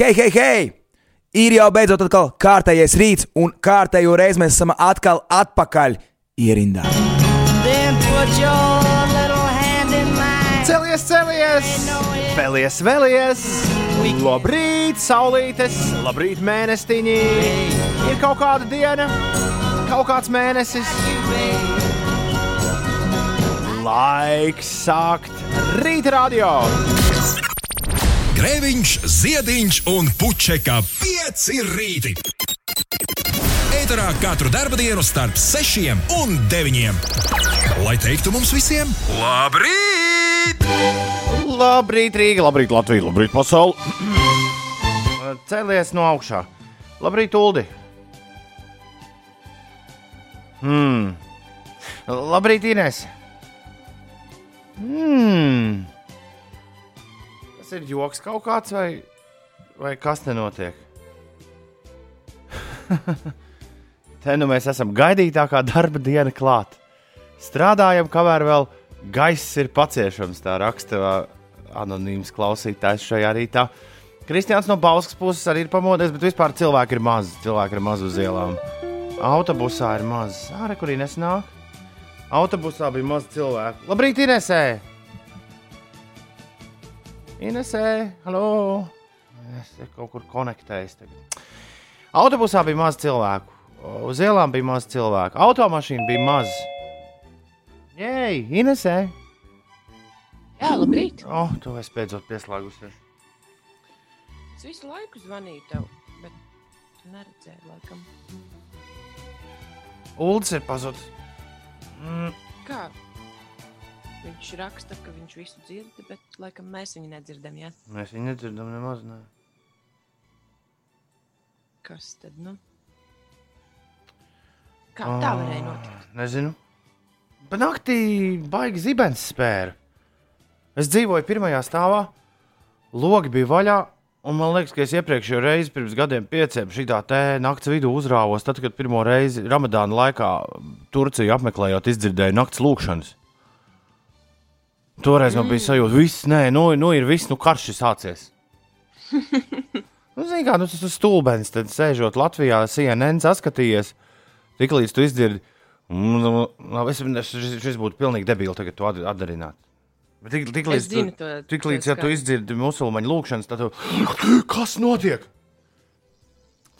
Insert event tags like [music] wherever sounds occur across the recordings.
Hei, hei, hei! Ir jau beidzot atkal kārtējais rīts, un kārtējo reizi mēs esam atkal atpakaļ ierindā. Celies, celies! Vēlies, vēlies! Labrīt, saulītes! Labrīt, mēnestiņi! Ir kaut kāda diena, kaut kāds mēnesis. Laiks sākt rīta radio! Grēviņš, Ziediņš un Puķeka 5 rīti. Eterā katru dienu starp 6 un 9. Lai teiktu mums visiem, labrīt! Labrīt, Rīga, labrīt, Latvija, labrīt, pasaule! [clears throat] Celies no augšā! Labrīt, Uldi! Hmm. Labrīt, Inês! Hmm. Tas ir joks kaut kāds, vai, vai kas te notiek? [laughs] te nu mēs esam gaidītākā darba diena klāt. Strādājam, kamēr vēl gaiss ir paciešams, tā raksta anonīms klausītājs šajā rītā. Kristians no Bauskas puses arī ir pamodies, bet vispār cilvēki ir maz. Cilvēki ir maz uz ielām. Autobusā ir maz. Ārā, kur Ines nāk? Autobusā bija maz cilvēku. Labrīt, Inesē! Inesē, halo! Es kaut kur konektējos. Tagad. Autobusā bija maz cilvēku. Uz ielām bija maz cilvēku. Automašīna bija maz. Jē, Inesē! Jā, labrīt! Oh, tu esi beidzot pieslēgusies. Es visu laiku zvanīju tev, bet tu neredzēji, laikam. Ulds ir pazudis. Mm. Kā? Viņš raksta, ka viņš visu dzird, bet laikam mēs viņu nedzirdam. Ja? Mēs viņu nedzirdam nemaz. Ne. Kas tad? Nu? Kā tā varēja notikt? Nezinu. Naktī baigi zibens spēra. Es dzīvoju pirmajā stāvā, logi bija vaļā. Un man liekas, ka es iepriekšējo reizi, pirms gadiem, pieciem, šitā te naktas vidū uzrāvos. Tad, kad pirmo reizi Ramadāna laikā Turciju apmeklējot, izdzirdēju naktas lūkšanas. Toreiz man bija sajūta, ka viss, nē, nu, nu ir viss, nu karš ir sācies. [laughs] nu, Zini, kā nu, tas ir stulbens, tad sēžot Latvijā, CNN saskatījies, tiklīdz tu izdzirdi, un nu, es, šis, šis būtu pilnīgi debīli tagad to atdarināt. Bet tik, tik līdz, zinu, to, tik līdz ja tu izdzirdi musulmaņu lūgšanas, tad tu, [gasps] kas notiek?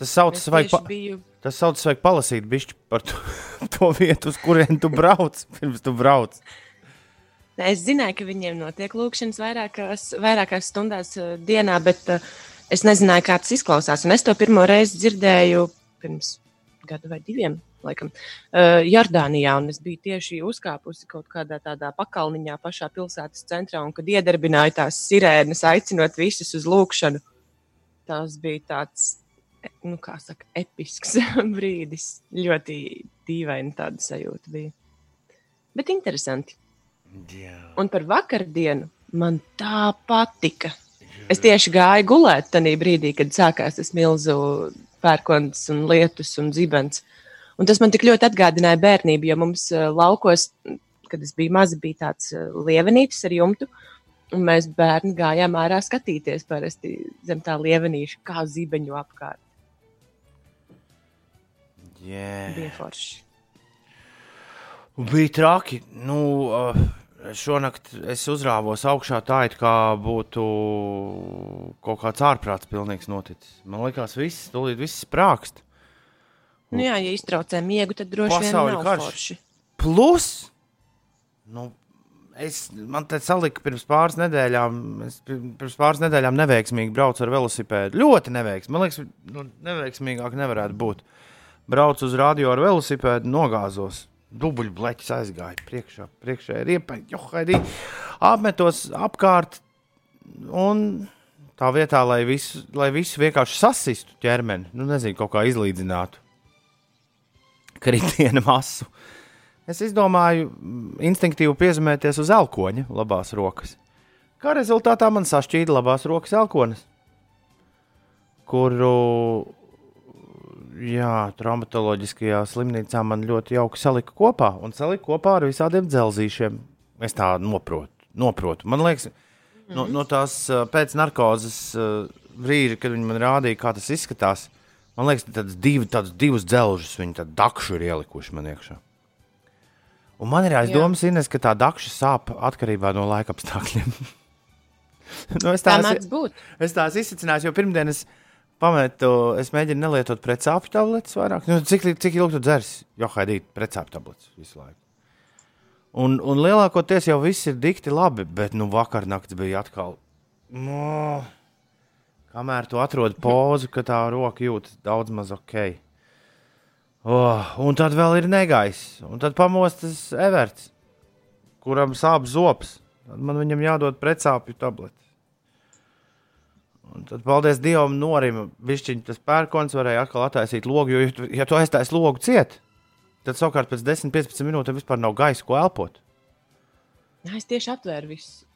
Tas saucas, vajag, pa, biju... tas saucas, vajag palasīt bišķi par to, [laughs] to vietu, uz kurien tu brauc, pirms tu brauc. Es zināju, ka viņiem notiek lūkšanas vairākās, vairākās stundās uh, dienā, bet uh, es nezināju, kā tas izklausās. Un es to pirmo reizi dzirdēju pirms gada vai diviem laikam, uh, Jordānijā. Un es biju tieši uzkāpusi kaut kādā tādā pakalniņā pašā pilsētas centrā, un kad iedarbināju tās sirēnas, aicinot visus uz lūkšanu, tas bija tāds, nu, kā saka, episks [laughs] brīdis. Ļoti dīvaini tāda sajūta bija. Bet interesanti. Jā. Un par vakardienu man tā patika. Es tieši gāju gulēt tajā brīdī, kad sākās tas milzu pērkons un lietus un zibens. Un tas man tik ļoti atgādināja bērnību, jo mums uh, laukos, kad es biju maza, bija tāds uh, lievenītis ar jumtu. Un mēs bērni gājām ārā skatīties parasti zem tā lievenīša, kā zibeņu apkārt. Yeah. Bija forši. Bija traki. Nu, uh, šonakt es uzrāvos augšā tā, it kā būtu kaut kāds ārprāts pilnīgs noticis. Man liekas, viss, tūlīt viss sprākst. Nu jā, ja iztraucē miegu, tad droši vien nav karš. forši. Plus, nu, es, man te salika pirms pāris nedēļām, es pir- pirms pāris nedēļām neveiksmīgi braucu ar velosipēdu. Ļoti neveiksmīgi. Man liekas, nu, neveiksmīgāk nevarētu būt. Braucu uz radio ar velosipēdu, nogāzos. Dubļu bleķis aizgāja priekšā, priekšā riepai, johaidī, apmetos apkārt un tā vietā, lai visu, lai visu vienkārši sasistu ķermeni, nu nezinu, kaut kā izlīdzinātu kritienu masu. Es izdomāju mm, instinktīvi piezemēties uz elkoņa labās rokas. Kā rezultātā man sašķīda labās rokas elkonis, kuru jā, traumatoloģiskajā slimnīcā man ļoti jauki salika kopā un salika kopā ar visādiem dzelzīšiem. Es tā noprotu. noprotu. Man liekas, no, no tās ā, pēc narkozes ā, brīdi, kad viņi man rādīja, kā tas izskatās, man liekas, tādas divi, tādas divas dzelžas viņi tādu dakšu ir ielikuši man iekšā. Un man ir aizdomas, Ines, ka tā dakša sāp atkarībā no laika apstākļiem. [laughs] nu, es Tā tās, būt. es tās izsacināju, jo pirmdien es pametu, es mēģinu nelietot precāpju tabletes vairāk. Nu, cik, cik ilgi tu dzers? Jo, haidīt, precāpju tabletes visu laiku. Un, un lielākoties jau viss ir dikti labi, bet nu, vakar naktis bija atkal. No, kamēr tu atrodi pozu, ka tā roka jūtas daudz maz ok. Oh, un tad vēl ir negaiss, un tad pamostas Everts, kuram sāp zops. Tad man viņam jādod precāpju tabletes. Un tad, paldies Dievam, norima. Bišķiņ, tas pērkons varēja atkal attaisīt logu, jo, ja tu, aiztaisi logu ciet, tad savukārt pēc 10-15 minūtēm vispār nav gaisa, ko elpot. Jā, Es tieši atvēru visu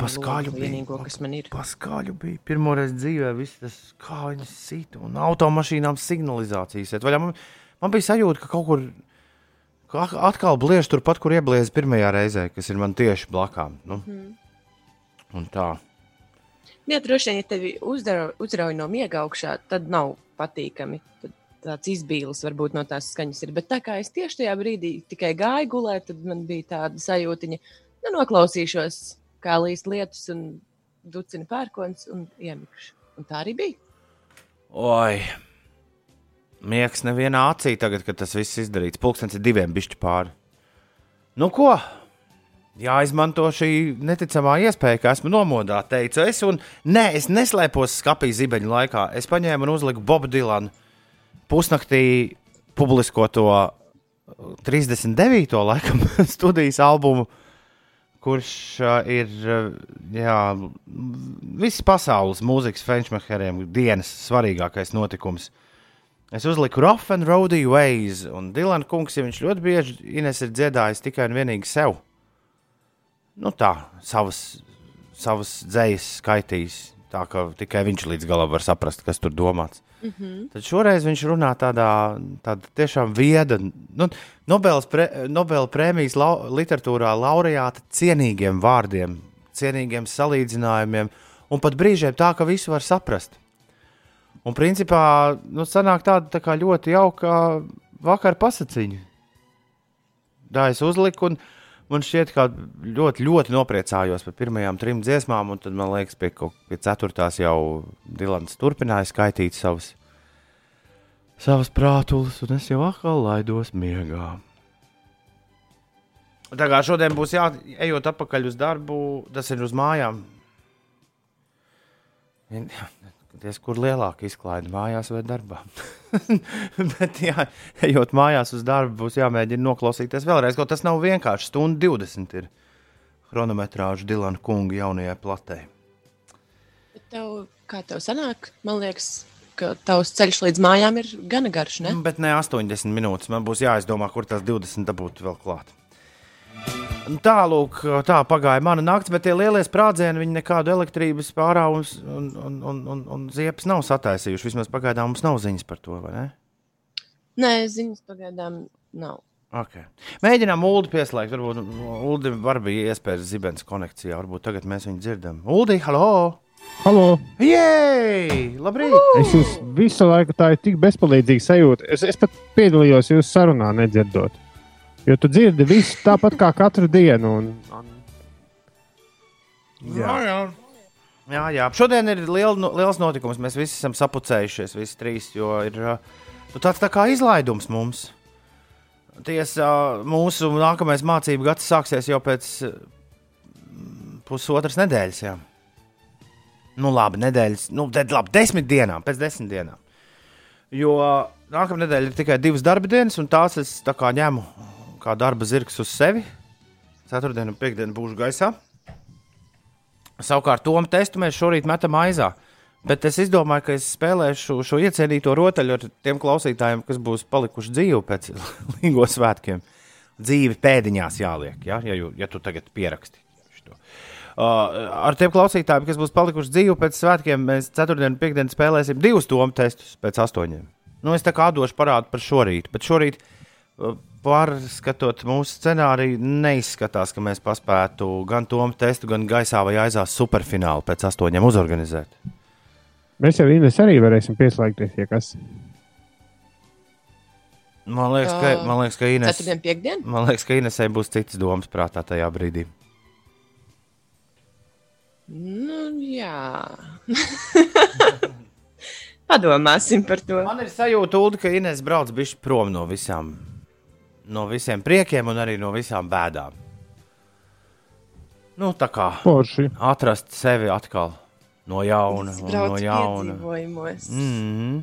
paskaļu bija. vienīgo, kas man ir. Paskaļu bija. Pirmoreiz dzīvē viss tas kā viņas sita un automašīnām signalizācijas. vaļā. Man, man bija sajūta, ka kaut kur atkal bliež turpat, kur iebliez pirmajā reizē, kas ir man tieši blakām. Nu. Mm. Un tā. Jā, droši vien, ja tevi uzrauj no miega augšā, tad nav patīkami. Tad tāds izbīlis varbūt no tās skaņas ir. Bet tā kā es tieši tajā brīdī tikai gāju gulēt, tad man bija tāda sajūtiņa, nu, noklausīšos, kā līst lietus un ducina pērkons un iemikšu. Un tā arī bija. Oi! Miegs nevienā acī tagad, kad tas viss izdarīts. Pulkstenis ir diviem bišķi pāri. Nu ko? Jāizmanto šī neticamā iespēja, ka esmu nomodā, teicu es. Un nē, es neslēpos skapī zibeņu laikā. Es paņēmu un uzliku Bobu Dilanu pusnaktī publiskoto 39. [laughs] laikam studijas albumu, kurš uh, ir uh, jā, visas pasaules mūzikas fenčmeheriem dienas svarīgākais notikums. Es uzliku Rough and Rowdy Ways, un Dilana kungs, ja viņš ļoti bieži Ines ir dziedājis tikai un vienīgi sev. Nu tā, savas, savas dzējas skaitījis, tā ka tikai viņš līdz galam var saprast, kas tur domāts. Mm -hmm. Tad šoreiz viņš runā tādā, tādā tiešām vieda, nu, Nobels pre, Nobela prēmijas lau, literatūrā laureāta cienīgiem vārdiem, cienīgiem salīdzinājumiem, un pat brīžiem tā, ka visu var saprast. Un principā nu, sanāk tāda tā kā ļoti jauka vakar pasakiņa. Tā es uzliku, un man šķiet, ka ļoti, ļoti nopriecājos par pirmajām trim dziesmām, un tad man liekas, pie, pie ceturtās jau Dilans turpināja skaitīt savas, savas prātulis, un es jau atkal laidos miegā. Tā kā šodien būs jāejot atpakaļ uz darbu, tas ir uz mājām. Ties, kur lielāka izklaide mājās vai darbā. [laughs] Bet, jā, ejot mājās uz darbu, būs jāmēģina noklausīties vēlreiz, kaut tas nav vienkārši. Stundu 20 ir chronometrāža Dilana kunga jaunajai platē. Tev, kā tev sanāk? Man liekas, ka tavs ceļš līdz mājām ir gana garš. Ne? Bet ne 80 minūtes. Man būs jāizdomā, kur tās 20 dabūt vēl klāt. Un Tālūk, tā pagāja mana naktis, bet tie lielie sprādzieni, viņi nekādu elektrības pārāvumus un, un, un, un, un ziepes nav sataisījuši. Vismaz pagaidām mums nav ziņas par to, vai ne? Nē, ziņas pagaidām nav. Okay. Mēģinām ULDI pieslēgt. Varbūt ULDI var bija iespējas zibens konekcijā. Varbūt tagad mēs viņu dzirdam. ULDI, halo! Halo! Jej! Labrīt! Es jūs visu laiku tā ir tik bezpalīdzīgi sajūta. Es, es pat piedalījos jūsu sarunā, nedzirdot. Jo tu dzirdi visu tāpat kā katru dienu. Un, un... Jā, jā. jā, jā. Šodien ir liel, no- liels notikums. Mēs visi esam sapucējušies, visi trīs. Jo ir nu, tāds tā kā izlaidums mums. Tiesa, mūsu nākamais mācību gads sāksies jau pēc uh, pusotras nedēļas. Jā. Nu, labi, nedēļas, nu, de, labi, desmit dienām, pēc desmit dienām. Jo nākamā nedēļa ir tikai divas darba dienas, un tās es tā kā ņemu kā darba zirgs uz sevi. Ceturtdienu un piekdienu būšu gaisā. Savukārt, tomu testu mēs šorīt metam aizā. Bet es izdomāju, ka es spēlēšu šo iecienīto rotaļu ar tiem klausītājiem, kas būs palikuši dzīvi pēc [laughs] Līgo svētkiem. Dzīvi pēdiņās jāliek, ja, ja, ja tu tagad pieraksti. Uh, ar tiem klausītājiem, kas būs palikuši dzīvi pēc svētkiem, mēs ceturtdienu, piekdienu spēlēsim divus tomu testus pēc astoņiem. Nu, es tā kā došu parādu par šorīt, bet šorīt uh, pārskatot mūsu scenāriju, neizskatās, ka mēs paspētu gan tomu testu, gan gaisā vai aizā superfinālu pēc astoņiem uzorganizēt. Mēs jau Ines arī varēsim pieslēgties, ja kas. Man liekas, ka, man liekas, ka Ines, Ceturtdien, piekdien? man liekas, ka Inesai būs citas domas prātā tajā brīdī. Nu, jā. [laughs] Padomāsim par to. Man ir sajūta, Uldi, ka Ines brauc bišķi prom no visām, no visiem priekiem un arī no visām bēdām. Nu, tā kā Porši. atrast sevi atkal no jauna. No jauna. Mm.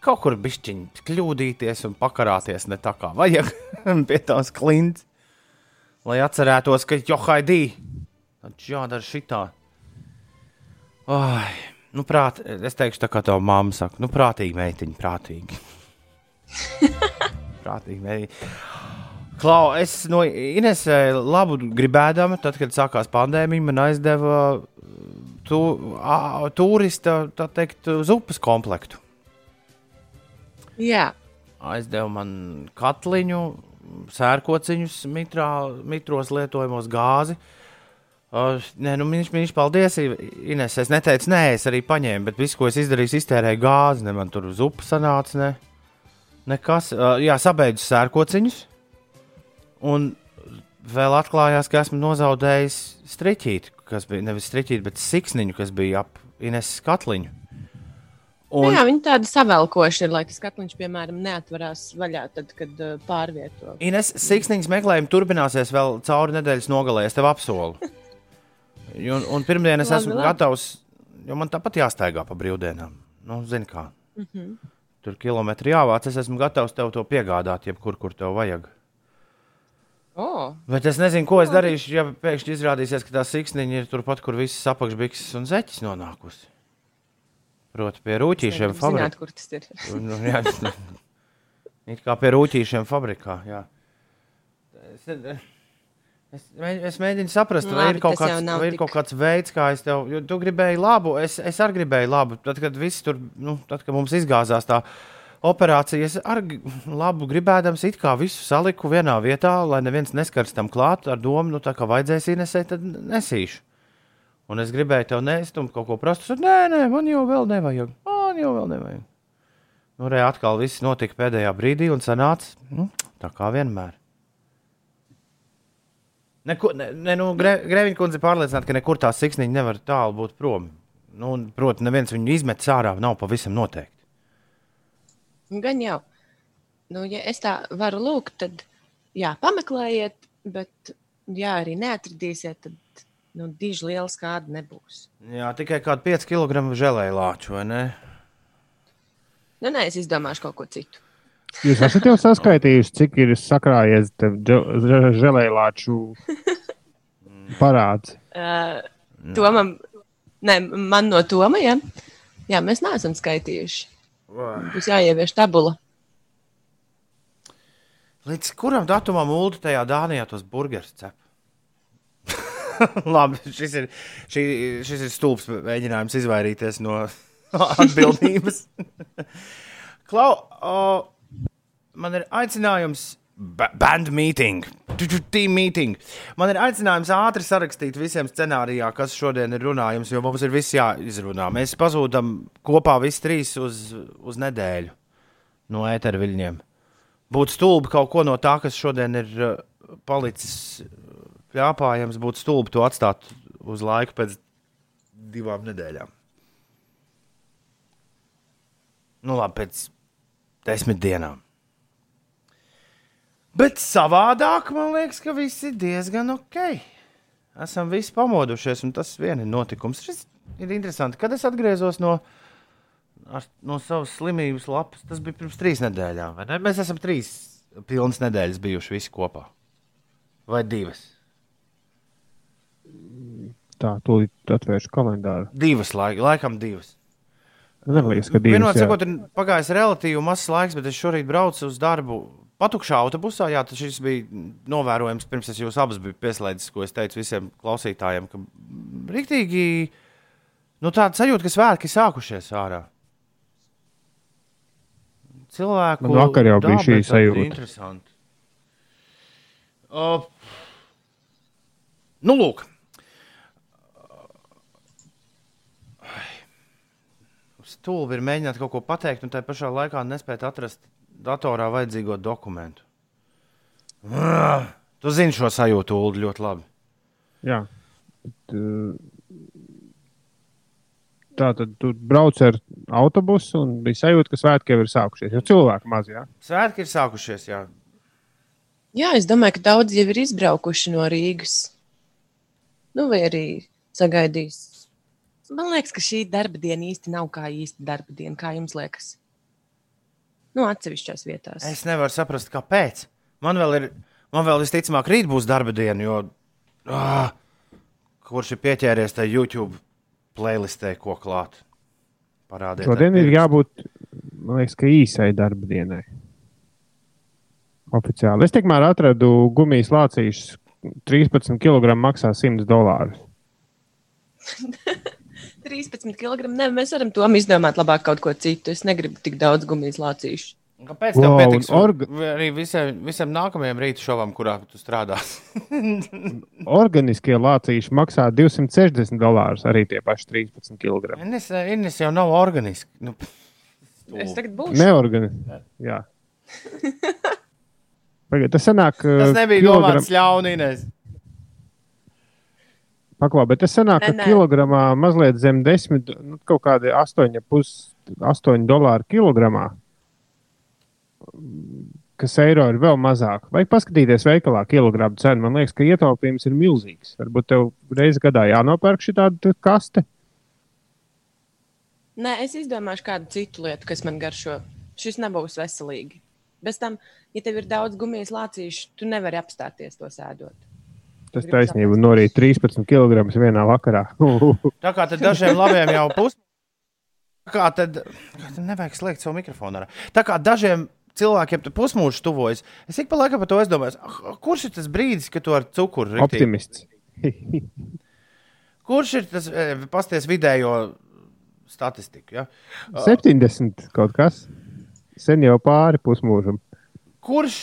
Kaut kur bišķiņi kļūdīties un pakarāties ne tā kā vajag [laughs] pie tās klints. Lai atcerētos, ka Johaidī, taču jādara šitā. Ai, nu prāt, es teikšu tā kā tava mamma saka, nu prātīgi meitiņa, prātīgi. [laughs] prātīgi meitiņa. Klau, es no Inesē labu gribēdama, tad, kad sākās pandēmija, man aizdeva tu, a, turista, tā teikt, zupas komplektu. Jā, aizdeva man katliņu, sērkociņus, mitrā, mitros lietojamos gāzi. Uh, nē, nu, viņš, viņš, paldies, Ines. Es neteicu, nē, es arī paņēmu, bet viss, ko es izdarīju, iztērēju gāzi. Ne man tur zupa sanāca, ne, nekas. Uh, jā, sabeidzu sērkociņus. Un vēl atklājās, ka esmu nozaudējis striķīti, kas bija nevis striķīti, bet siksniņu, kas bija ap Ines katliņu. un... Un, jā viņi tādi savelkoši ir, lai tas katliņš, piemēram, neatverās vaļā, tad, kad uh, pārvieto. Ines, siksniņas meklējumi turpināsies vēl cauri nedēļas nogalē. Es tev apsolu. [laughs] Un, un pirmdien es Labi, esmu labi. gatavs, jo man tāpat jāstaigā pa brīvdienām. Nu, Zini, kā. Mm -hmm. Tur kilometri jāvāc. Es esmu gatavs tev to piegādāt, jebkur, kur tev vajag. Oh, Bet es nezinu, ko es darīšu, ja pēkšņi izrādīsies, ka tā siksniņa ir turpat, kur visas apakšbikses un zeķis nonākusi. Proti, pie rūtīšiem fabrikā. kur tas ir. [laughs] Nu, jā, nu, it kā pie rūtīšiem fabrikā. Jā. Es, es, es mēģinu saprast, Nu, vai, labi, ir kaut tas kāds, vai ir tik- kaut kāds veids, kā es tev. Jo tu gribēji labu, es, es arī gribēju labu. Tad, kad viss tur, nu, tad, kad mums izgāzās tā operācija, es ar labu gribēdams it kā visu saliku vienā vietā, lai neviens neskars tam klāt ar domu, nu, tā kā vajadzēs inesēt, tad nesīšu. Un es gribēju tev nēst un kaut ko prastu. Nē, nē, man jau vēl nevajag. Man jau vēl nevajag. Nu, re, atkal viss notika pēdējā brīdī un sanāca nu, tā kā vienmēr. Neko, ne, ne, nu, Gre, Grēviņa kundze ir pārliecināta, ka nekur tā siksniņa nevar tālu būt prom. Nu, proti, neviens viņu izmet ārā, nav pavisam noteikti. Gan jau. Nu, ja es tā varu lūgt, tad jā, pameklējiet, bet, ja arī neatradīsiet, tad nu, diži liela skāda nebūs. Jā, tikai kāda 5 kg žēlēja lāču, vai ne? Nu, nē, es izdomāšu kaut ko citu. Jūs esat jau saskaitījuši, cik ir sakrājies žēlēlāču [laughs] parāds. Uh, Tomam, nē, man no Toma, jā, jā mēs neesam skaitījuši. Būs jāievieš tabula. Līdz kuram datumam ULD tajā Dānijā tos burgerus cep? [laughs] Labi, šis ir, šī, šis ir stulbs mēģinājums izvairīties no [laughs] atbildības. [laughs] Klau, o, man ir aicinājums. Ba- Band meeting, team meeting. Man ir aicinājums ātri sarakstīt visiem scenārijā, kas šodien ir runājums, jo mums ir viss jāizrunā. Mēs pazūdam kopā visi trīs uz, uz nedēļu no ēteru viļņiem būtu stulbi kaut ko no tā, kas šodien ir uh, palicis plāpājams, būtu stulbi to atstāt uz laiku pēc divām nedēļām. Nu, labi, pēc desmit dienām. Bet savādāk man liekas, ka viss ir diezgan ok. Esam visi pamodušies, un tas vien ir notikums. Šis ir interesanti. Kad es atgriezos no ar, no savas slimības lapas. Tas bija pirms trīs nedēļām. ne? Mēs esam trīs pilnas nedēļas bijuši visi kopā. Vai divas? Tā, tūlīt atvēršu kalendāru. Divas, laik, laikam divas. Man liekas, ka divas. Vienot sakot, ir pagājis relatīvi mazs laiks, bet es šorīt braucu uz darbu. Patukšā autobusā, jā, tas bija novērojams pirms es jūs abus biju pieslēdzis, ko es teicu visiem klausītājiem, ka rīktīgi, nu tāda sajūta, ka svētki sākušies ārā. Cilvēku Man vakar jau bija šī sajūta. Interesanti. Uh, nu, lūk. stulbi ir mēģināt kaut ko pateikt, un tā pašā laikā nespēt atrast datorā vajadzīgo dokumentu. Ah, Tu zini šo sajūtu, Ulu, ļoti labi. Jā. Uh, Tā tad tu brauc ar autobusu un bija sajūta, ka svētki jau ir sākušies. Jo cilvēku maz, jā. Svētki ir sākušies, jā. Jā, es domāju, ka daudz jau ir izbraukuši no Rīgas. Nu, vai arī sagaidīs. Man liekas, ka šī darba diena īsti nav kā īsta darba diena. Kā jums liekas? Nu, atsevišķās vietās. Es nevaru saprast, kāpēc. Man vēl ir, man vēl visticamāk, rīt būs darba diena, jo ah, kurš ir pieķēries tajā YouTube playlistē, ko klāt. Parādiet, Šodien ir jābūt, man liekas, ka īsai darba dienai. Oficiāli. Es tikmēr atradu gumijas lācīšus. 13 kg maksā 100 dolārus. [laughs] 13 kg. Ne, mēs varam to izdomāt labāk kaut ko citu. Es negribu tik daudz gumijas lācīšu. Kāpēc tam Wow, pietiks? un orga- Arī visam, visam nākamajam rīta šovam, kurā tu strādāsi. [laughs] Organiskie lācīši maksā 260 dolārus, arī tie paši 13 kg. Ines, Ines jau nav organiski. Nu, Es tagad būšu. Neorganiski. Jā. [laughs] Pagaid, tas sanāk, tas nebija kilogram... domāts ļauni, Ines. Paklā, bet tas sanāk, Nē, ka kilogramā mazliet zem 10, nu, kaut kādi 8,5 8 dolāri kilogramā. Kas eiro ir vēl mazāk. Vajag paskatīties veikalā kilogramu cenu. Man liekas, ka ietaupījums ir milzīgs. Varbūt tev reizes gadā jānopērk šī tāda kaste. Nē, es izdomāšu kādu citu lietu, kas man garšo. Šis nebūs veselīgi. Bez tam, ja tev ir daudz gumijas lācīšu, tu nevari apstāties to sēdot. Tas taisnība saprast. norīt 13 kg vienā vakarā. [laughs] Tā kā dažiem labiem jau pus. Tā kā tad, kā tad nevajag slēgt savu mikrofonu. Ārā. Tā kā dažiem cilvēkiem tur pusmūžs tuvojas, es ik pa laikam par to aizdomājos, ah, kurš ir tas brīdis, kad tu ar cukuru riktīgi- Optimists. [laughs] Kurš ir tas e, pasties vidējo statistiku? Ja? 70 kaut kas. Sen jau pāri pusmūžam. Kurš,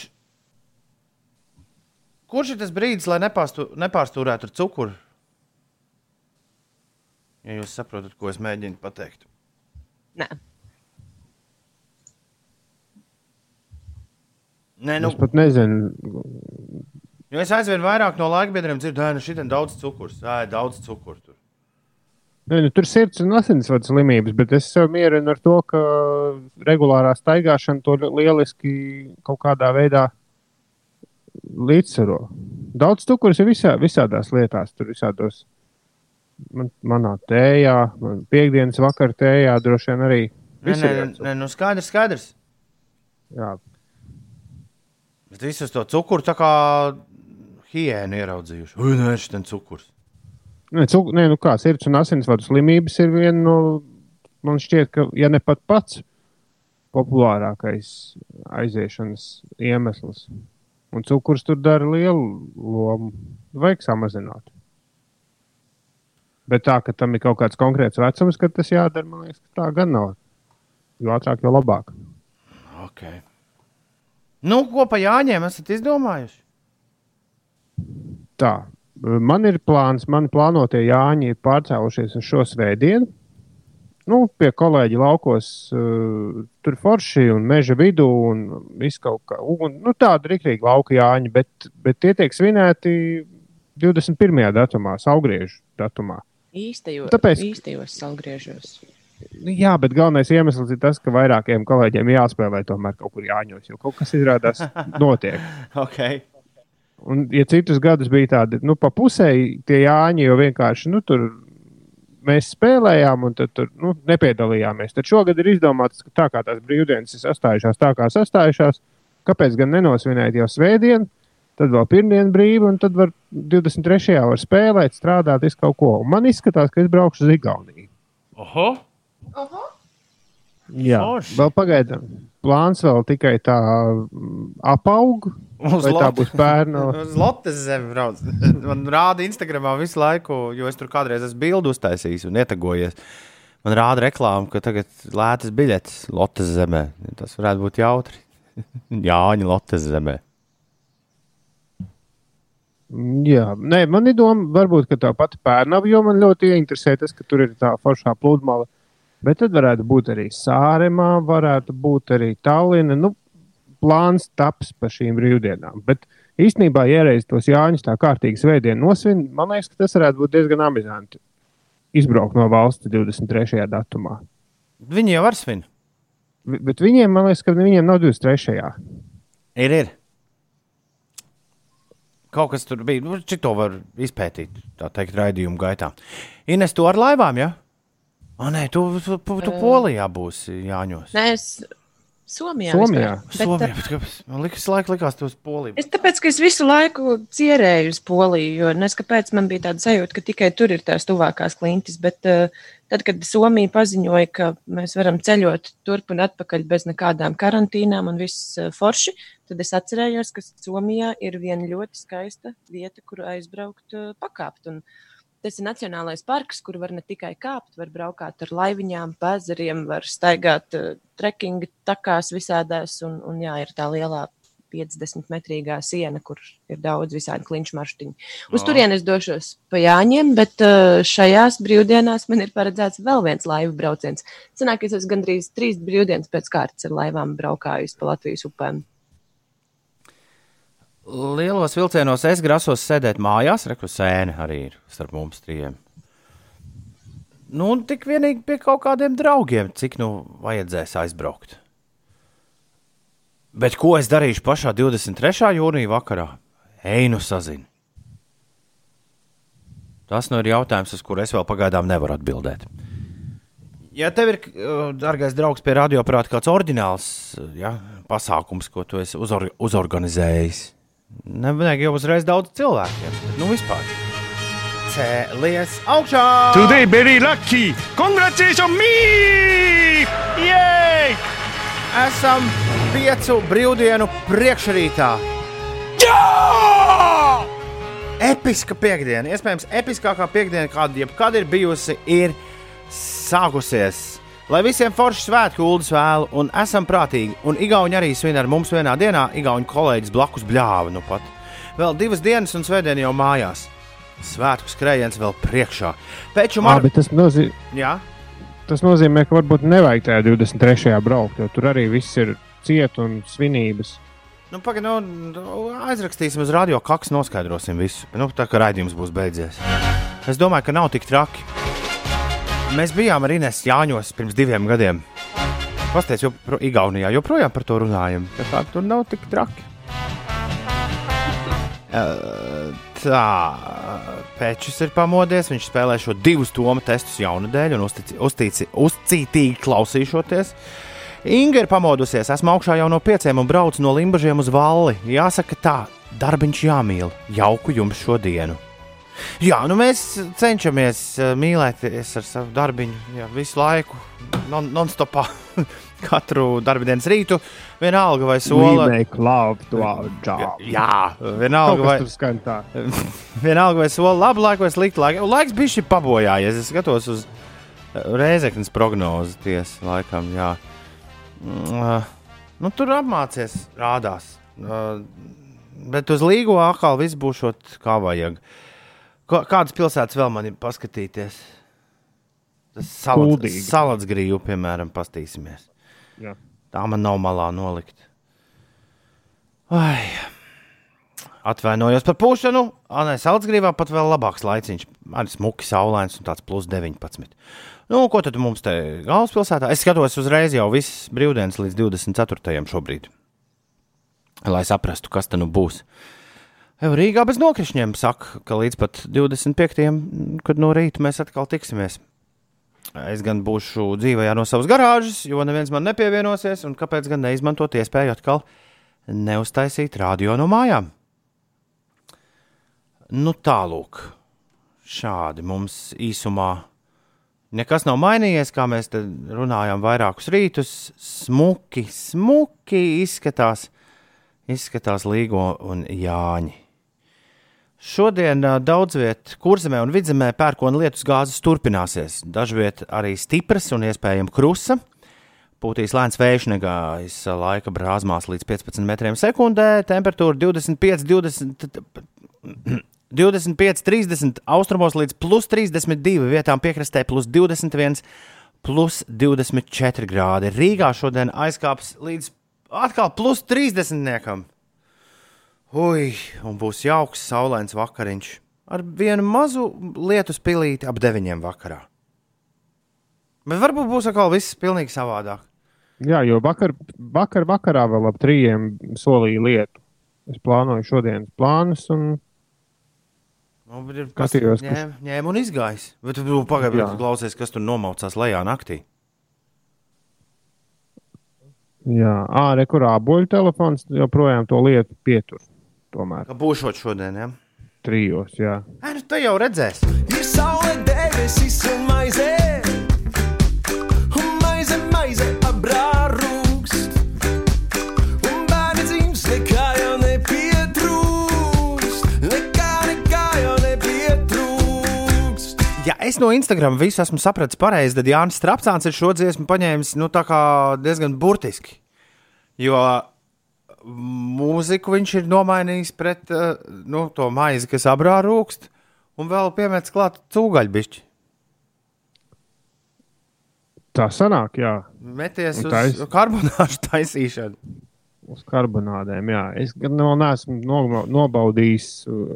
kurš ir tas brīdis, lai nepārstu, nepārstūrētu ar cukuru? Ja jūs saprotat, ko es mēģinu pateikt. Nē, Nē, Nu, nu, es pat nezinu, jo es aizvien vairāk no laika biedriem dzirdu, ka šī ir daudz cukurs, ē, daudz cukuru. Tur. Ne, nu, tur sirds un asinsvadu slimības, bet es sev mierinu ar to, ka regulārā staigāšana to li- lieliski kaut kādā veidā līdzsvaro. Daudz cukurs ir visā, visādās lietās, tur visādos. Man, manā tējā, man piekdienas vakarā tējā droši vien arī. Nē, nē, nē, nu skaidrs, skaidrs. Jā, Bet visus to cukuru tā kā hiēnu ieraudzījuši. Ui, nē, šis ir cukurs. Nē, cuk, nē, nu kā sirds un asinsvadu slimības ir viena no, man šķiet, ka, ja ne pat pats populārākais aiziešanas iemesls. Un cukurs tur dara lielu lomu. Vajag samazināt. Bet tā, ka tam ir kaut kāds konkrēts vecums, kad tas jādara, man liekas, ka tā gan nav. Jo ātrāk, jo labāk. Okay. Nu, ko pa Jāņiem esat izdomājuši? Tā, man ir plāns, man plānotie Jāņi ir pārcēlušies uz šo svētdienu. Nu, pie kolēģi laukos, uh, tur forši un meža vidū, un viss kaut kā un, nu, tāda rīktīgi lauka Jāņi, bet, bet tie tiek svinēti 21. datumā, augriežu datumā. īstajos, Tāpēc- īstajos salgriežos. Nu, Jā, bet galvenais iemesls ir tas, ka vairākiem kolēģiem jāspēlē tomēr kaut kur Jāņos, jo kaut kas izrādās [laughs] notiek. Okay. Un, ja citus gadus bija tādi, nu, pa pusēji tie Jāņi, jo vienkārši, nu, tur mēs spēlējām un tad tur, nu, nepiedalījāmies. Tad šogad ir izdomāts, ka tā kā tās brīvdienas ir sastājušās tā, kā sastājušās, kāpēc gan nenosvinēt jau svētdienu, tad vēl pirmdienu brīvi, un tad var 23. var spēlēt, strādāt, visu kaut ko. Un man izskatās, ka es braukšu uz Igauniju. Oho! Jā, Forši. vēl pagaidām. Plāns vēl tikai tā mm, apaug. Uz Vai tā būs pērna? [laughs] Uz Latvijas zemes brauc. [laughs] Man rāda Instagramā visu laiku, jo es tur kādreiz esmu bildu uztaisījis un ietegojies. Man rāda reklāmu, ka tagad lētas biļetes Latvijas zemē. Tas varētu būt jautri. [laughs] Jāņa Latvijas zemē. Mm, Jā, nē, man ir doma, varbūt ka tā pati pērnava, jo man ļoti ieinteresē tas, ka tur ir tā foršā pludmale. Bet tad varētu būt arī Sāremā, varētu būt arī Tallina. Nu, plāns taps par šīm brīvdienām. Bet īstenībā, ja reiz tos Jāņus tā kārtīgi svētdienu nosvin, man liekas, ka tas varētu būt diezgan amizanti. Izbraukt no valsts 23. datumā. Viņi jau var svin. Vi- Bet viņiem, man liekas, ka viņiem nav 23. Ir, ir. Kaut kas tur bija. Nu, Šito var izpētīt, tā teikt, raidījuma gaitā. Ines, tu ar laivām, ja? O, nē, tu, tu, tu, tu Polijā būsi Jāņos. Nē, es Somijā. Somijā? Bet, Somijā, uh, bet kāpēc? Man liekas, laika likās, tu uz Poliju. Es tāpēc, ka es visu laiku cierēju uz Poliju, jo nes kāpēc man bija tāda sajūta, ka tikai tur ir tās tuvākās klintis. Bet uh, tad, kad Somija paziņoja, ka mēs varam ceļot turp un atpakaļ bez nekādām karantīnām un viss uh, forši, tad es atcerējos, ka Somijā ir viena ļoti skaista vieta, kur aizbraukt, uh, pakāpt. Un Tas ir Nacionālais parks, kur var ne tikai kāpt, var braukāt ar laiviņām, pēzeriem, var staigāt uh, trekkinga takās visādās. Un, un jā, ir tā lielā 50 metrīgā siena, kur ir daudz visādi kliņšu maršruļu. Uz Jā. turieni es došos pa Jāņiem, bet uh, šajās brīvdienās man ir paredzēts vēl viens laivu brauciens. Sanāk, es esmu gandrīz trīs brīvdienas pēc kārtas ar laivām braukājusi pa Latvijas upēm. Lielos vilcienos es grasos sēdēt mājās, reku sēne arī ir starp mums trijiem. Nu, un tik vienīgi pie kaut kādiem draugiem, cik nu vajadzēs aizbraukt. Bet ko es darīšu pašā 23. jūnija vakarā? Ej, nu sazini. Tas nu ir jautājums, uz kuru es vēl pagaidām nevaru atbildēt. Ja tev ir, uh, dārgais draugs, pie radioaparāta kāds oriģināls uh, ja, pasākums, ko tu esi uzor uzorganizējis, nevajag jau uzreiz daudz cilvēkiem. bet Nu, vispār. Cēlies augšā! Today very lucky. Congratulations me! Yay! Esam piecu brīvdienu priekšrītā. Jā! Episka piekdiena, iespējams, episkākā piekdiena, kāda jebkad ir bijusi, ir sākusies. Lai visiem forši svētku ūdens vēlu, un esam prātīgi, un Igauni arī svin ar mums vienā dienā, Igauni kolēģis blakus bļāva nu pat. Vēl divas dienas, un svētdien jau mājās. Svētku skrējiens vēl priekšā. Peču Mā, mar... tas, nozīm, Jā, tas nozīmē, ka varbūt nevajag tajā 23. braukt, jo tur arī viss ir ciet un svinības. nu, pagaid, nu, aizrakstīsim uz radio, kaks noskaidrosim visu. Nu, tā kā raidījums būs beidzies. Es domāju, ka nav tik traki. Mēs bijām ar Inês Jāņos pirms diviem gadiem. Pastāstiet, jo pro, Igaunijā joprojām par to runājam. Tā kā tur nav tik traki. Eh, Tā, Pēčs ir pamodies. Viņš spēlē šo divu stūmu testus jaunadēļ un uztici- uztici- uzcītīgi klausīšoties. Inga ir pamodusies. Esmu augšā jau no pieciem un braucu no Limbaģiem uz Valli. Jāsaka, tā, darbiņš jāmīl. Jauku jums šodienu! Jā, nu mēs cenšamies eh, mīlēties ar savu darbiņu jā, visu laiku, non- non-stopā, [laughs] katru darbdienas rītu. Vienalga vai sola. Jā, Kaut vienalga vai, tā. [laughs] vienalga vai sola labu laiku vai sliktu laiku. Laiks bija šī pabojājies. Es skatos uz eh, Rēzeknas prognozi tiesa laikam. Jā. Mm, eh, Nu, tur apmācies, rādās. Bet uz Līgo atkal viss būs kā vajag. Ko- Kādas pilsētas vēl man ir paskatīties? Tas Kuldīga. salats grīvu, piemēram, pastīsimies. Jā. Tā man nav malā nolikt. Ai. Atvainojos par pūšanu. Anē, Salzgrīvā pat vēl labāks laiciņš. Arī smuki saulains un tāds plus 19. Nu, ko tad mums te galvaspilsētā? Es skatos uzreiz jau visas brīvdienas līdz 24. šobrīd. Lai saprastu, kas tad nu būs. Jau Rīgā bez nokrišņiem saka, ka līdz pat 25. kad no rīta mēs atkal tiksimies. Es gan būšu dzīvē no savas garāžas, jo neviens man nepievienosies, un kāpēc gan neizmantot iespēju atkal neuztaisīt radio no mājām? Nu, tālūk, šādi mums īsumā nekas nav mainījies, kā mēs te runājām vairākus rītus. Smuki, smuki izskatās, izskatās Līgo un Jāņi. Šodien ā, daudz vietā, kurzemē un vidzemē pērkona lietus gāzes turpināsies. Dažviet arī stipras un iespējams krusa. Pūtīs lēns vējš negājas laika brāzmās līdz 15 metriem sekundē. Temperatūra 25, 20, 25, 30, austrumos līdz plus 32, vietām piekrastē plus 21, plus 24 grādi. Rīgā šodien aizkāps līdz atkal plus 30. Niekam. Ui, un būs jauks, saulains vakariņš ar vienu mazu lietu spīlīti ap 9 vakarā. Bet varbūt būs atkal viss pilnīgi savādāk. Jā, jo vakar, vakar vakarā vēl ap trījiem solīja lietu. Es plānoju šodienas plānus, un Nu, ir Skatījos, kas- ņēma, ņēma un izgājis. Bet tu pagaidi, tu klausies, kas tur nomaucās lejā naktī. jā, ārē, kur āboļu telefons joprojām to lietu pietur. Tomēr Kā būšot šodien, ja? trijos, jā. Ai, nu, tu jau redzēsi. Ir saule, debesis un maize, un maize, maize abrārūkst. Un bērni dzims, nekā jau nepietrūkst, nekā, nekā jau nepietrūkst. Ja es no Instagram visu esmu sapratis pareizi, tad Jānis Strapsāns ir šo dziesmu paņēmis nu, tā kā diezgan burtiski. Jo mūziku viņš ir nomainījis pret uh, nu, to maizi, kas abrā rūkst, un vēl piemērs klāt cūgaļbišķi. Tā sanāk, jā, Meties Un uz tais- karbonāžu taisīšanu. uz karbonādēm. Jā. Es gan vēl neesmu no, nobaudījis uh,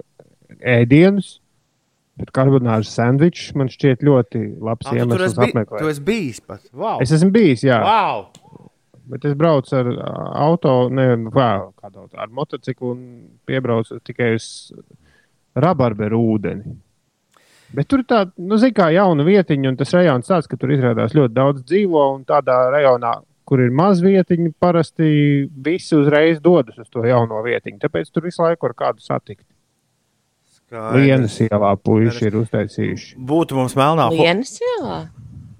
ēdienus, bet karbonāžas sandvičs man šķiet ļoti labs tur iemesls bij, tu apmeklēt. esi bijis pat. Wow. Es esmu bijis, jā, Wow. Bet es braucu ar auto, ne vēl kādu auto, ar motociklu un piebraucu tikai uz rabarberu ūdeni. Bet tur ir tāda, nu, zināmā kā jauna vietiņa, un tas rajons tāds, ka tur izrādās ļoti daudz dzīvo. Un tādā rajonā, kur ir maz vietiņu, parasti visi uzreiz dodas uz to jauno vietiņu. Tāpēc tur visu laiku var kādu satikt. Lienas ielā puiši ir uztaisījuši. Būtu mums melnā, hu Lienas ielā.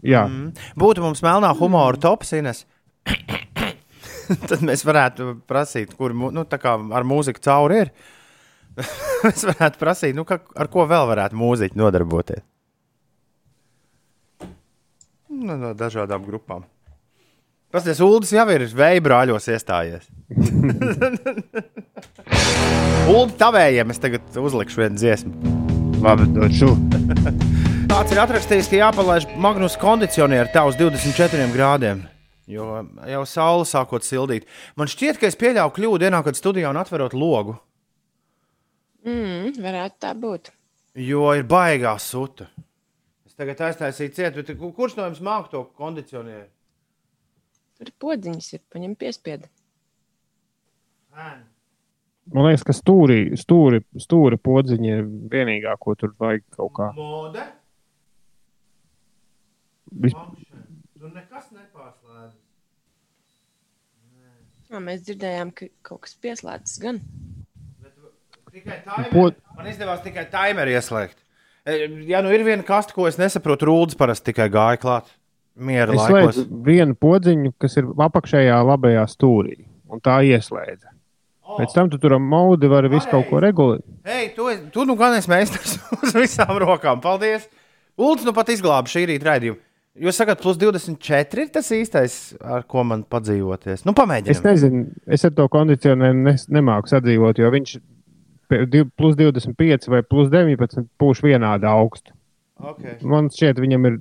Jā, Mm. būtu mums melnā humora tops, Ines. [coughs] Tad mēs varētu prasīt, kur nu, ar mūziku cauri ir. [coughs] mēs varētu prasīt, nu, ka, ar ko vēl varētu mūziķi nodarboties. Nu, no dažādām grupām. Pastāstiet, Ulas jau ir vēja brāļos iestājies. [laughs] Ulu tavējiem es tagad uzlikšu vienu dziesmu. labi, došu. [laughs] Kāds ir atrakstījis, ka jāpalaiž Magnus kondicionieris tā uz 24 grādiem. Jo jau saule sākot sildīt. Man šķiet, ka es pieļāvu kļūdu dienā, kad studijā un atverot logu. Mm, varētu tā būt. Jo ir baigā suta. Es tagad aiztaisīju cietu, bet ku- kurš no jums māca to kondicionieru? Tur podziņas ir, paņem piespiedu. Man liekas, ka stūri, stūri, stūri podziņa ir vienīgā, ko tur vajag kaut kā. Mode, Vis-. Tur nekas Jā, mēs dzirdējām, ka kaut kas pieslēdzas gan. Tikai timer. Po- Man izdevās tikai timeru ieslēgt. E, Ja nu ir viena kaste, ko es nesaprotu, rūdas parasti tikai gāja klāt. Miera Es laikos. slēdzu vienu podziņu, kas ir apakšējā labajā stūrī, un tā ieslēdza. Pēc tam tu tur maudi vari visu kaut ko regulēt. Hei, tu, tu nu gan esi meistars [laughs] uz visām rokām. Paldies! Ulds nu pat izglāba šī rīta raidījumu. Jūs sakat, plus 24 ir tas īstais, ar ko man padzīvoties. Nu, Es pamēģiniet. nezinu, es ar to kondicionēru nes- nemāku sadzīvot, jo viņš plus 25 vai plus 19 pūš vienādi augstu. Okay. Man šķiet, viņam ir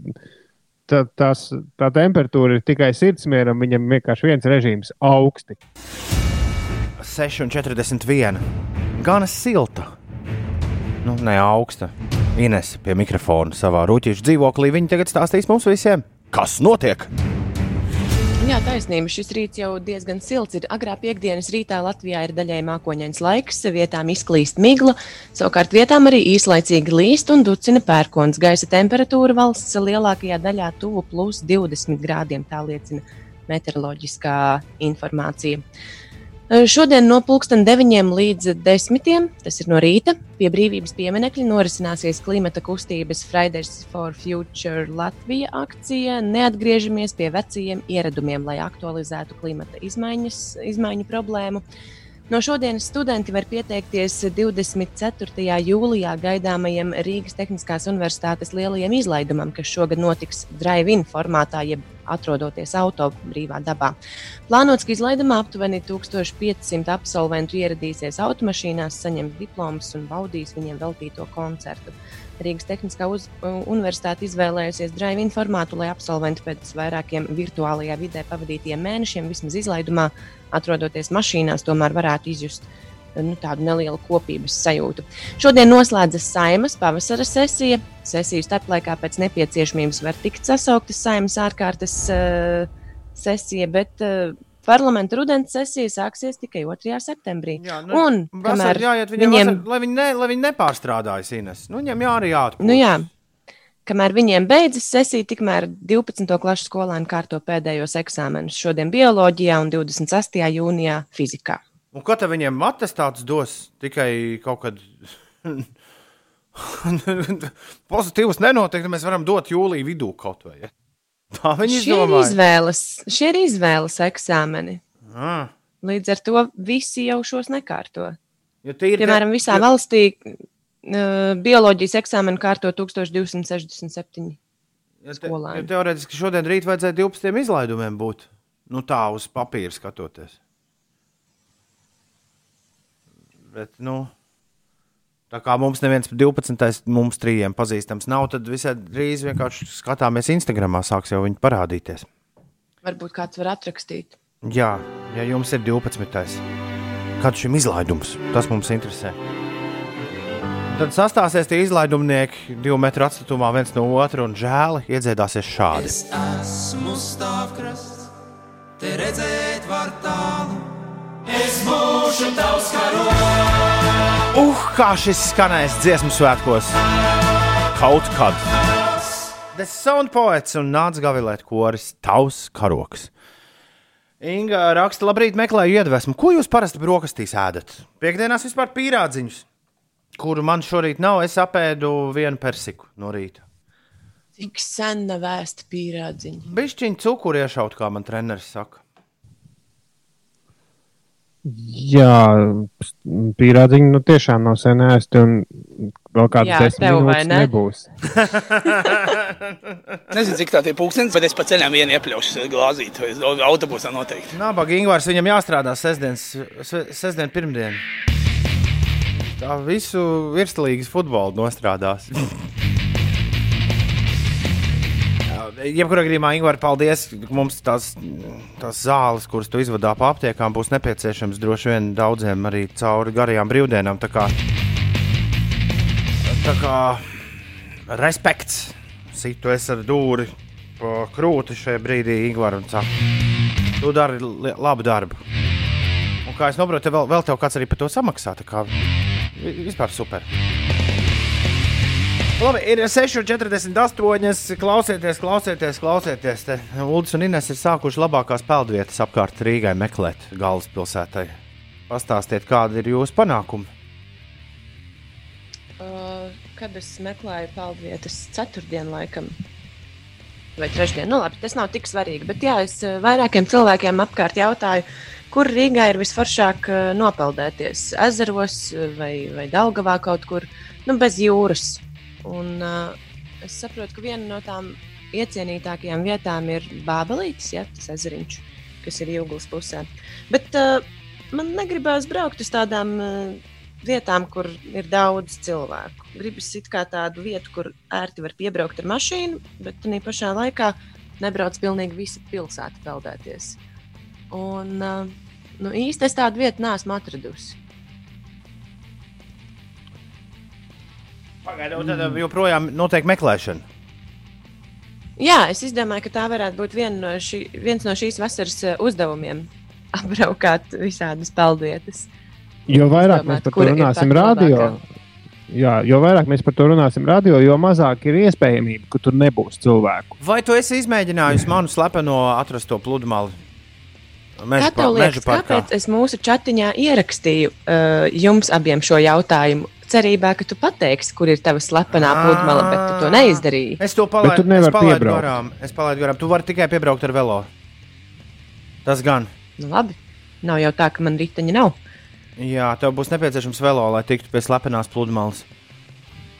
tā, tās, tā temperatūra ir tikai sirdsmieram, viņam vienkārši viens režīms - augsti. 6,41. Gan silta. Nu, ne augsta. Ines pie mikrofona savā rūtīšu dzīvoklī. Viņa tagad stāstīs mums visiem, kas notiek. Jā, taisnība. Šis rīts jau diezgan silts. Ir agrā piekdienas rītā Latvijā ir daļai mākoņains laiks, vietām izklīst migla, savukārt vietām arī īslaicīgi līst un ducina pērkons. Gaisa temperatūra valsts lielākajā daļā tuvu plus 20 grādiem, tā liecina meteoroloģiskā informācija. Eh, Šodien no pulksten 9 līdz 10, tas ir no rīta, pie brīvības pieminekļa norisināsies klimata kustības Fridays for Future Latvija akcija. Neatgriežamies pie vecajiem ieradumiem, lai aktualizētu klimata izmaiņas, izmaiņu problēmu. No šodienas studenti var pieteikties 24. jūlijā gaidāmajam Rīgas Tehniskās Universitātes lielajam izlaidumam, kas šogad notiks drive-in formātā, jeb atrodoties auto brīvā dabā. Plānots, ka izlaidumā aptuveni 1500 absolventu ieradīsies automašīnās, saņems diplomus un baudīs viņiem veltīto koncertu. Rīgas Tehniskā uz, universitāte izvēlējusies drive-in formātu, lai absolventi pēc vairākiem virtuālajā vidē pavadītiem mēnešiem, vismaz izlaidumā, atrodoties mašīnās, tomēr varētu izjust nu, tādu nelielu kopības sajūtu. Šodien noslēdzas saimas pavasara sesija. Sesiju starplaikā pēc nepieciešamības var tikt sasauktas saimas ārkārtas uh, sesija, bet uh, parlamenta rudens sesija sāksies tikai 2. septembrī. Jā, Un Vasarā kamēr jāiet viņiem, viņiem- vasar, lai viņi, ne, lai viņi nepārstrādājas, Ines. Nu, viņiem jā, arī jāatpūtas. Nu, jā. Kamēr viņiem beidzas sesija, tikmēr 12. klases skolēni kārto pēdējos eksāmenus. Šodien bioloģijā un 26. jūnijā fizikā. Un ko tad viņiem atestāts dos? Tikai kaut kad [laughs] pozitīvs nenotiek, tad mēs varam dot jūlijā vidū kaut vai. Ja? [laughs] Tā viņi Šie ir izdomāja. izvēles, šie ir izvēles eksāmeni. Ah, Līdz ar to visi jau šos nekārto. Piemēram, visā jo- valstī uh, bioloģijas eksāmenu kārto 1267. jo te- skolēni. jo Teorētiski šodien rīt vajadzēja 12 izlaidumiem būt. Nu, tā uz papīra skatoties. Bet, nu, tā kā mums neviens 12. mums trījiem pazīstams nav, tad visai drīz vienkārši skatāmies Instagramā, sāks jau viņi parādīties. Varbūt kāds var atrakstīt. Jā, ja jums ir 12. Kāds šim izlaidums? Tas mums interesē. Tad sastāsies tie izlaidumnieki divu metru atstutumā viens no otra un žēli iedziedāsies šādi. Es esmu stāvkrasts, te redzēt var tālu. Es būšu tavs karogs. Uh, kā šis skanēs dziesmu svētkos! Kaut kad! The Sound Poets un nāca gavilēt koris Tavs karoks. Inga raksta, labrīt, meklēju iedvesmu. Ko jūs parasti brokastīs ēdat? Piektdienās vispār pīrādziņus, kuru man šorīt nav. Es apēdu vienu persiku no rīta. Cik sen nav vēsta pīrādziņa. Bišķiņu cukuru iešaut, kā man treneris saka. Jā, pīrādziņi nu tiešām nav sen ēsti, un vēl kādas desmit tev vai minūtes ne? nebūs. [laughs] Nezinu, cik tā ir pūkstens, bet es pa ceļam vienu iepļaušu glāzīt, vai autobusā noteikti. Nabaga Ingūns viņam jāstrādā sestdienas, se- sestdien, pirmdien. Tā visu virslīgas futbolu nostrādās. [laughs] Jebkurā gadījumā, Ingūna, paldies. Mums tās, tās zāles, kuras tu izvadā pa aptiekām, būs nepieciešams droši vien daudziem arī cauri garajām brīvdienām. Tā kā, tā kā respekts. Situ es ar dūri krūti šajā brīdī, Ingūna, tu dari labu darbu. Un kā es saprotu, vēl, vēl tev kāds arī par to samaksā. Vispār super. Labi, ir 6,48. Klausieties, klausieties, klausieties. Ulas un Ines ir sākuši labākās peldvietas apkārt Rīgai meklēt galvaspilsētai. Pastāstiet, kādi ir jūsu panākumi? Uh, kad es meklēju peldvietas ceturtdienu laikam. Vai trešdien? Nu, labi, tas nav tik svarīgi. Bet jā, es vairākiem cilvēkiem apkārt jautāju, kur Rīgā ir visforšāk nopeldēties. Ezeros vai, vai Daugavā kaut kur, nu, bez jūras. Un, uh, es saprotu, ka viena no tām iecienītākajām vietām ir Bābelītis, ja, tas ezeriņš, kas ir Jūglas pusē. Bet uh, man negribās braukt uz tādām uh, vietām, kur ir daudz cilvēku. Gribas it kā tādu vietu, kur ērti var piebraukt ar mašīnu, bet tā pašā laikā nebrauc pilnīgi visa pilsēta peldēties. Un uh, nu, īsti es tādu vietu neesmu atradusi. Pagaidām, tad mm. joprojām notiek meklēšana. Jā, es domāju, ka tā varētu būt viena no šī, viens no šīs vasaras uh, uzdevumiem [laughs] - apbraukāt visādas peldvietas. Jo vairāk mēs Izdomāt, par to runāsim radio, jā, jo vairāk mēs par to runāsim radio, jo mazāk ir iespējamība, ka tur nebūs cilvēku. Vai tu esi izmēģinājis manu slepeno atrasto pludmali? Meža, Kā tev liekas, kāpēc es mūsu chatiņā ierakstīju uh, jums abiem šo jautājumu? Cerībā, ka tu pateiksi, kur ir tava slepenā pludmale, bet tu to neizdarīji. Es to palaidu, es palaidu garām. Es palaidu garām. Tu vari tikai piebraukt ar velo. Tas gan. Nu, labi, nav jau tā, ka man riteņa nav. Jā, tev būs nepieciešams velo, lai tiktu pie slepenās pludmales.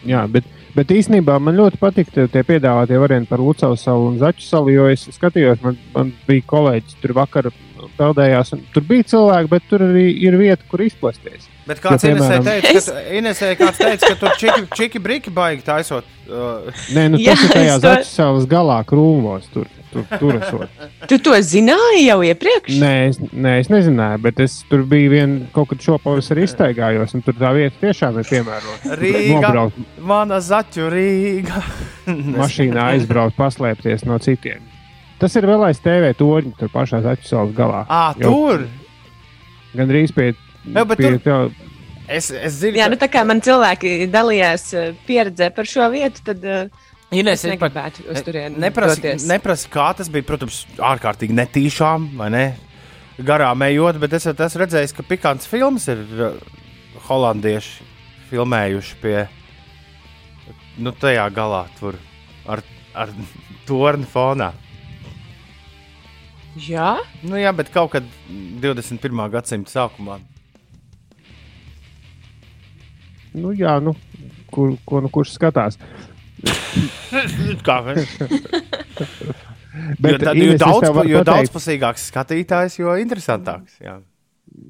Jā, bet, bet īstenībā man ļoti patīk tie tie piedāvātie varianti par Lucas salu un Zaķu salu, jo es skatījos, man, man bija kolēģis tur vakar peldējās, un tur bija cilvēki, bet tur arī ir vieta, kur izplesties. Bet kāds Jo, Inesē piemēram- teica, ka, Inesē kāds teica, ka tur čiki, čiki briki baigi taisot. Uh, Nē, nu, Jā, tas ir tajā to- salas galā krūmos. Tur, tur, tur. Tu to zināji jau iepriekš? Nē, es, nē, es nezināju, bet es tur biju vien, kaut kad šopavasar iztaigājos, un tur tā vieta tiešām ir piemērota. Rīga, Nobraukt mana zaķu Rīga. [laughs] mašīnā, aizbraukt, paslēpties no citiem. Tas ir vēl aiz TV torņa, tur pašā salas galā. Ā, Jau tur! Gan drīz pie, bet pie tur- tā. Es, es zinu, Jā, ka- nu tā kā man cilvēki dalījās pieredzē par šo vietu, tad uh, Ines, es es pat- negribētu uz turieni Neprasi, doties. neprasi, kā tas bija, protams, ārkārtīgi netīšām, vai ne? Garām ejot, bet es esmu redzējis, ka pikants filmas ir holandieši filmējuši pie, nu, tajā galā, tur ar, ar torni fonā. Jā, Nu, jā, bet kaut kad 21. gadsimta sākumā. Nu, jā, nu, kur, ko, nu, kurš skatās. [laughs] Kā, [laughs] Bet, jo, tad, Ines, jo, daudz, jo daudzpusīgāks skatītājs, jo interesantāks. Jā.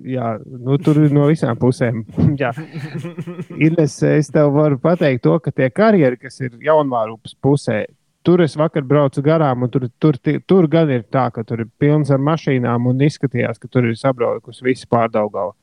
Jā, nu, tur ir no visām pusēm. [laughs] Jā. Ines, es tev varu pateikt, to, ka tie karjeri, kas ir jaunvārūpas pusē, tur es vakar braucu garām, un tur, tur, tur gan ir tā, ka tur ir pilns ar mašīnām, un izskatījās, ka tur ir sabraukusi visi pārdaugava.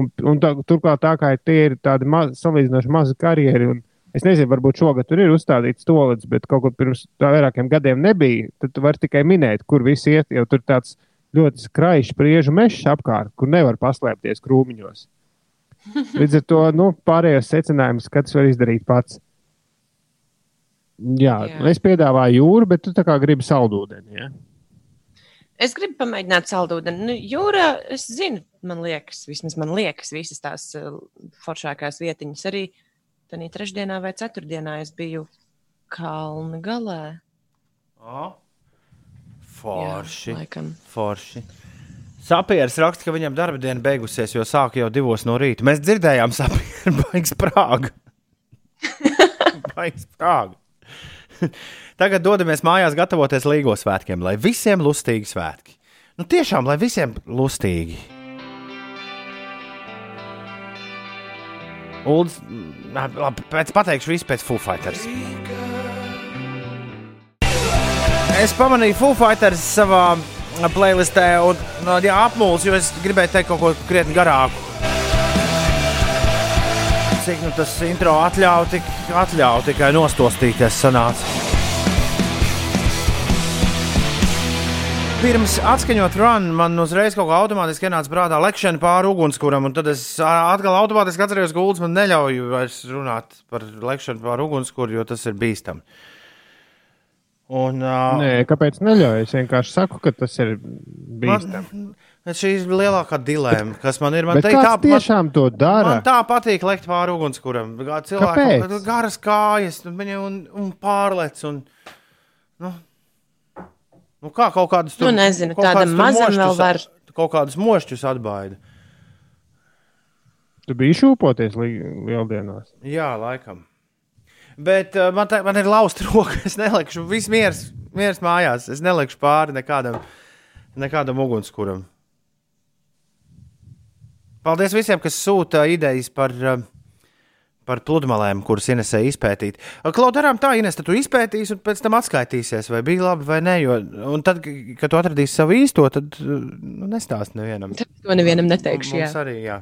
Un, un tā, turklāt tā kā tie ir tādi maz, salīdzinoši mazi karjeri. un Es nezinu, varbūt šogad tur ir uzstādīts tolets, bet kaut kur pirms vairākiem gadiem nebija. Tad tu vari tikai minēt, kur viss iet. Jo tur tāds ļoti skraišs priežu mežs apkārt, kur nevar paslēpties krūmiņos. Līdz ar to nu, pārējos secinājumus katrs var izdarīt pats. Jā, Jā. Es piedāvāju jūru, bet tu tā kā gribi saldūdeni. Ja? es gribu pamēģināt saldūdeni. Nu, jūrā, es zinu, man liekas, vismaz man liekas, visas tās uh, foršākās vietiņas. Arī tādā trešdienā vai ceturtdienā es biju Kalnu galā. O, Forši. Jā. Forši. Sapieris raksta, ka viņam darba diena beigusies, jo sāk jau divos no rīta. Mēs dzirdējām, [laughs] sapieris baigs prāga. [laughs] baigs prāga. [laughs] Tagad dodamies mājās, gatavoties līgo svētkiem, lai visiem lustīgi svētki. Nu, tiešām, lai visiem lustīgi. Mm, labi, pēc pateikšu visu pēc Foo Fighters. Es pamanīju Foo Fighters savā playlistē, un no, jā, apmuļs, jo es gribēju teikt kaut ko krietni garāku. Cik nu tas intro atļauj, tik atļauj tikai nostostīties sanāca. Pirms atskaņot run, man uzreiz kaut kā automātiski ienāca prātā lekšana pāri ugunskuram, un tad es atkal automātiski atceros, ka Gulds man neļauj vairs runāt par lekšanu pāri ugunskura, jo tas ir bīstami. Un, uh, Nē, kāpēc neļauj? Es vienkārši saku, ka tas ir bīstami. Man, šī ir lielākā dilēma, kas man ir. Man, Bet teikt, tā, man, tiešām to dara? man tā patīk lekt pāri ugunskuram. Kā Cilvēkam Kāpēc? garas kājas, un, un, un pārlec. Un, nu, nu, kā kaut kādus Nu, nezinu, kaut tādam kādus tur mazam vēl var. Kaut kādus mošķus atbaida. Tu biji šūpoties li lieldienās. Jā, laikam. Bet uh, man, tā, man ir lausta [laughs] roka. Es nelikšu visu mieru, mieru mājās. Es nelikšu pāri nekādam, nekādam ugunskuram. Paldies visiem, kas sūta idejas par, uh, par pludmalēm, kuras Inesē izpētīt. Klaudarām tā, Ines, tad tu izpētīsi un pēc tam atskaitīsies, vai bija labi vai nē. Jo, un tad, kad tu atradīsi savu īsto, tad uh, nu, nestāst nevienam. To nevienam neteikšu. Mums Jā. arī, jā.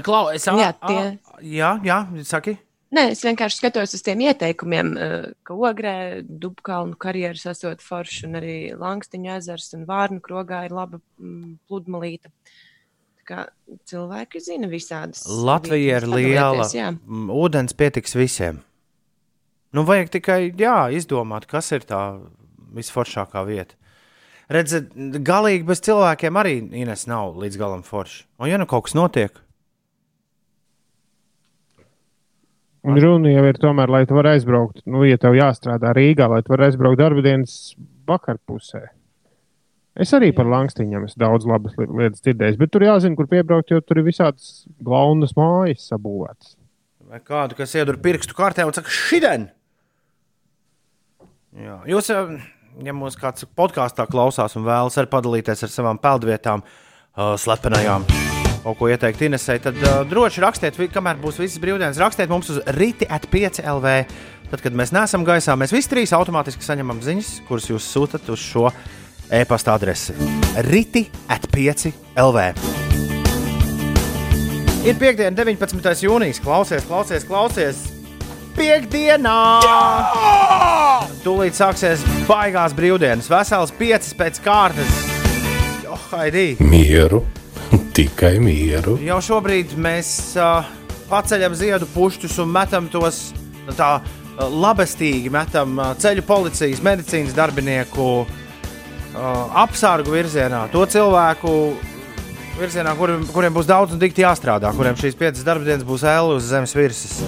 Klau, es Jā, ā- tie- ā- jā, jā, saki. Nē, es vienkārši skatos uz tiem ieteikumiem, eh, ka ogrē, dubkalnu karjeras esot forši, un arī Langstiņa ezers un Vārnu krogā ir laba mm, pludmalīte. Tā kā cilvēki zina visādas. Latvija ir liela. jā. Ūdens pietiks visiem. Nu, vajag tikai jā, izdomāt, kas ir tā visforšākā vieta. Redziet, galīgi bez cilvēkiem arī Ines nav līdz galam forši. Un, ja nu kaut kas notiek, Un runa jau ir tomēr, lai tu varētu aizbraukt, nu, ja tev jāstrādā Rīgā, lai tu varētu aizbraukt darba dienas vakarpusē. Es arī par Langstīņiem esmu daudz labas li- lietas dzirdējis, bet tur jāzina, kur piebraukt, jo tur ir visādas glaunas mājas sabūvētas. Vai kādu, kas iedur pirkstu kārtē un saka, šodien? Jūs, eh, ja mūsu kāds podkāstā klausās un vēlas arī padalīties ar savām peldvietām, uh, slepenajām, kaut ko ieteikt Inesai, tad uh, droši rakstiet, kamēr būs visas brīvdienas, rakstiet mums uz rīti at 5 LV. Tad, kad mēs neesam gaisā, mēs visi trīs automātiski saņemam ziņas, kuras jūs sūtat uz šo e-pasta adresi. Rīti at 5 LV. Ir piekdiena, 19. jūnijas. Klausies, klausies, klausies. Piektdienā! Tūlīt sāksies baigās brīvdienas. Vesels piecas pēc kārtas. Jo, Haidī! Mieru, [laughs] tikai mieru. Jau šobrīd mēs uh, paceļam ziedu pušķus un metam tos nu, tā uh, labestīgi, metam uh, ceļu policijas, medicīnas darbinieku apsargu virzienā. To cilvēku virzienā, kuriem, kuriem būs daudz un dikti jāstrādā, kuriem šīs piecas darbdienas būs ēle uz zemes virsmas.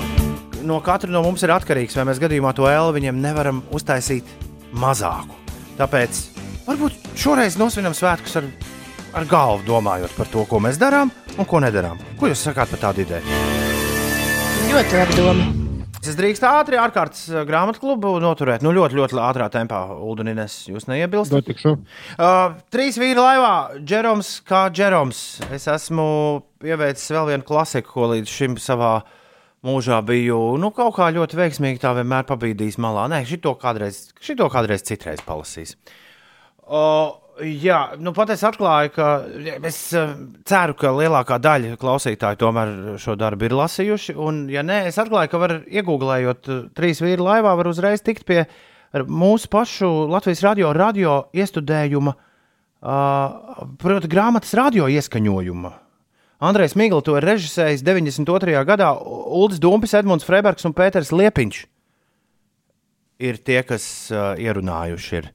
No katra no mums ir atkarīgs, vai mēs gadījumā to ēlu viņiem nevaram uztaisīt mazāku. Tāpēc varbūt šoreiz nosvinam svētkus ar, ar galvu, domājot par to, ko mēs darām un ko nedarām. Ko jūs sakāt par tādu ideju? Ļoti labi doma. Es drīkstu ātri ārkārtas uh, grāmatu klubu noturēt. Nu, ļoti, ļoti ātrā tempā, Udunines. Jūs neiebilstat? Uh, trīs vīri laivā, Džeroms kā Džeroms. Es esmu ieveicis vēl vienu klasiku, ko līdz šim savā mūžā biju nu, kaut kā ļoti veiksmīgi tā vienmēr pabīdījis malā. Nē, šito kādreiz, šito kādreiz citreiz palasīs. Uh, jā, nu pat es atklāju, ka es uh, ceru, ka lielākā daļa klausītāju tomēr šo darbu ir lasījuši. Un, ja nē, es atklāju, ka var iegūglējot uh, trīs vīru laivā, var uzreiz tikt pie mūsu pašu Latvijas radio, radio iestudējuma, uh, proti, grāmatas radio ieskaņojuma. Andrejs Migls to ir režisējis 92. gadā. Ulris Dumpis, Edmunds Freibergs un Pēters Liepiņš ir tie, kas uh, ierunājuši ir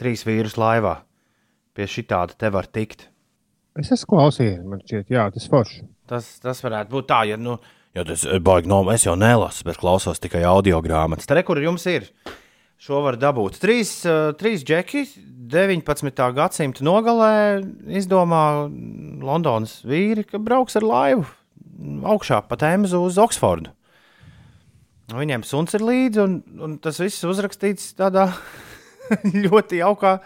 trīs vīrus laivā. Pie šī tāda te var tikt. Es esmu klausījies, man šķiet, jā, tas forši. Tas, tas varētu būt tā, ja, nu, ja tas ir baigi, no es jau nelasu, bet klausos tikai audio grāmatas. Tur, kur jums ir, šo var dabūt. Trīs, uh, trīs džeki 19. gadsimta nogalē izdomā Londonas vīri, ka brauks ar laivu augšā pa Tēmzu uz Oksfordu. Viņiem suns ir līdzi, un, un tas viss uzrakstīts tādā [laughs] ļoti jaukā,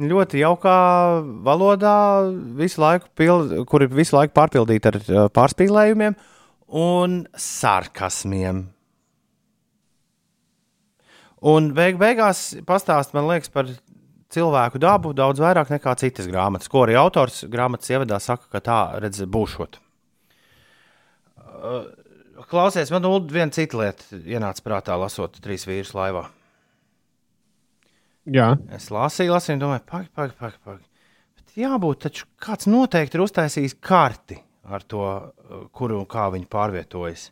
ļoti jaukā valodā, visu laiku, pild, kur ir visu laiku pārpildīta ar uh, pārspīlējumiem un sarkasmiem. Un beig beigās pastāst, man liekas, par cilvēku dabu daudz vairāk nekā citas grāmatas, ko arī autors grāmatas ievadā saka, ka tā redz būšot. Uh, Klausies, man viena cita lieta ienāca prātā, lasot trīs vīrus laivā. Jā, Es lasīju, lasīju, domāju, pagaidi, pagaidi. Pag. Bet jābūt, taču kāds noteikti ir uztaisījis karti ar to, uh, kuru un kā viņi pārvietojas.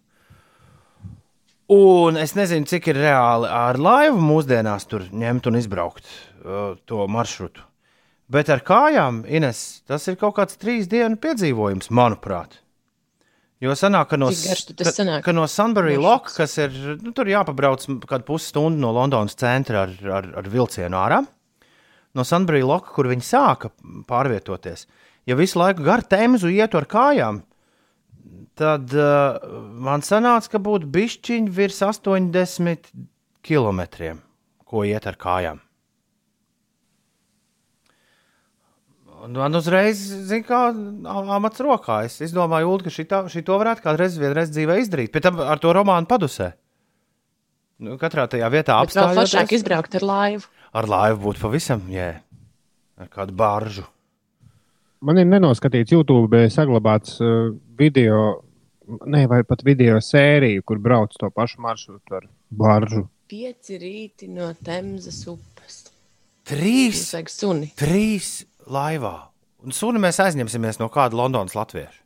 Un es nezinu, cik ir reāli ar laivu mūsdienās tur ņemt un izbraukt uh, to maršrutu. Bet ar kājām, Ines, tas ir kaut kāds trīs dienu piedzīvojums, manuprāt. Jo sanāk, ka no, tas ka, sanāk? ka no Sunbury? Lock, kas ir nu, tur jāpabrauc kādu pusstundu no Londonas centra ar, ar, ar vilcienu ārā, no Sunbury Lock, kur viņi sāka pārvietoties, ja visu laiku gar temzu ietu ar kājām, tad uh, man sanāca, ka būtu bišķiņi virs 80 km, ko iet ar kājām. Man uzreiz, zina, kā amats rokā. Es izdomāju, Ulu, ka šito, šito varētu kādreiz vienreiz dzīvē izdarīt. Pēc tam ar to romānu padusē. Nu, katrā tajā vietā Bet vēl apstāties. izbraukt ar laivu. Ar laivu būtu pavisam, jē, ar kādu baržu. man ir nenoskatīts YouTube, bet saglabāts uh, video, ne, vai pat video sēriju, kur brauc to pašu maršrutu ar baržu. Pieci rīti no Temzas upes. Trīs, trīs laivā. Un suni mēs aizņemsimies no kāda Londonas latvieša.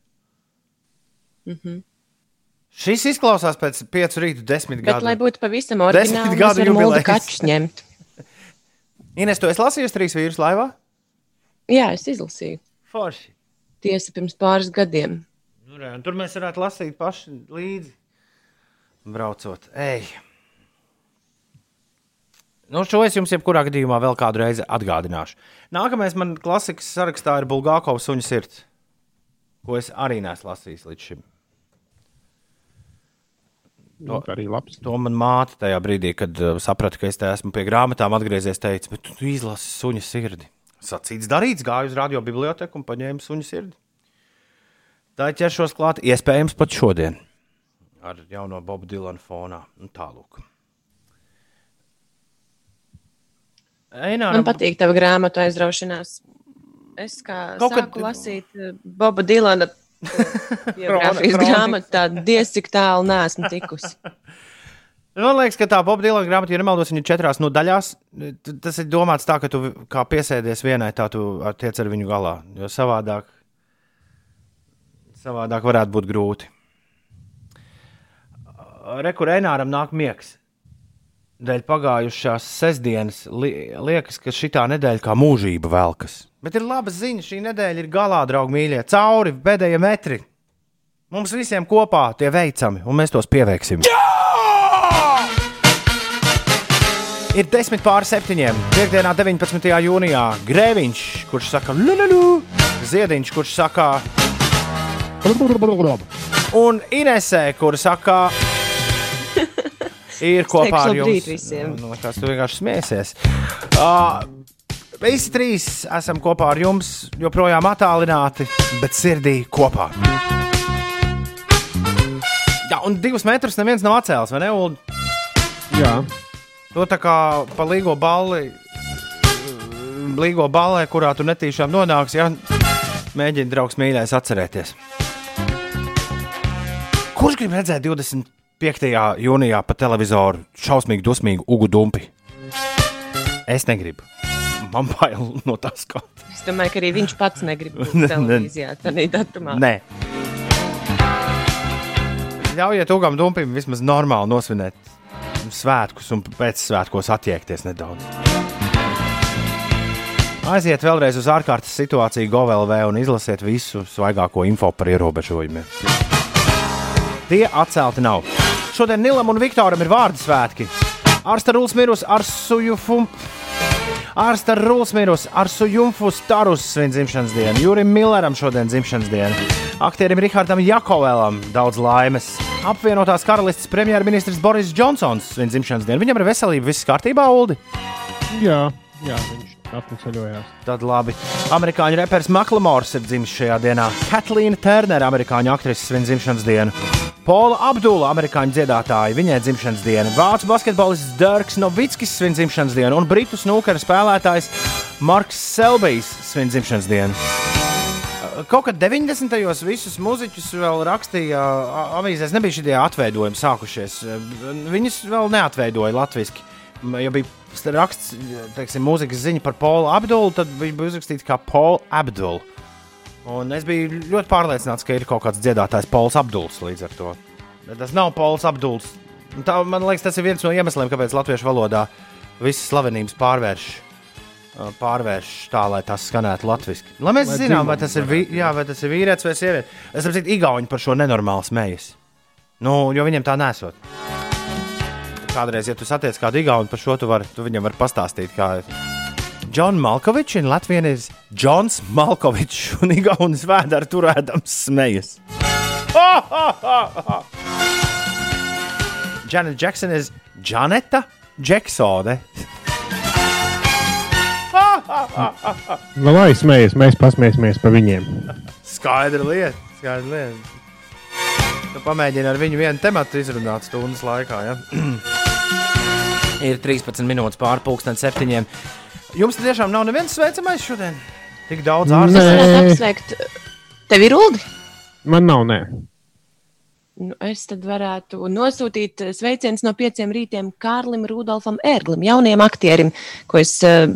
Mm -hmm. Šis izklausās pēc piecu rītu, desmit Bet, lai gadu. būtu pavisam oriģināli, gadu jubilejas. kačus ņemt. [laughs] Ines, tu esi lasījusi trīs vīrus laivā? Jā, es izlasīju. Forši. Tiesa pirms pāris gadiem. Nu, re, tur mēs varētu lasīt paši līdzi. Braucot, ej. Nu, šo es jums jebkurā gadījumā vēl kādu reizi atgādināšu. Nākamais man klasikas sarakstā ir Bulgākovs suņa sirds, ko es arī neesmu lasījis līdz šim. Nu, labs. To man māte tajā brīdī, kad uh, saprata, ka es te esmu pie grāmatām atgriezies, teica, bet tu, izlasi suņa sirdi. Sacīts, darīts, gāju uz radio biblioteku un paņēmu suņa sirdi. Tā ķeršos klāt, iespējams, pat šodien ar jauno Bobu Dilanu fonā. Nu, tālūk. Eināram, Man patīk tava grāmatu aizraušanās. Es kā Kaut kad- sāku lasīt eh, Boba Dilana [laughs] biogrāfijas Kroni- grāmatu, tad diez cik tālu neesmu tikusi. [laughs] Man liekas, ka tā Boba Dilana grāmata, ja nemaldos, ir četrās no daļās. Tas ir domāts tā, ka tu kā piesēdies vienai, tā tu tiec ar viņu galā. Jo savādāk, savādāk varētu būt grūti. Rekurēnāram nāk miegs. Dēļ pagājušās sestdienas li liekas, ka šī nedēļa kā mūžība velkas. Bet ir laba ziņa, šī nedēļa ir galā, draugi mīļie, cauri pēdējie metri. Mums visiem kopā tie veicami, un mēs tos pieveiksim. Ir 10 pār 7. Piektdienā, 19. jūnijā, Grēviņš, kurš saka, Lulu, Ziediņš, kurš saka, un Inesē, kur saka, ir kopā ar jums. visiem. Nu, kas tu vienkārši smiesies? Uh, visi trīs esam kopā ar jums, joprojām attālināti, bet sirdī kopā. Jā, un divus metrus neviens nav atcēlis, vai ne? Un Jā, To tā kā pa līgo balli, līgo ballē, kurā tu netīšām nonāksi, ja mēģini draugs mīļais atcerēties. Kurš grib redzēt 25. jūnijā pa televizoru šausmīgi dusmīgu ugu dumpi? Es negribu. Man bail no tā skata. Es domāju, ka arī viņš pats negrib būt [laughs] televīzijā tādā datumā. Nē. Ļaujiet ugam dumpim vismaz normāli nosvinēt svētkus un pēc svētkos attiekties nedaudz. Aiziet vēlreiz uz ārkārtas situāciju GOVLV un izlasiet visu svaigāko info par ierobežojumiem. Tie atcelti nav. Šodien Nilam un Viktoram ir vārdu svētki. Ārsta Rūls mirus ar sujufum. Ārsta Rūls mirus ar sujumfu starus svin dzimšanas dienu. Jurim Milleram šodien dzimšanas diena. Aktierim Rihardam Jakovēlam daudz laimes. Apvienotās karalistes premjerministrs Boris Džonsons svin dzimšanas dienu. Viņam ir veselība, viss kārtībā, Uldi. jā, jā viņš atceļojās. Tad labi. Amerikāņu reperis Maklamors ir dzimis šajā dienā. Katlīna Turnere, amerikāņu aktrise, svin dzimšanas dienu. Pola Abdula, amerikāņu dziedātāja, viņai dzimšanas diena. Vācu basketbolists Dirks Novickis svin dzimšanas dienu, un britu snūkera spēlētājs Marks Selbijs svin dzimšanas dienu. Kaut kad 90. gados visus mūziķus vēl rakstīja avīzēs, nebija šie atveidojumi sākušies. Viņus vēl neatveidoja latviešu. Ja bija raksts, teiksim, mūzikas ziņa par Polu Abdulu, tad viņš bija uzrakstīts kā Paul Abdul. Un es biju ļoti pārliecināts, ka ir kaut kāds dziedātājs Pols Abduls līdz ar to. Bet tas nav Pols Abduls. Tā, man liekas, tas ir viens no iemesliem, kāpēc latviešu valodā visas slavenības pārvērš. uh, Pārvērš tā, lai tas skanētu latviešu. Lai mēs Lai zinām, vai tas, ir vi, jā, vai tas ir vīrietis vai sieviete. Es saprotu, Igauni par šo nenormālu smējas. Nu, jo viņiem tā nesot. Kādreiz, ja tu satiec kādu Igauni par šo, tu, var, tu viņam vari pastāstīt, kā ir. Džons Malkovičs un Latvijas ir Džons Malkovičs un Igaunis vēdā turēdams smejas. Janet Jackson ir Janeta Džeksone. Nu, lai smējas, mēs pasmēsimies par viņiem. Skaidra lieta. Skaidra lieta. Tu pamēģini ar viņu vienu tematu izrunāt stundas laikā. Ja? [clears throat] Ir 13 minūtes pusdien septiņiem. Jums tiešām nav neviens sveicamais šodien? Tik daudz ārstu. Nē. Apsveikt. Tev ir uldi? Man nav, nē. Nu, es tad varētu nosūtīt eh, sveicienus no pieciem rītiem Kārlim Rudolfam Ērglim, jaunajam aktierim, ko es eh,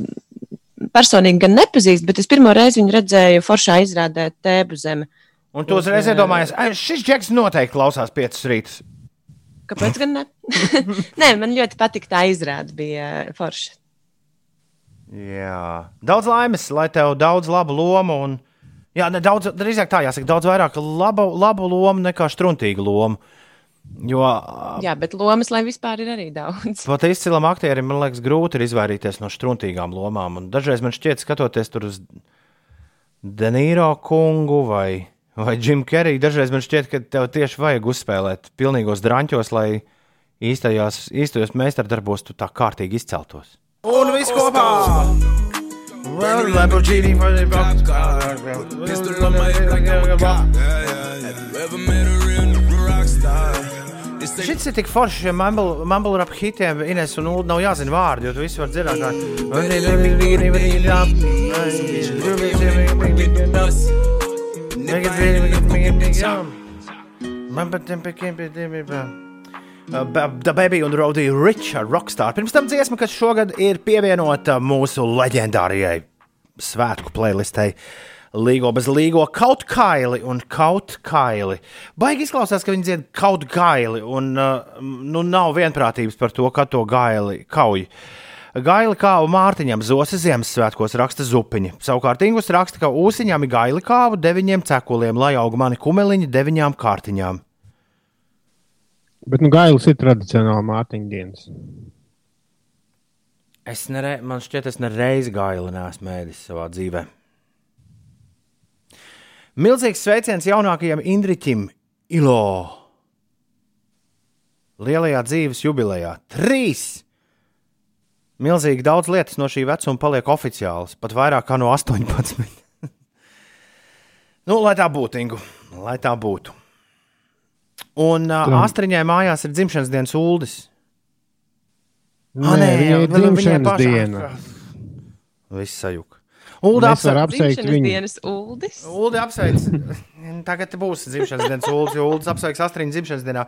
personīgi gan nepazīstu, bet es pirmo reizi viņu redzēju foršā izrādē Tēbu zeme. Un tu uzreiz iedomājies, "Ai, šis džeks noteikti klausās piecus rītus. Kāpēc gan ne? [laughs] Nē, man ļoti patika tā izrāde, bija forša. Jā, daudz laimes, lai tev daudz labu lomu. Un, jā, ne, daudz, drīzāk tā jāsaka, daudz vairāk labu, labu lomu nekā struntīgu lomu. Jo Jā, bet lomas, lai vispār ir arī daudz. [laughs] pat izcilam aktierim, man liekas, grūti ir izvairīties no struntīgām lomām. Un dažreiz man šķiet, skatoties tur uz Denīro kungu vai, vai Džimu Keriju, dažreiz man šķiet, ka tev tieši vajag uzspēlēt pilnīgos drāņķos, lai īstajos, īstajos meistardarbos tu tā kārtīgi izceltos. Un viss kopā! Well, Lamborghini Pistol on my head like I'm a cop. Yeah, yeah, yeah. Have you ever met a real rock star? Šis ir tik foršs, šiem mumble, mumble rap hitiem, Ines un Ulu nav jāzina vārdi, jo tu visi var dzirdēt, kā. The Baby un Rodija Rich ar Rockstar. Pirms tam dziesma, kas šogad ir pievienota mūsu leģendārajai svētku playlistei. Līgo bez līgo kaut kaili un kaut kaili. Baigi izklausās, ka viņi dzied kaut gaili, un uh, nu, nav vienprātības par to, ka to gaili kauj. Gaili kāvu Mārtiņam Zosa Ziemassvētkos raksta zupiņi. Savukārt Ingus raksta, ka ūsiņām ir gaili kāvu deviņiem cekuliem, lai aug mani kumeliņi deviņām kārtiņām. Bet nu, gailis ir tradicionāli Mārtiņa dienas. Es nere, man šķiet, es nereiz gaili neesmu mēdis savā dzīvē. Milzīgs sveiciens jaunākajam Indriķim Ilo. Lielajā dzīves jubilejā. Trīs! Milzīgi daudz lietas no šī vecuma paliek oficiāls, pat vairāk kā no 18. nu, lai tā būtu, Ingu, lai tā būtu. Un uh. Astriņai mājās ir dzimšanas dienas ULDIS. Nē, viņai ir vēl viņai dzimšanas pašai. diena. Viss sajūta. Ulda apsveic. apsveikt viņu. dienas uldis. Ulda apsveic. Tagad būs dzimšanas dienas ULDIS, jo Ulda apsveiks Astriņas dzimšanas dienā.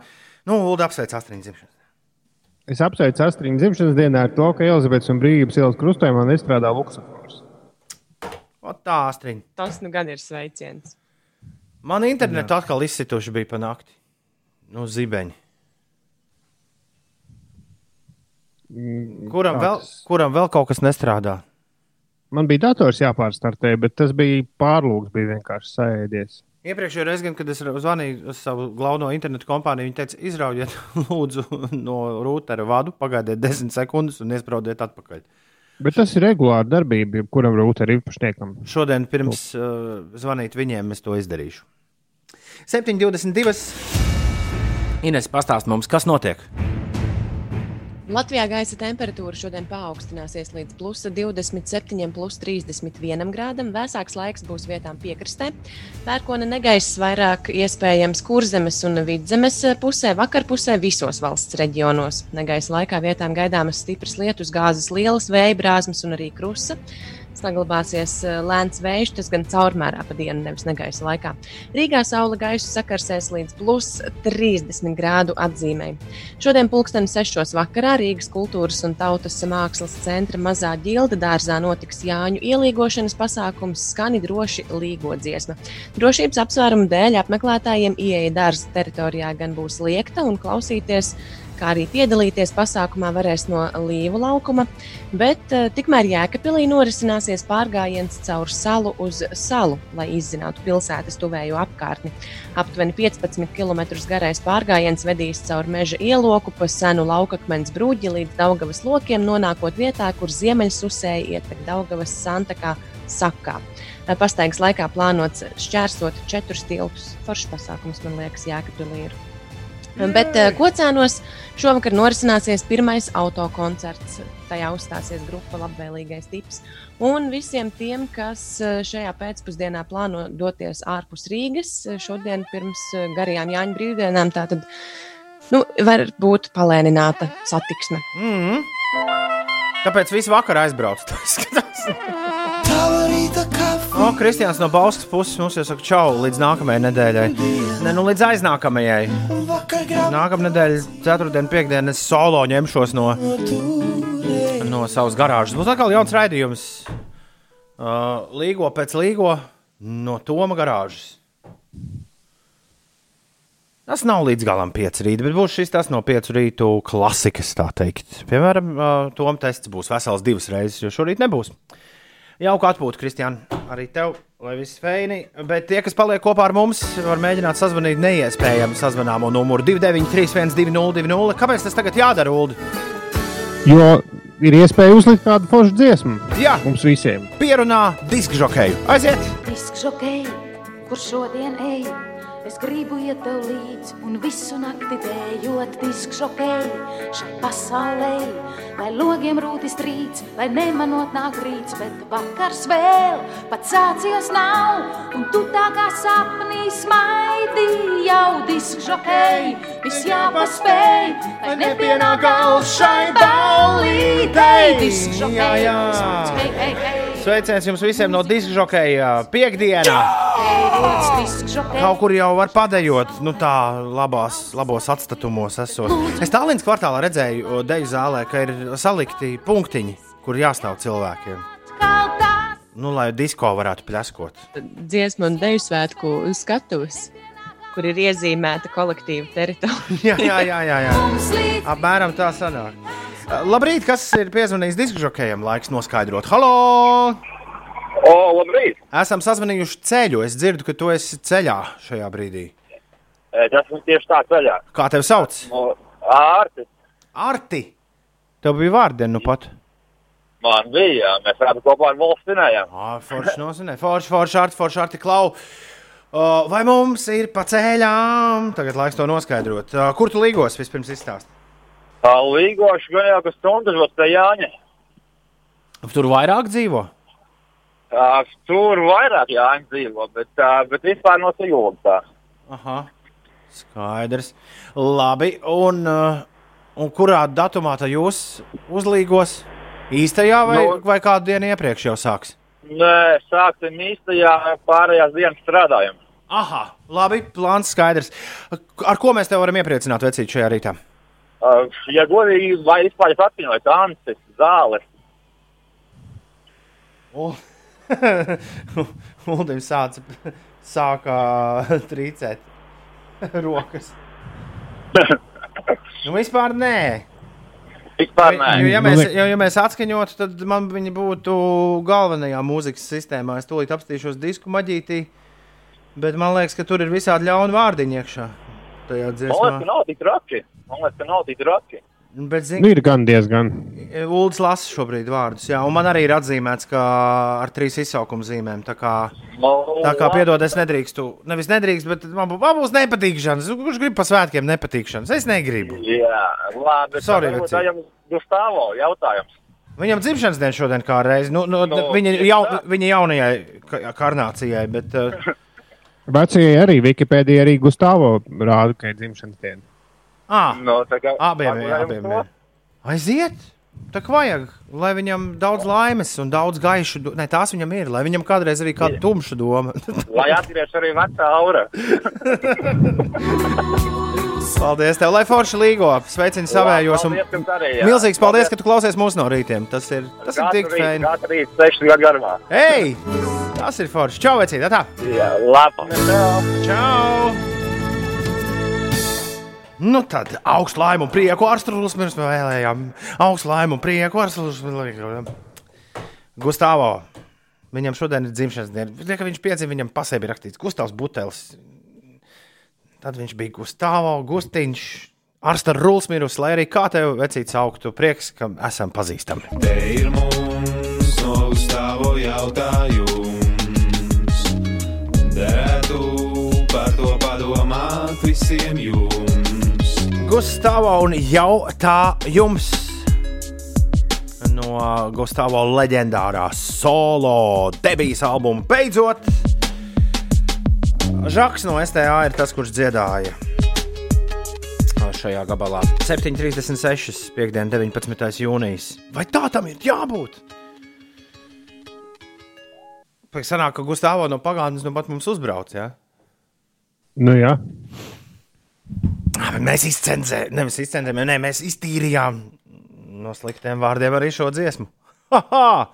Nu, Ulda apsveic Astriņas dzimšanas. Es apsveicu Astrīnu dzimšanas dienā ar to, ka Elizabetes un Brīvības ielas krustojumā nestrādā luksofors. O tā, Astriņa. Tas nu gan ir sveiciens. Man internetu atkal izsituši bija pa nakti. Nu, zibeņi. Kuram kā vēl, kuram vēl kaut kas nestrādā? Man bija dators jāpārstartē, bet tas bija pārlūks, bija vienkārši sēdies. Iepriekšējā reizē, kad es zvanīju uz savu galveno internetu kompāniju, viņi teica, izraujiet [laughs] lūdzu no rūtera vadu, pagaidiet desmit sekundes un iesprādiet atpakaļ. Bet tas ir regulāra darbība, jebkuram rūtera īpašniekam. Šodien, pirms uh, zvanīt viņiem, es to izdarīšu. 7,22. Ines, pastāst mums, kas notiek? Latvijā gaisa temperatūra šodien paaugstināsies līdz plus 27, plus 31 grādam. Vēsāks laiks būs vietām piekrastē. Pērkona negaiss vairāk iespējams kurzemes un vidzemes pusē, vakarpusē visos valsts reģionos. Negaisa laikā vietām gaidāmas stipras lietus, gāzes lielas, vēja brāzmas un arī krusa. Saglabāsies eh, lēns vējš, tas gan caurmērā pa dienu, nevis negaisa laikā. Rīgā saule gaisu sakarsēs līdz plus 30 grādu atzīmē. Šodien, pulksten 6. vakarā, Rīgas kultūras un tautas mākslas centra mazā ģilda dārzā notiks Jāņu ielīgošanas pasākums Skani droši līgo dziesma. Drošības apsvērumu dēļ apmeklētājiem ieeja dārza teritorijā gan būs liekta un klausīties. Kā arī piedalīties pasākumā varēs no Līvu laukuma, bet uh, tikmēr Jēkabīlī norisināsies pārgājiens caur salu uz salu, lai izzinātu pilsētas tuvējo apkārtni. Aptuveni 15 km garais pārgājiens vedīs caur meža ieloku pa senu laukakmens brūģi līdz Daugavas lokiem, nonākot vietā, kur ziemeļsusēji ietek Daugavas santakā sakā. Eh, Pastaigas laikā plānots šķērsot četrus tiltus. Foršs pasākums, man liekas, Jēkabīlī ir. Bet uh, Kocēnos šovakar norisināsies pirmais autokoncerts. Tajā uzstāsies grupa Labvēlīgais tips. Un visiem tiem, kas eh, šajā pēcpusdienā plāno doties ārpus Rīgas, eh, šodien pirms garajām Jāņa brīvdienām, tā tad nu, var būt palēnināta satiksme. Mm -hmm. Tāpēc visu vakaru aizbraucu. [laughs] O, Kristians no Bauskas puses mums jau saka, čau, līdz nākamajai nedēļai. Ne, nu, līdz aiznākamajai. Nākamā nedēļa, ceturtdiena, piekdiena, es solo ņemšos no, no savas garāžas. Būs atkal jauns raidījums. Uh, līgo pēc līgo no Toma garāžas. Tas nav līdz galam pieci rīti, bet būs šis tas no piecu rītu klasikas, tā teikt. Piemēram, uh, Toma tests būs vesels divas reizes, jo šorīt nebūs. Jauka atpūta, Kristiāna. Arī tev, lai viss feini. Bet tie, kas paliek kopā ar mums, var mēģināt sazvanīt neiespējamu sazvanāmo numuru 293, 202, Kāpēc tas tagad jādara, Ulu? Jo ir iespēja uzlikt kādu foršu dziesmu. Jā. Mums visiem. Pierunā diskžokeju. Aiziet! Diskžokei, kur šodien ej, es gribu iet tev līdzi un visu nakti dējot diskžokei šai pasaulē. Lai logiem rūtis trīc, lai nemanot nāk rīts, bet vakars vēl pats sācies nav, un tu tā kā sapnī smaidi jau diskžokei, viss jāpaspēj, lai nepienāk gals šai ballītei. Jā, jā. hei, hei, hei. Sveiciens jums visiem no diskžokeja piekdienā! Kaut kur jau var padējot, nu tā labās, labos atstatumos esot. Es Tallinas kvartālā redzēju deju zālē, ka ir salikti punktiņi, kur jāstāv cilvēkiem. Nu, lai disko varētu pleskot. dziesmu un deju svētku skatuves, kur ir iezīmēta kolektīva teritorija. [laughs] jā, jā, jā, jā, jā. Apmēram tā sanāk. Labrīt, kas ir piezvanījis diskžokejam? Laiks noskaidrot. Halo! O, labrīt! Esam sazvanījuši ceļu. Es dzirdu, ka tu esi ceļā šajā brīdī. Es esmu tieši tā ceļā. Kā tevi sauc? No Ārti. Arti! Tev bija vārdiena nu pat. Man bija, jā, mēs rādām kopā ar svinējām. Ah, forši nosinē. Forši, forši, arti, forši, arti, klau. Vai mums ir pa ceļām? Tagad laiks to noskaidrot. Kur tu līgos vispirms izstāst? Tā līgoši ka stundas būs pie Jāņa. Tur vairāk dzīvo? Tā, tur vairāk Jāņa dzīvo, bet, tā, bet vispār no sajūta tā. Aha. Skaidrs. Labi. Un, uh, un kurā datumā tad jūs uzlīgos? Īstajā vai, Nu- vai kādu dienu iepriekš jau sāks? Nē, sāksim īstajā, pārējās dienas strādājam. Aha, labi, plāns skaidrs. Ar ko mēs te varam iepriecināt vecīt šajā rītā? Uh, ja godīgi, vai vispār es atmiņoju tancis, zāles. [laughs] Uldim sāca, sāka trīcēt rokas. Nu, vispār nē. Vispār nē. Jo, ja, mēs, jo, ja mēs atskaņotu, tad man viņi būtu galvenajā mūzikas sistēmā. Es tūlīt apstīšos disku maģītī, bet man liekas, ka tur ir visādi ļauni vārdiņi iekšā. Tajā Man liekas, dziesmā. ka nav tik traki. Man liekas, ka nav tik traki. Bet, zin, Nu, ir gan diezgan. Ulds lasa šobrīd vārdus, jā, un man arī ir atzīmēts, ka ar trīs izsaukuma zīmēm. Tā kā, tā kā piedod, es nedrīkstu, nevis nedrīkst, bet man, man būs nepatīkšanas. Kurš grib pa svētkiem nepatīkšanas? Es negribu. Jā, labi. Sorry, vecīt. varbūt ejam Gustāvo jautājums. Viņam dzimšanas diena šodien kā reiz, nu, nu, Nu, viņa, jau, viņa jaunajai ka- karnācijai, bet [laughs] uh, Vecie arī Wikipēdija arī Gustavo rāda, ka ir dzimšanas diena. Ah, No, tā kā, abiem ir. Abiem ir. Aiziet! Tā kā vajag, lai viņam daudz laimes un daudz gaišu, ne tās viņam ir, lai viņam kādreiz arī kāda tumša doma. [laughs] Lai atgriež arī vecā aura. [laughs] Paldies, tev, lai forši līgo. Sveicini savējos. Un... Paldies arī, jā. Milzīgs paldies, ka tu klausies mūsu no rītiem. Tas ir, tas ir tik fēni. Katru rītu, seši gadu garumā. Ei! Tas ir forši. Čau, vecīt! Tā! Jā, labi. Čau! Nu tad augstu laimu un prieku ar strūklus mēs vēlējām. Augstu laimu un prieku ar strūklus vēlējām. Gustavo. Viņam šodien ir dzimšanas diena. Viņš, ka viņš piedzima, viņam pasē bija rakstīts Gustavs Butelis. Tad viņš bija Gustavo, Gustiņš, Arsta Ruls mirus, lai arī kā tev vecīts augtu. Prieks, ka esam pazīstami. Te ir mums no Gustavo jautājums. Derētu par to padomāt visiem jums. Gustavo un jau tā jums no Gustavo leģendārā solo debijas albuma beidzot. Žaks no STA ir tas, kurš dziedāja šajā gabalā. 7,36. piekdiena, 19. jūnijas. Vai tā tam ir jābūt? Pēc sanāk, ka Gustavo no pagātnes nu pat mums uzbrauc. Ja? Nu, jā. Ah, Mēs izcenzējām, nevis izcenzējām, ne, mēs iztīrījām no sliktiem vārdiem arī šo dziesmu. [laughs] Ha-ha!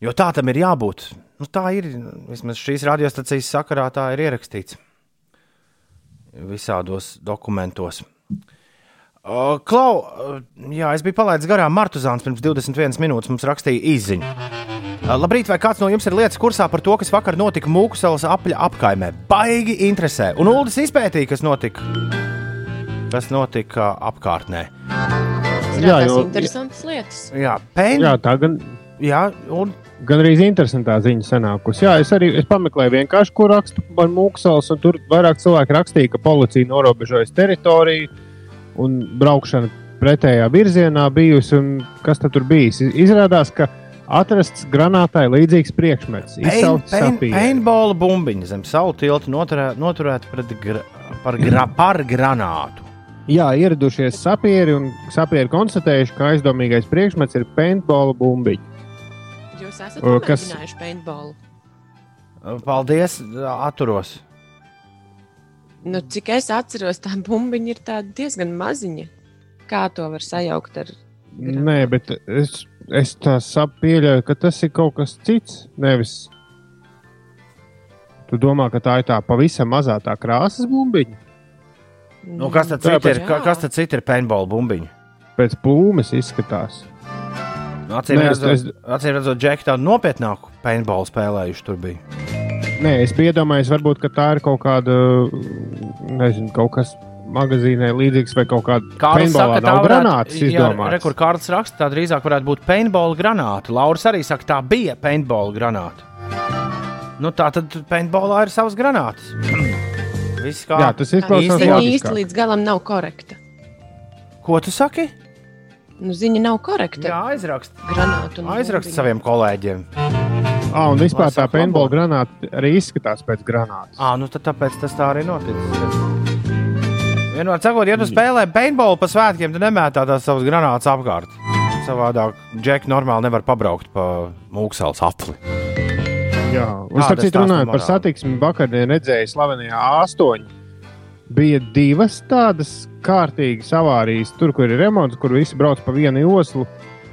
Jo tā tam ir jābūt. Nu, tā ir. Vismaz šīs radiostacijas sakarā tā ir ierakstīts visādos dokumentos. O, Klau, o, jā, es biju palaidis garām Martuzāns pirms 21 minūtes. Mums rakstīja īziņu. Labrīt, vai kāds no jums ir lietas kursā par to, kas vakar notika Mūkuselas apļa apkaimē? Baigi interesē. Un Uldis izpētīja, kas notika, kas notika apkārtnē. Jā, jo... interesantas lietas. Jā, pen... Jā, tā gan. Jā, un Gan arī interesantā ziņa sanākusi. Jā, es arī es pameklēju vienkārši, ko raksta par Mūksels, un tur vairāk cilvēki rakstīja, ka policija norobežojas teritoriju un braukšana pretējā virzienā bijusi. un Kas tad tur bijis? Izrādās, ka atrasts granātai līdzīgs priekšmets. Izsaukts sapīri. paintball bumbiņa zem savu tiltu noturē- noturēta pret gra... par, gra... [laughs] par granātu. Jā, ieradušies sapieri un sapieri konstatējuši, ka aizdomīgais priekšmets ir paintball bumbiņa. Jūs esat kas- pamēģinājuši paintballu. Paldies, atturos. Nu, cik es atceros, tā bumbiņa ir diezgan maziņa. Kā to var sajaukt ar Nē, bet es, es tā saprotu, ka tas ir kaut kas cits. Nevis. Tu domā, ka tā ir tā pavisam mazā tā krāsas bumbiņa? Nu, kas tad cits ir? ka- Kas tad cits ir paintball bumbiņa? Pēc plūmes izskatās. Nu, Acīm redzot, es- Džeki tādu nopietnāku paintball spēlējuši tur bija. Nē, es iedomājos, varbūt ka tā ir kaut kāda, nezinu, kaut kas magazīnē līdzīgs vai kaut kāda paintballā nav granātas jā, izdomāts. re, kur Kārlis raksta, tā drīzāk varētu būt paintball granāta. Lauris arī saka, tā bija paintball granāta. Nu, tā tad paintballā ir savas granātas. Viss kā Jā, tas izklausās loģiskāk. īsti līdz galam nav korekta. Ko tu saki? Nu, ziņa nav korekta. Jā, aizrakst. Granātu un Aizrakst saviem kolēģiem. Ah, un vispār tā paintball granāta arī izskatās pēc granātas. Ah, nu tad tāpēc tas tā arī noticis. Vienmēr sakot, ja tu spēlē paintball pa svētkiem, tad nemētā tās savas granātas apkārt. Savādāk Džeki normāli nevar pabraukt pa mūksels apli. Jā, un starp citu runājot par satiksmi, vakardien redzēju slavenajā A8. Bija divas tādas kārtīgas avārijas, tur, kur ir remonts, kur visi brauc pa vienu joslu.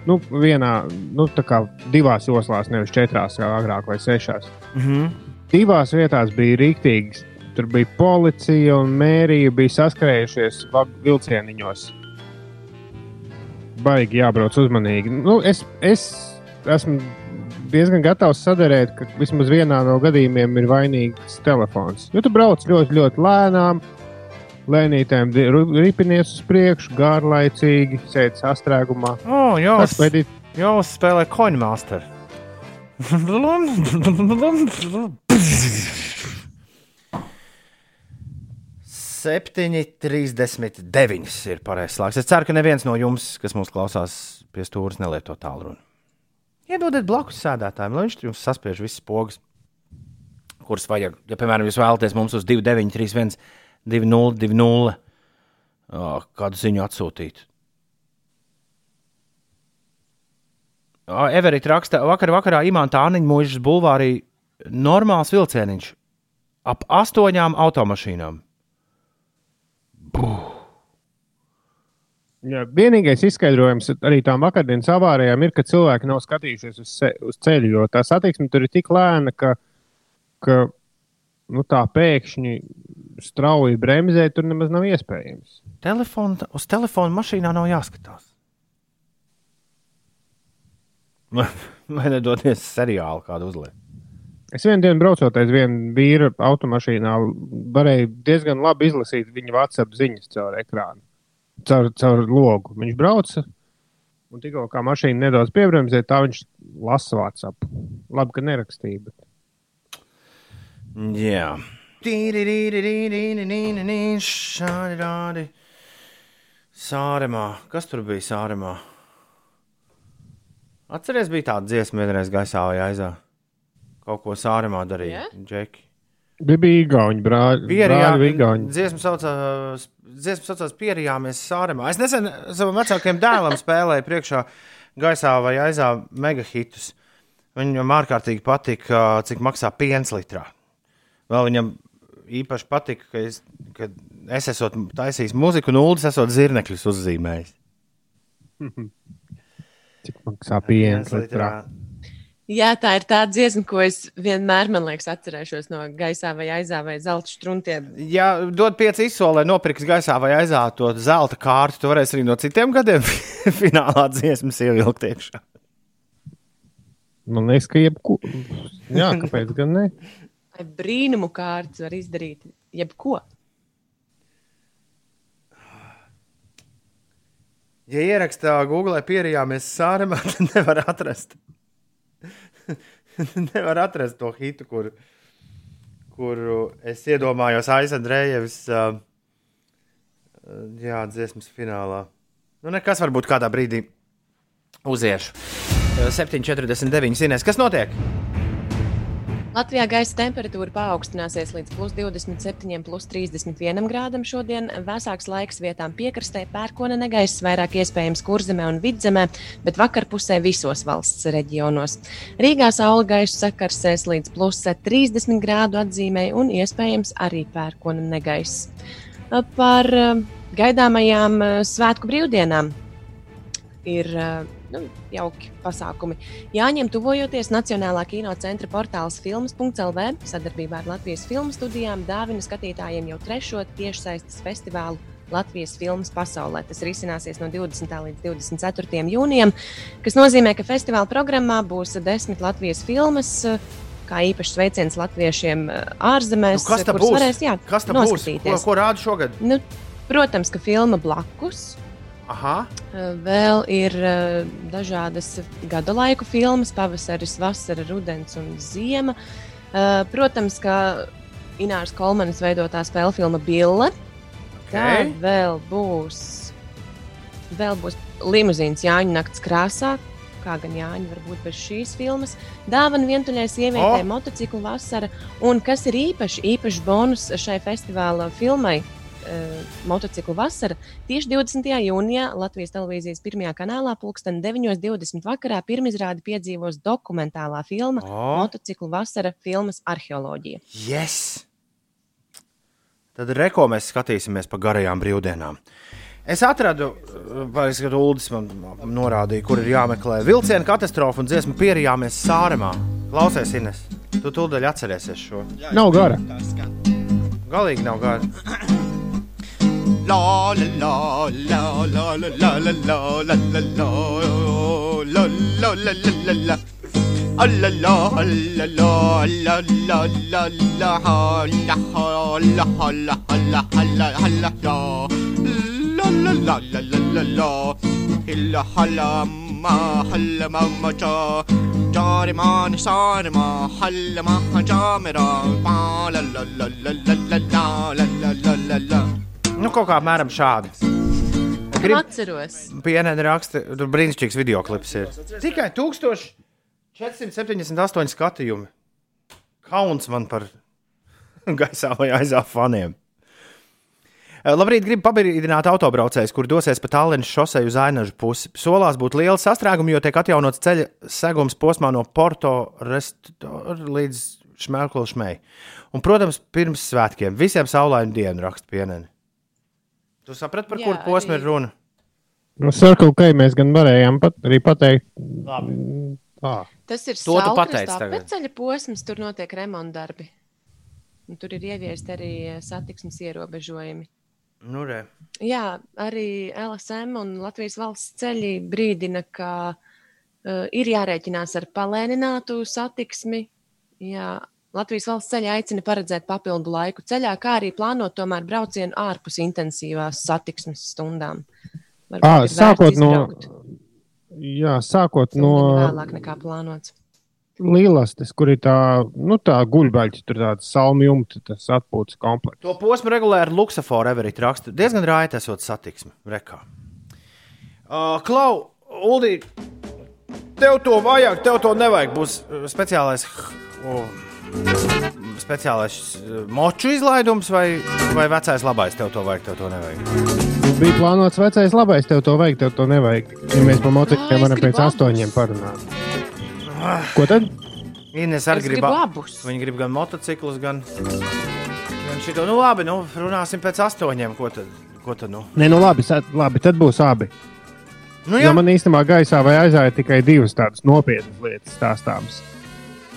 Nu, vienā, nu, tā kā divās joslās, nevis četrās, kā agrāk, vai sešās. Mhm. Divās vietās bija rīktīgas. Tur bija policija un mērija, bija saskrējušies vilcieniņos. Baigi jābrauc uzmanīgi. Nu, es, es esmu diezgan gatavs sadarīt, ka vismaz vienā no gadījumiem ir vainīgs telefons. Jo tu brauc ļoti, ļoti lēnām, lēnītēm ripinies uz priekšu, garlaicīgi, sēdi sastrēgumā. Oh, jā, spēlē Coinmaster. [laughs] 7,39 ir pareizais laiks. Es ceru, ka neviens no jums, kas mūs klausās pie stūres, nelieto tālruni. Iedodiet blakus sēdētājiem, lai viņš jums saspiež visas pogas, kuras vajag. Ja, piemēram, jūs vēlaties mums uz 2931, 2020 kādu ziņu atsūtīt. Ā, Everita raksta, vakar vakarā Imants Āniņš mūžas bulvārī normāls vilcieniņš ap astoņām automašīnām. Jā, vienīgais izskaidrojums arī tām vakardienas avārijām ir, ka cilvēki nav skatījušies uz, se, uz ceļu, jo tā satiksme tur ir tik lēna, ka, ka nu, tā pēkšņi strauji bremzēt tur nemaz nav iespējams. Telefona, uz telefona mašīnā nav jāskatās. Vai, nedoties seriālu kādu uzliekt? Es vienu dienu braucot aiz viena vīra automašīnā, varēju diezgan labi izlasīt viņa WhatsApp ziņas caur ekrānu, caur, caur logu. Viņš brauca, un tikko kā mašīna nedaudz piebremzēja, tā viņš lasa WhatsApp. Labi, ka nerakstīja. Bet... Jā. Sāremā. Kas tur bija sāremā? Atcerieties, bija tāda dziesma, vienreiz gaisā vai aizā. Kaut ko sāremā darīja. Jā? Džeki. Bija bija īgauni, brāļi. Pierijā, brāļi dziesma saucās, dziesma saucās Pierijāmies sāremā. Es nesen savam vecākajam dēlam spēlēju priekšā gaisā vai aizā megahitus. Viņam ārkārtīgi patika, cik maksā piens litrā. Vēl viņam īpaši patika, ka es, ka es esmu taisījis muziku, un Ulas esmu zirnekļus uzzīmējis. [laughs] Cik maksā piens litrā? Jā, tā ir tā dziesma, ko es vienmēr, man liekas, atcerēšos no gaisā vai aizā vai zelta struntiem. Ja dod pieci izsolē, nopirks gaisā vai aizā to zelta kārtu, tu varēsi arī no citiem gadiem [laughs] finālā dziesmas ievilkt iekšā. Man liekas, ka jebko. Jā, kāpēc gan ne? Brīnumu kārtas var izdarīt jebko. Ja ierakstā Google pierījāmies sārumā, [laughs] tad nevar atrast. [laughs] nevar atrast to hitu, kur, kuru es iedomājos Aizsandrējevs uh, jā, dziesmas finālā. Nu, nekas varbūt kādā brīdī uziešu. Uh, 7,49 zinās, kas notiek? Latvijā gaisa temperatūra paaugstināsies līdz plus 27, plus 31 grādam šodien. Vēsāks laiks vietām piekrastē, pērkona negaiss vairāk iespējams kurzemē un vidzemē, bet vakarpusē visos valsts reģionos. Rīgā saule gaisu sakarsēs līdz plus 30 grādu atzīmē un iespējams arī pērkona negaiss. Par eh, gaidāmajām eh, svētku brīvdienām ir eh, nu, jauki pasākumi. Jāņem tuvojoties Nacionālā kinocentra portāls filmas.lv sadarbībā ar Latvijas filmu studijām dāvina skatītājiem jau trešo tiešsaistes festivālu. Latvijas filmas pasaulē. Tas risināsies no 20. līdz 24. jūnijam, kas nozīmē, ka festivāla programmā būs desmit Latvijas filmas, kā īpašs sveiciens latviešiem ārzemēs. Nu, kas kuras būs? Varēs, jā, kas tā būs? Ko, ko rāda šogad? Nu, protams, ka filma blakus. Aha. Vēl ir dažādas gada laiku filmas, pavasaris, vasara, rudens un ziema. Protams, ka Ināras Kolmanas veidotā spēļu filma Bille. Tā Okay. vēl būs, vēl būs limuzīns Jāņa nakts krāsā. Kā gan Jāņa var būt bez šīs filmas? Dāvana vientuļai sievietei, oh. motociklu vasara. Un kas ir īpaši, īpašs bonus šai festivāla filmai? Uh, motociklu vasara. Tieši 20. jūnijā Latvijas televīzijas pirmajā kanālā, pulksten 9.20 vakarā, pirmizrādi piedzīvos dokumentālā filma O! Motociklu vasara filmas arheoloģija. Yes! Tad reko mēs skatīsimies pa garajām brīvdienām. Es atradu, vai es gadu Uldis man norādīja, kur ir jāmeklē vilciena katastrofa un dziesmu pierījāmies sāremā. Klausies, Ines, tu tūdaļ atcerēsies šo. Nav gara. Galīgi nav gara. la la la la la la la la la la la la la la الله الله الله الله الله الله الله الله الله الله الله الله الله لا لا لا لا لا لا إلا حلا ما حلا ما ما جا جاري ما نسار ما حلا ما جامرا لا لا لا لا لا لا لا لا لا لا Nu, kaut kā apmēram šādi. Gribu atceros. Pienēna raksta, tur brīnišķīgs video klips ir. Tikai 1478 skatījumi. Kauns man par [laughs] gaisā vai aizā faniem. Eh, labrīt, gribu pabrīdināt autobraucējus, kur dosies pa Tallinas šoseju uz Ainažu pusi. Solās būtu liela sastrēguma, jo tiek atjaunots ceļa segums posmā no Porto līdz Šmērklu šmei. Un, protams, pirms svētkiem visiem saulainu dienu raksta pieneni. Tu saprati, par kuru posmu ir runa? Nu, Circle K mēs gan varējām pat, arī pateikt. Labi. Tā. Tas ir To tu pateici tagad. pēcceļa posms, tur notiek remontdarbi. Un tur ir ieviesti arī eh, satiksmes ierobežojumi. Nu, re. Jā, arī LSM un Latvijas valsts ceļi brīdina, ka uh, ir jārēķinās ar palēninātu satiksmi. Jā, Latvijas valsts ceļi aicina paredzēt papildu laiku ceļā, kā arī plānot tomēr braucienu ārpus intensīvās satiksmes stundām. Varbūt À, sākot no, izbraukt jā, sākot no stundiņu vēlāk nekā plānots. Līlastes, kur ir tā, nu, tā guļbaļķa, tur tāds salmu jumta, tas atpūtas komplekts. To posmu regulēri Luksaforu Everett raksta. Diezgan rāja esot satiksme. Rekā. Uh, Klau, Uldi, tev to vajag, tev to nevajag. Būs speciālais, uh, speciālais uh, moču izlaidums vai, vai vecais labais. Tev to vajag, tev to nevajag. Bija plānots vecais labais, tev to vajag, tev to nevajag. Ja mēs pa Ā, motocikliem varam pēc astoņiem parunāt. Ko tad? Ines arī grib abus. Viņi grib gan motociklus, gan, gan šito. Nu, labi, nu, runāsim pēc astoņiem. Ko tad? Ko tad nu? Nē, nu labi, labi, tad būs abi. Nu, jo jā. man īstenībā gaisā vai aizā ir tikai divas tādas nopietnas lietas stāstāmas.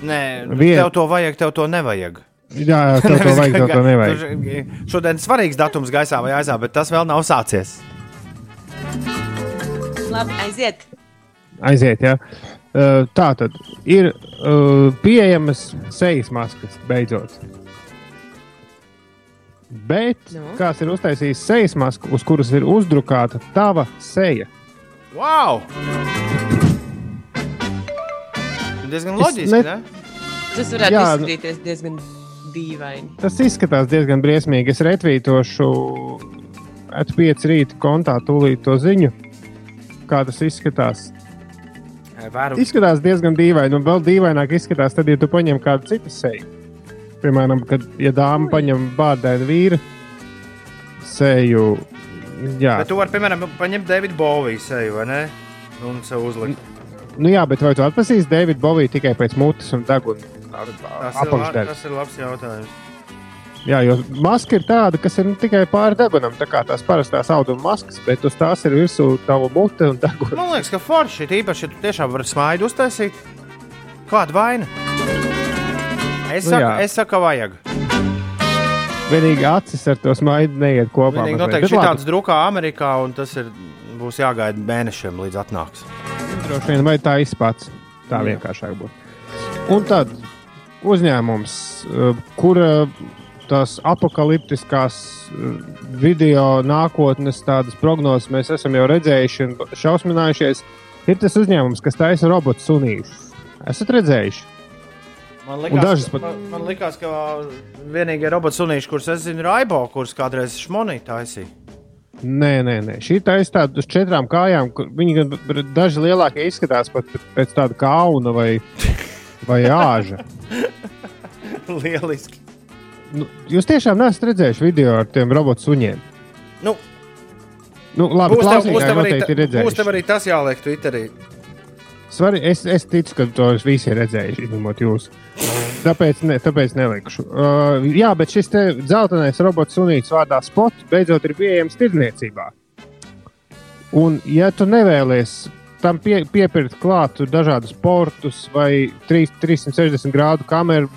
Nē, Vien- tev to vajag, tev to nevajag. Jā, jā, tev to vajag, tev to nevajag. Šodien svarīgs datums gaisā vai aizā, bet tas vēl nav sācies. Labi, aiziet! Aiziet, jā. Uh, tā tad ir uh, pieejamas sejas maskas beidzot. Bet Nu? kāds ir uztaisījis sejas masku, uz kuras ir uzdrukāta tava seja? Wow! Diezgan Es loģiski, ne- ne? Tas varētu Jā, izskatīties diezgan dīvaini. Tas izskatās diezgan briesmīgi. Es retvītošu atpieci rīta kontā tūlīt to ziņu, kā tas izskatās. Varu. Izskatās diezgan dīvaini, un vēl dīvaināk izskatās, tad, ja tu paņem kādu citu seju. Piemēram, kad ja dāma paņem bārdēnu vīru seju. Jā, Bet tu vari, piemēram, paņemt Davidu Boviju seju, vai ne? Un sev uzlikt. Nu jā, bet vai tu atpazīsti Davidu Boviju tikai pēc mutes un deguna apakšdaļas? tas ir labs jautājums. Jā, jo maska ir tāda, kas ir nu, tikai pāri degunam, tā kā tās parastās auduma maskas, bet uz tās ir virsū tava mute un deguna. Man liekas, ka forši ir īpaši, ja tu tiešām vari smaidu uztaisīt. Kāda vaina? Es Nu saku, jā. es saku, vajag. Vienīgi acis ar to smaidu neiet kopā. Vienīgi noteikti šī tāds drukā Amerikā, un tas ir, būs jāgaida mēnešiem līdz atnāks. Droši vien, vai tā izpats. Tā Jā. vienkāršāk būtu. Un tad uzņēmums, eh, kur eh, tās apakaliptiskās eh, video nākotnes tādas prognozes mēs esam jau redzējuši un šausminājušies, ir tas uzņēmums, kas taisa robotu sunīšus. Esat redzējuši? Man liekas, pat- man, man liekas, ka vienīgie robots sunīši, kurus es zinu, ir Aibo, kurus kādreiz šmonī taisīja. Nē, nē, nē. šī taisa tāda uz četrām kājām. Viņi gan daži lielākie izskatās pat pēc tāda kauna vai, vai āža. [laughs] Lieliski. Nu, jūs tiešām neesat redzējuši video ar tiem robotu suņiem. Nu, Nu, labi, būs, tev, būs, tev arī, ir ta- būs tev arī tas jāliek Twitterī. Svari, es, es ticu, ka to visi ir redzējuši, izņemot jūs. Tāpēc, ne, tāpēc nelikšu. Uh, jā, bet šis te dzeltenais robots sunīts vārdā Spot beidzot ir pieejams tirdzniecībā. Un, ja tu nevēlies tam pie, piepirkt klāt dažādus portus vai 3, 360 grādu kameru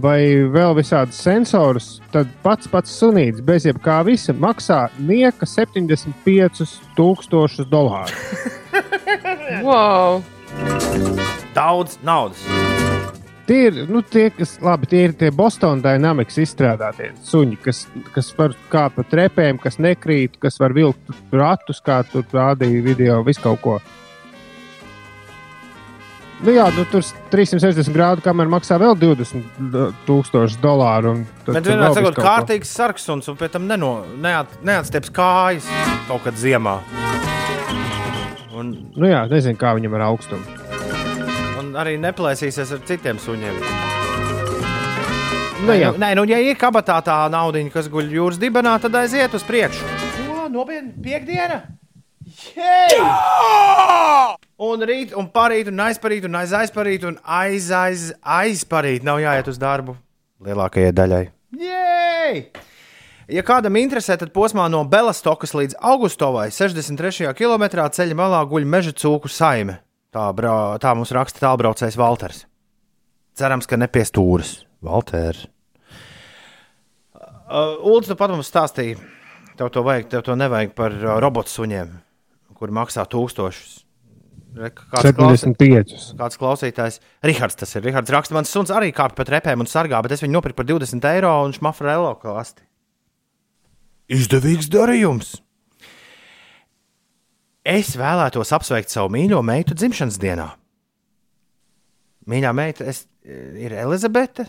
vai vēl visādus sensorus, tad pats pats sunīts bez jebkā visa maksā nieka 75,000 dolāru. [laughs] Wow! Daudz naudas. Tie ir, nu, tie, kas, labi, tie ir tie Bostonas Dynamics izstrādātie suņi, kas, kas var kāpt pa trepēm, kas nekrīt, kas var vilkt ratus, kā tur rādīja video, visu kaut ko. Nu, jā, nu, tur 360 grādu kamera maksā vēl 20,000 dolāru. tad Bet vienmēr ko. kārtīgs sarksuns un pēc tam neno, neat, neatstieps kājas kaut kad ziemā. Un, Nu, jā, nezinu, kā viņam ar augstumu. un arī neplēsīsies ar citiem suņiem. Nu, jā. Nē, nu, ja ir kabatā tā nauda, kas guļ jūras dibenā, tad aiziet uz priekšu. Nopietni, piekdiena! Jej! Un rīt, un parīt, un aizparīt, un aiz aizparīt, un aiz, aiz, aizparīt. Nav jāiet uz darbu lielākajai daļai. Jej! Ja kādam interesē, tad posmā no Belastokas līdz Augustovai 63. km ceļa malā guļ meža cūku saime. Tā, brā, tā mums raksta tālbraucējs Walters. Cerams, ka nepie stūres. Walters. Uh, Ulds, tu pat mums stāstīja, tev to vajag, tev to nevajag par uh, robotu suņiem, kuri maksā tūkstošus. Kāds, klausi, 75. kāds klausītājs, Rihards, tas ir Rihards, raksta, mans suns arī kāpj pa trepēm un sargā, bet es viņu nopirku par 20 eiro un šmafrēlo kasti. Izdevīgs darījums! Es vēlētos apsveikt savu mīļo meitu dzimšanas dienā. Mīļā meita es, ir Elizabete?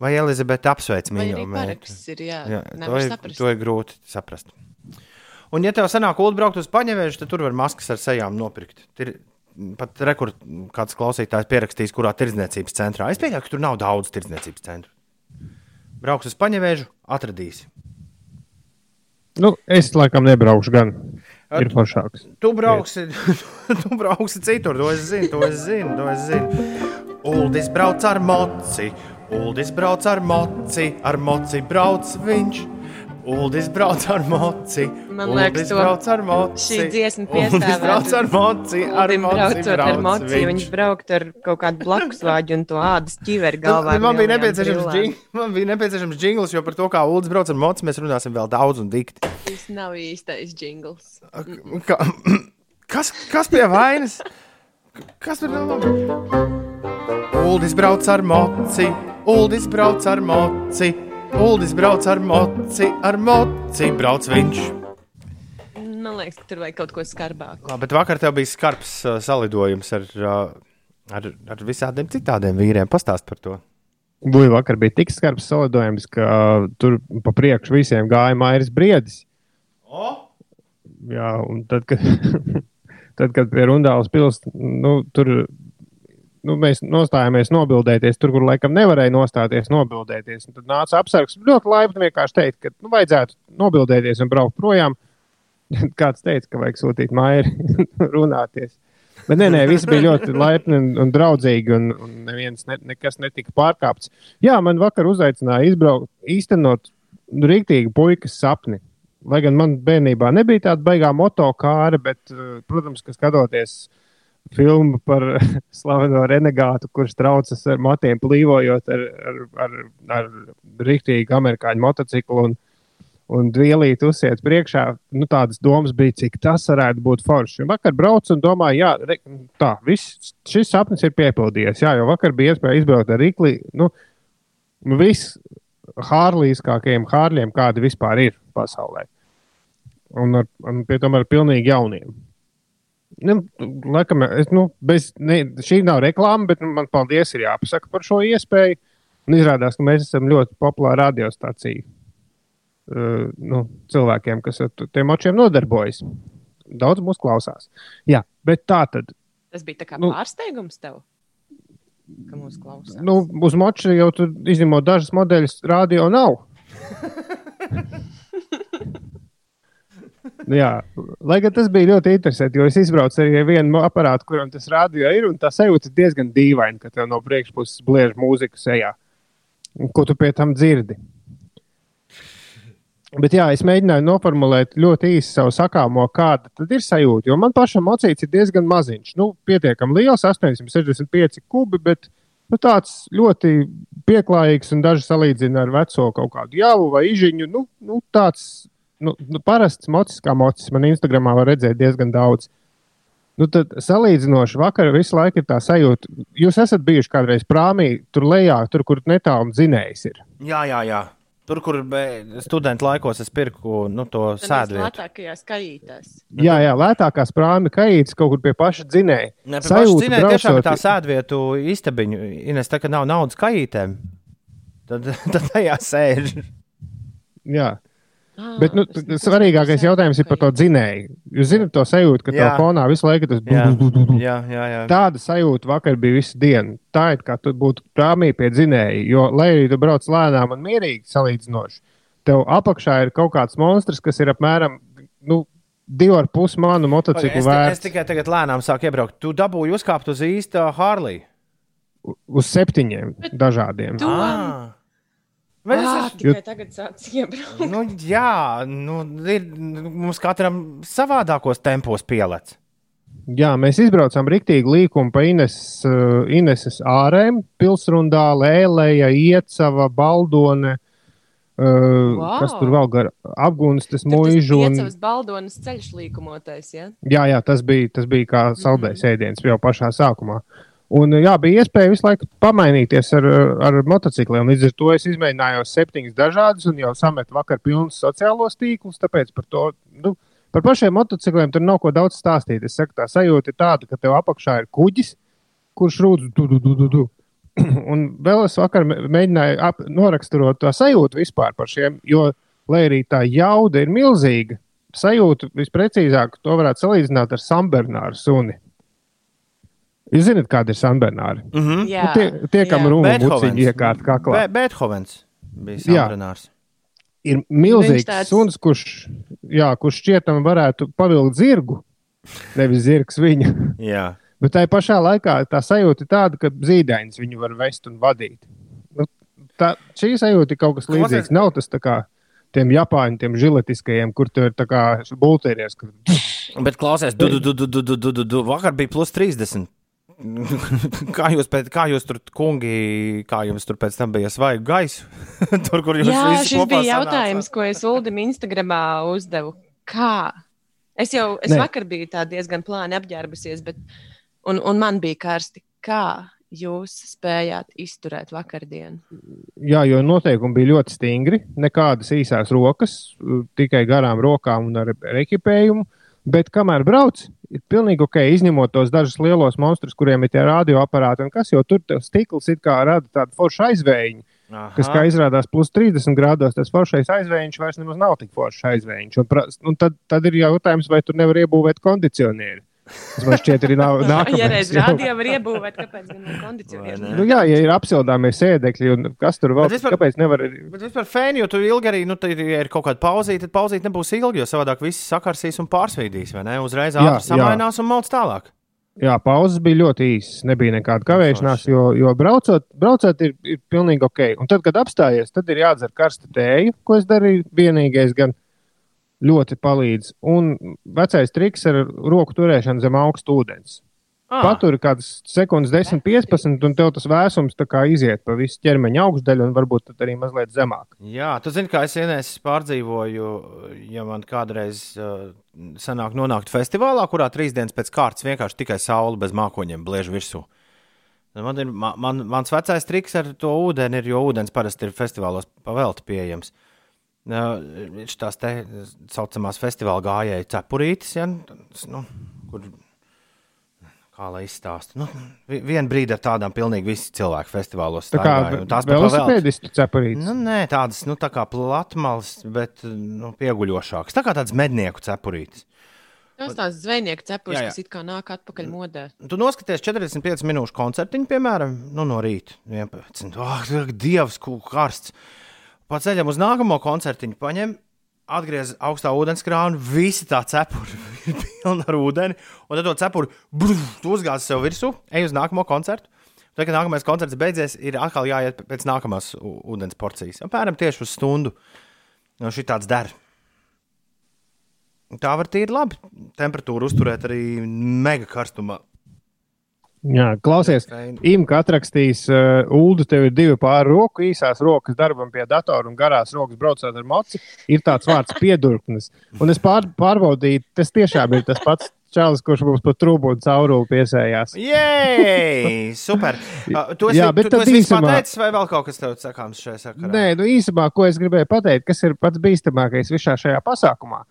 Vai Elizabete apsveic mīļo meitu? paraksts ir, jā, Jā, to, ir, to ir grūti saprast. Un, ja tev sanāk ulu braukt uz paņevēju, tad tur var maskas ar sejām nopirkt. Tur pat rekord, kāds klausītājs pierakstījis, kurā tirdzniecības centrā. Es pieņemu, ka tur nav daudz tirdzniecības centru. Brauks uz paņevēju, atradīsi. Nu, es laikam nebraukšu gan. Ir foršāks. Tu brauksi, [laughs] tu brauksi citur, to es zinu, to es zinu. To es zinu. Uldis brauc ar moci, Uldis brauc ar moci, ar moci brauc viņš. Uldis brauc ar moci, Man liekas, Uldis to brauc ar moci. šī dziesma Uldis piestāvētu. brauc ar moci, ar moci braucot ar brauc moci, viņš. viņš brauktu ar kaut kādu blakusvāģu un to ādas ķiveri galvā. ar Man bija, nepieciešams džing, man bija nepieciešams jingls, jo par to, kā Uldis brauc ar moci, mēs runāsim vēl daudz un dikti. Tas nav īstais jingls. Ka, [clears throat] kas, kas pie vainas? Kas tur nav? Uldis brauc ar moci, Uldis brauc ar moci, Uldis brauc ar moci, ar moci brauc viņš. Man liekas, ka tur vajag kaut ko skarbāku. Labi, bet vakar tev bija skarbs uh, salidojums ar, uh, ar, ar visādiem citādiem vīriem. Pastāst par to. Buļbuļs vakar bija tik skarbs salidojums, ka uh, tur pa priekšu visiem gāja Mairis Briedis. O? Jā, un tad, kad, [laughs] tad, kad pie Rundāles pilsētas, nu, tur nu, mēs nostājāmies nobildēties, tur, kur laikam nevarēja nostāties, nobildēties. Un tad nāca apsargs ļoti laipni vienkārši teikt, ka nu, vajadzētu nobildēties un braukt projām. [laughs] Kāds teica, ka vajag sūtīt mairi [laughs] runāties. Bet nē, nē, viss bija ļoti laipni un, un draudzīgi, un, un neviens ne, nekas netika pārkāpts. Jā, man vakar uzaicināja izbraukt, īstenot rīktīgi puikas sapni. Lai gan man bērnībā nebija tāda baigā motokāra, bet, eh, protams, ka skatoties filmu par [laughs] slaveno renegātu, kurš traucas ar matiem plīvojot ar, ar, ar, ar rīktīgu amerikāņu motociklu un, un dvielīt uzsiet priekšā, nu tādas domas bija, cik tas varētu būt forši. Un vakar braucu un domāju, jā, re, tā, viss šis sapnis ir piepildījies, jā, jo vakar bija iespēja izbraukt ar rīkli, nu, viss hārlīskākajiem hārļiem, kādi vispār ir pasaulē. Un, ar, un pie tam ar pilnīgi jauniem. Nu, laikam, es, nu, bez, ne, šī nav reklāma, bet nu, man paldies ir jāpasaka par šo iespēju. Un izrādās, ka mēs esam ļoti populāra radiostacija uh, nu, cilvēkiem, kas ar tiem močiem nodarbojas. Daudz mūs klausās. Jā, bet tā tad. Tas bija kā Nu. pārsteigums tev, ka mūs klausās. Nu, uz moča jau tur izņemot dažas modeļus, radio nav. [laughs] Jā, lai gan tas bija ļoti interesanti, jo es izbraucu arī ar vienu aparātu, kuram tas radio ir, un tā sajūta ir diezgan dīvaina, ka tev no priekšpuses bliež mūzika sejā. Ko tu pie tam dzirdi? Bet jā, es mēģināju noformulēt ļoti īsi savu sakāmo, kāda tad ir sajūta. Jo man pašam mocīts ir diezgan maziņš. Nu, pietiekami liels, 865 kubi, bet nu, tāds ļoti pieklājīgs un daži salīdzina ar veco kaut kādu javu vai ižiņu. Nu, nu, tāds nu, nu, parasts mocis kā mocis. Man Instagramā var redzēt diezgan daudz. Nu, tad salīdzinoši vakar visu laiku ir tā sajūta, jūs esat bijuši kādreiz prāmī, tur lejā, tur, kur netālu dzinējs ir. Jā, jā, jā. Tur, kur studentu laikos es pirku nu, to sēdvietu. Lētākajās kajītēs. Jā, jā, lētākās prāmi kajītas kaut kur pie paša dzinēja. Ne, pie paša dzinēja tiešām ir tā sēdvietu istabiņu. Ines, tā kā nav naudas kajītēm, tad, [laughs] tad tajā sēž. Jā. Bet nu, svarīgākais jautājums ir par to dzinēju. Jūs zināt to sajūtu, ka tev fonā visu laiku tas jā. Tāda sajūta vakar bija visu dienu. Tā ir kā tu būtu prāmī pie dzinēja. Jo, lai arī tu brauc lēnām un mierīgi salīdzinoši, tev apakšā ir kaut kāds monstrs, kas ir apmēram nu, divu ar pus manu motociklu Es, te- es tikai tagad lēnām sāku iebraukt. Tu dabūji uzkāpt uz īsta Harley. uz septiņiem dažādiem. Tu Ah. Bet es ah, esmu- tikai tagad sācis iebraukt. Nu, jā, nu, ir, mums katram savādākos tempos pielec. Jā, mēs izbraucām rīktīgi līkumu pa Ines, uh, Ineses ārēm, pilsrundā, Lēlēja, Iecava, Baldone. Uh, Vau! Kas tur vēl gar apgūstas Tur tas mūžu? Un... piecavas baldonas ceļš līkumotais, ja? Jā, jā, tas bija, tas bija kā saldējs ēdiens jau pašā sākumā. Un, jā, bija iespēja visu laiku pamainīties ar, ar motocikliem. Līdz ar to es izmēģināju septiņus dažādus un jau sametu vakar pilnus sociālos tīklus. Tāpēc par to, nu, par pašiem motocikliem tur nav ko daudz stāstīt. Es saku, tā sajūta ir tāda, ka tev apakšā ir kuģis, kurš rūdz du, du, du, du, du. [clears throat] Un vēl es vakar mē- mēģināju ap, noraksturot to sajūtu vispār par šiem, jo, lai arī tā jauda ir milzīga, sajūtu visprecīzāk to varētu salīdzināt ar Sanbernāru suni. Jūs zināt, kāda ir Sanbernāra? Mm -hmm. Jā, Nu, tie, tie kam jā. rūmā muciņi iekārt kaklā. Be Beethovens bija Jā. Sanbernārs. Ir milzīgs tāds- suns, kurš, jā, kurš šķietam varētu pavilkt zirgu, nevis zirgs viņu. Jā. Bet tā pašā laikā tā sajūta ir tāda, ka zīdainis viņu var vest un vadīt. Nu, tā, šī sajūta ir kaut kas līdzīgs. Nav tas tā kā tiem japāņu, tiem žiletiskajiem, kur tur ir tā kā bultēries. Kur... Bet klausies, du, du, du, du, du, du, du, du, du. vakar bija plus 30. [laughs] kā, jūs pēc, kā jūs tur, kungi, kā jums tur pēc tam bija svaigu gaisu? [laughs] tur, kur jūs visi šis bija sanācāt? jautājums, ko es Uldim Instagramā uzdevu. Kā? Es jau es Nē. vakar biju tā diezgan plāni apģērbusies, bet un, un man bija karsti. Kā jūs spējāt izturēt vakardienu? Jā, jo noteikumi bija ļoti stingri. Nekādas īsās rokas, tikai garām rokām un ar, ar ekipējumu. Bet kamēr brauc, ir pilnīgi ok, izņemot tos dažus lielos monstrus, kuriem ir tie radioaparāti, un kas jau tur stikls it kā rada tādu foršu aizvējiņu. Kas, kā izrādās, plus 30 grādos, tas foršais aizvējiņš vairs nemaz nav tik foršs aizvējiņš. Un, un tad, tad ir jautājums, vai tur nevar iebūvēt kondicionieri. Tas man šķiet, arī nav [laughs] Ja nākamais. reiz rādījā var iebūvēt, kāpēc gan ne kondicionieris? Nu, jā, ja ir apsildāmie sēdekļi, un kas tur vēl vispār- kāpēc nevar? Bet vispār fēni, jo tu ilgi arī, nu, tad, ja ir kaut kāda pauzīte, tad pauzīte nebūs ilga, jo savādāk viss sakarsīs un pārsvīdīs, vai ne? Uzreiz ātri samainās un malc tālāk. Jā, pauzes bija ļoti īsas. Nebija nekāda kavēšanās, jo, jo braucot, braucot ir, ir pilnīgi ok. Un tad, kad apstājies, tad ir jādzer karsta tēja, ko es darīju. Vienīgais gan ļoti palīdz. Un vecais triks ar roku turēšanu zem augsta ūdens. Ah. Paturi kādas sekundes, 10, 15, un tev tas vēsums iziet pa visu ķermeņa augšdaļu, un varbūt tad arī mazliet zemāk. Jā, tu zini, kā es vienreiz pārdzīvoju, ja man kādreiz uh, sanāk nonākt festivālā, kurā trīs dienas pēc kārtas vienkārši tikai saule bez mākoņiem bliež virsū. Man ir, man, man, mans vecais triks ar to ūdeni ir, jo ūdens parasti ir festivālos pavēlti pieejams. Uh, tās tā saucamās festivāla gājēju cepurītes, ja, nu, kur, kā lai izstāsta. Nu, vi- vienu brīdi ar tādām pilnīgi visi cilvēki festivālos Tā staigāja, un tās pavēlti. velosipēdistu cepurītes. Nu, nē, tādas nu, tā kā platmalas, bet nu, pieguļošākas. Tā kā tādas mednieku cepurītes. Tas tās zvejnieku cepures, Jā, jā. kas it kā nāk atpakaļ modē. Tu noskaties 45 minūšu koncertiņu, piemēram, nu, no rīta 11. Oh, Dievs, kā karsts! Pa ceļam uz nākamo koncertiņu paņem, atgriez augstā ūdenskrānu, visi tā cepura [laughs] ir pilna ar ūdeni, un tad to tu uzgāzi sev virsū, ej uz nākamo koncertu. Tad, kad nākamais koncerts beidzies, ir atkal jāiet pēc nākamās ūdens porcijas. Apmēram tieši uz stundu. No šī tāds der. Tā var tīri labi temperatūru uzturēt arī mega karstumā. Jā, klausies, Imants atrakstīs, uh, Ulu, tev ir divi pāri roku, īsās rokas darbam pie datora un garās rokas braucot ar moci. Ir tāds vārds [laughs] piedurknis. Un es pār, pārbaudīju, tas tiešām ir tas pats čalis, kurš mums pa trūku un caurulu piesējās. Jē, [laughs] super! Uh, Tu esi, Jā, bet tu, tu esi īsumā- pateicis, vai vēl kaut kas tev sakāms šajā sakarā? Nē, nu īsumā, ko es gribēju pateikt, kas ir pats bīstamākais visā šajā pasākumā.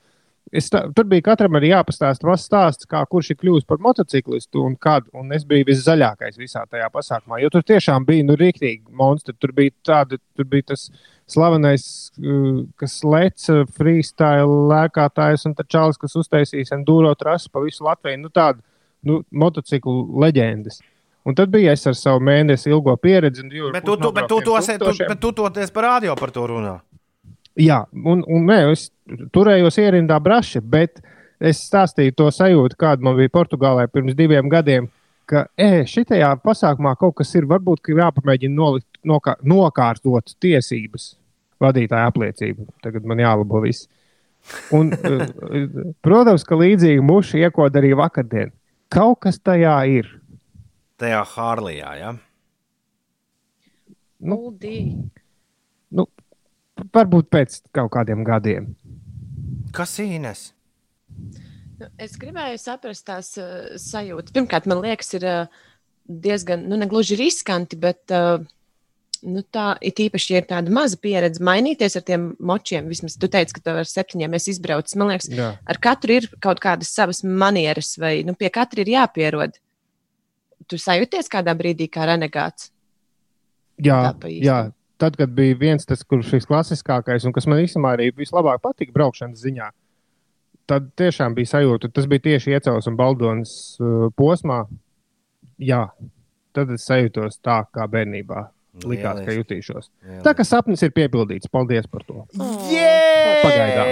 Es, tā, tur bija katram arī jāpastāsta mazs stāsts, kā kurš ir kļuvis par motociklistu un kad. Un es biju viszaļākais visā tajā pasākumā, jo tur tiešām bija nu, rīktīgi monstri. Tur bija, tādi, tur bija tas slavenais, uh, kas leca freestyle lēkātājs un čalis, kas uztaisīs enduro trasi pa visu Latviju. Nu, tādu nu, motociklu leģendas. Un tad bija es ar savu mēnesi ilgo pieredzi. Bet tu, tu, bet tu, tu, esi, tu, bet tu toties par rādio par to runā. Jā, un, un nē, es turējos ierindā braši, bet es stāstīju to sajūtu, kāda man bija Portugālē pirms diviem gadiem. Ka e, šitajā pasākumā kaut kas ir, varbūt ka jāpamēģina nolikt, nokā, nokārtot tiesības vadītāja apliecību. Tagad man jālabo viss. Un, [laughs] protams, ka līdzīgi muši iekoda arī vakardien. Kaut kas tajā ir. Tajā Hārlijā, jā. Nu, Uldī. Varbūt pēc kaut kādiem gadiem. Kas īnes? Nu, es gribēju saprast tās uh, sajūtas. Pirmkārt, man liekas, ir uh, diezgan, nu, ne gluži riskanti, bet uh, nu, tā ir īpaši, ja ir tāda maza pieredze mainīties ar tiem močiem. Vismaz tu teici, ka tev ar septiņiem esi izbraucis. Man liekas, Jā. ar katru ir kaut kādas savas manieres, vai nu, pie katra ir jāpierod. Tu sajūties kādā brīdī kā renegāts. Jā, Tā pa īstam. jā, tad, kad bija viens tas, kurš ir klasiskākais un kas man īstenībā arī vislabāk patika braukšanas ziņā, tad tiešām bija sajūta, tas bija tieši iecels un baldonas uh, posmā. Jā, tad es sajūtos tā kā bērnībā. Likās, ka Lieliski. jutīšos. Tā kā sapnis ir piepildīts. Paldies par to. Pagaidām.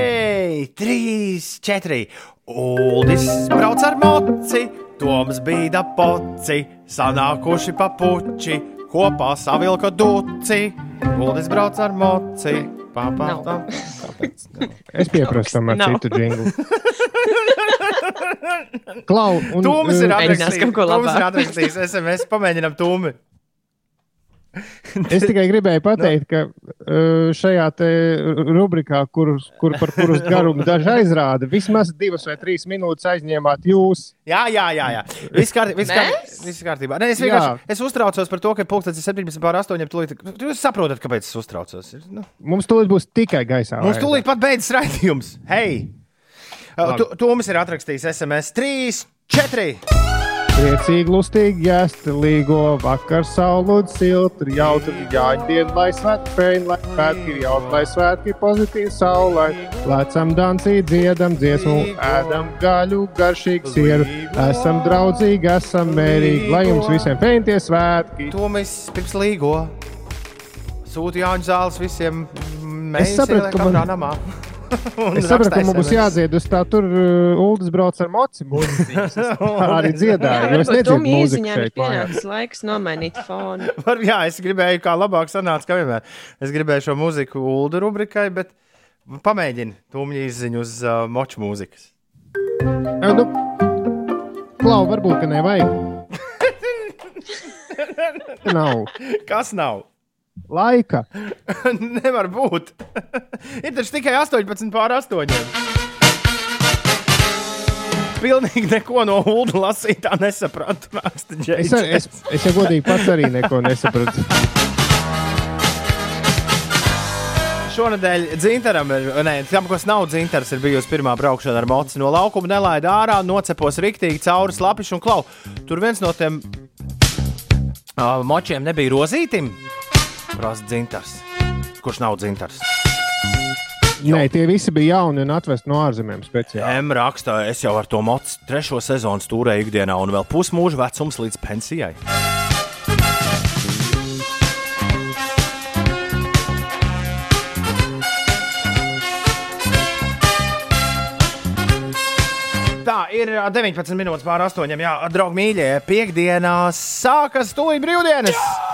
Trīs, četri. Uldis brauc ar moci, Toms bija poci, sanākuši papuči, kopā savilka duci. Uldis brauc ar moci. Kāpēc? nav? [laughs] Es pieprasu tam ar Nav. citu jinglu. [laughs] Klau, un, Tūmis ir Mēģinās atrakstījis. Tūmis ir atrakstījis SMS. Pamēģinām tūmi. [laughs] Es tikai gribēju pateikt, ka uh, šajā te rubrikā, kur, kur par kuras [laughs] garumu daži aizrāda, vismaz divas vai trīs minūtes aizņēmāt jūs. Jā, jā, jā. jā. Viss, kārt, viss, kārt, Mēs? viss kārtībā. Nē, es vienkārši es uztraucos par to, ka pulkstenis ir 17 pār 8. Tūlīt, jūs saprotat, kāpēc es uztraucos. Ir, Nu, Mums tūlīt būs tikai gaisā. mums tūlīt pat beidzas raidījums. Hei! Toms ir atrakstījis SMS 3, 4. Priecīgi, lustīgi, jāstilīgo vakar, saulūdz, silti, jautri, jāņdien, lai svētki feini, lai svētki ir jautri, lai svētki pozitīvi, saulē. Lecam dansī, dziedam dziesmu, ēdam gaļu, garšīgu sieru. Esam draudzīgi, esam mērīgi, lai jums visiem feintie svētki. Tomis pirms līgo. Sūta Jāņa zāles visiem. Mēs Es sapratu, ka man- namā. Es saprotu, ka mums būs jādzied uz tā, tur uh, Uldis brauc ar moci mūzikas. Es [laughs] Arī dziedāju, jo es nedzirdu mūziku šeit. pienācis laiks nomainīt fonu. [laughs] Var, jā, es gribēju, kā labāk sanāca, kā vienmēr. Es gribēju šo mūziku ULDU rubrikai, bet pamēģini tūmņi izziņu uz uh, moču mūzikas. Ē, Nu, Klau, varbūt, ka nevajag. [laughs] Nav Kas nav? Laika. [laughs] Nevar būt. [laughs] ir taču tikai 18 pār 8. Pilnīgi neko no ULDU lasītā nesapratu. Es, ar- es, es jau godīgi pats arī neko nesapratu. Šonadēļ dzintaram, nē, tam, kas nav dzintars, ir bijusi pirmā braukšana ar mocu no laukuma, nelaida ārā, nocepos riktīgi cauri slapišu un klau. Tur viens no tiem uh, močiem nebija rozītim. Prasa dzintars. Kurš nav dzintars? Nē, tie visi bija jauni un atvesti no ārzemēm speciāli. M rakstā, es jau ar to mocu trešo sezonu stūrēju ikdienā un vēl pusmūža vecums līdz pensijai. Ir ā, 19 minūtes pār 8. Jā, draugi, mīļie, piekdienās sākas tūlīt brīvdienas. Nu,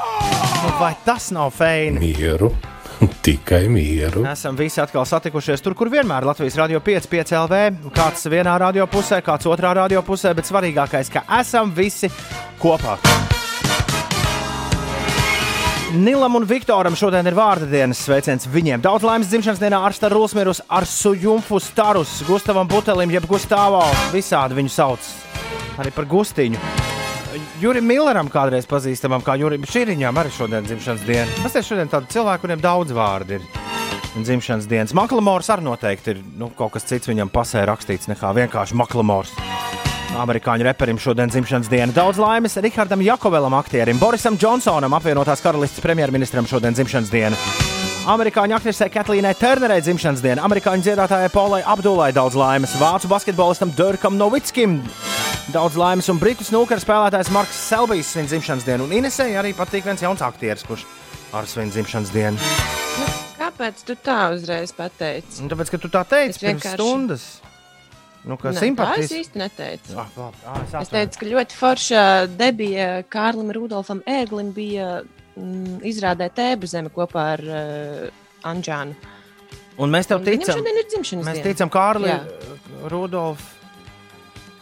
vai tas nav feini? Mieru, [laughs] tikai mieru. Esam visi atkal satikušies tur, kur vienmēr Latvijas Rādio 5, 5 LV. Kāds vienā radio pusē, kāds otrā radio pusē, bet svarīgākais, ka esam visi kopā. Nilam un Viktoram šodien ir vārda dienas sveiciens. Viņiem daudz laimes dzimšanas dienā ar Staru Rusmirus, ar Sujumfu Starus, Gustavam Butelim, jeb Gustavo. Visādi viņu sauc. Arī par Gustiņu. Jurim Milleram kādreiz pazīstamam, kā Jurim Šīriņam, arī šodien dzimšanas diena. Tas ir šodien tādi cilvēki, kuriem daudz vārdu ir. Dzimšanas dienas. Maklamors arī noteikti ir nu, kaut kas cits viņam pasē rakstīts nekā vienkārši Maklamors. Amerikāņu reperim šodien dzimšanas diena. Daudz laimes Rihardam Jakovelam, aktierim, Borisam Džonsonam, apvienotās karalistes premjerministram šodien dzimšanas diena. Amerikāņu aktrisei Katlīnai Turnerai dzimšanas diena, amerikāņu dziedātājai Paulai Abdulai daudz laimes, vācu basketbolistam Dirkam Novickim daudz laimes un britu snooker spēlētājs Marks Selbijs svin dzimšanas dienu. Un Inesai arī patīk viens jauns aktieris, kurš ar svin dzimšanas dienu. Kāpēc tu tā uzreiz pateici? Un tāpēc, ka tu tā teici Es pirms vienkārši- stundas. Nu, tā simpātijas. es īsti neteicu. Ah, labi. Ah, es Es atvainojos. teicu, ka ļoti forša debija Kārlim Rudolfam Ēglim bija izrādē tēbu zeme kopā ar uh, Anģānu. Un mēs tev Un ticam. šodien ir dzimšanas Mēs diena. ticam Kārlim, Jā. Rudolf.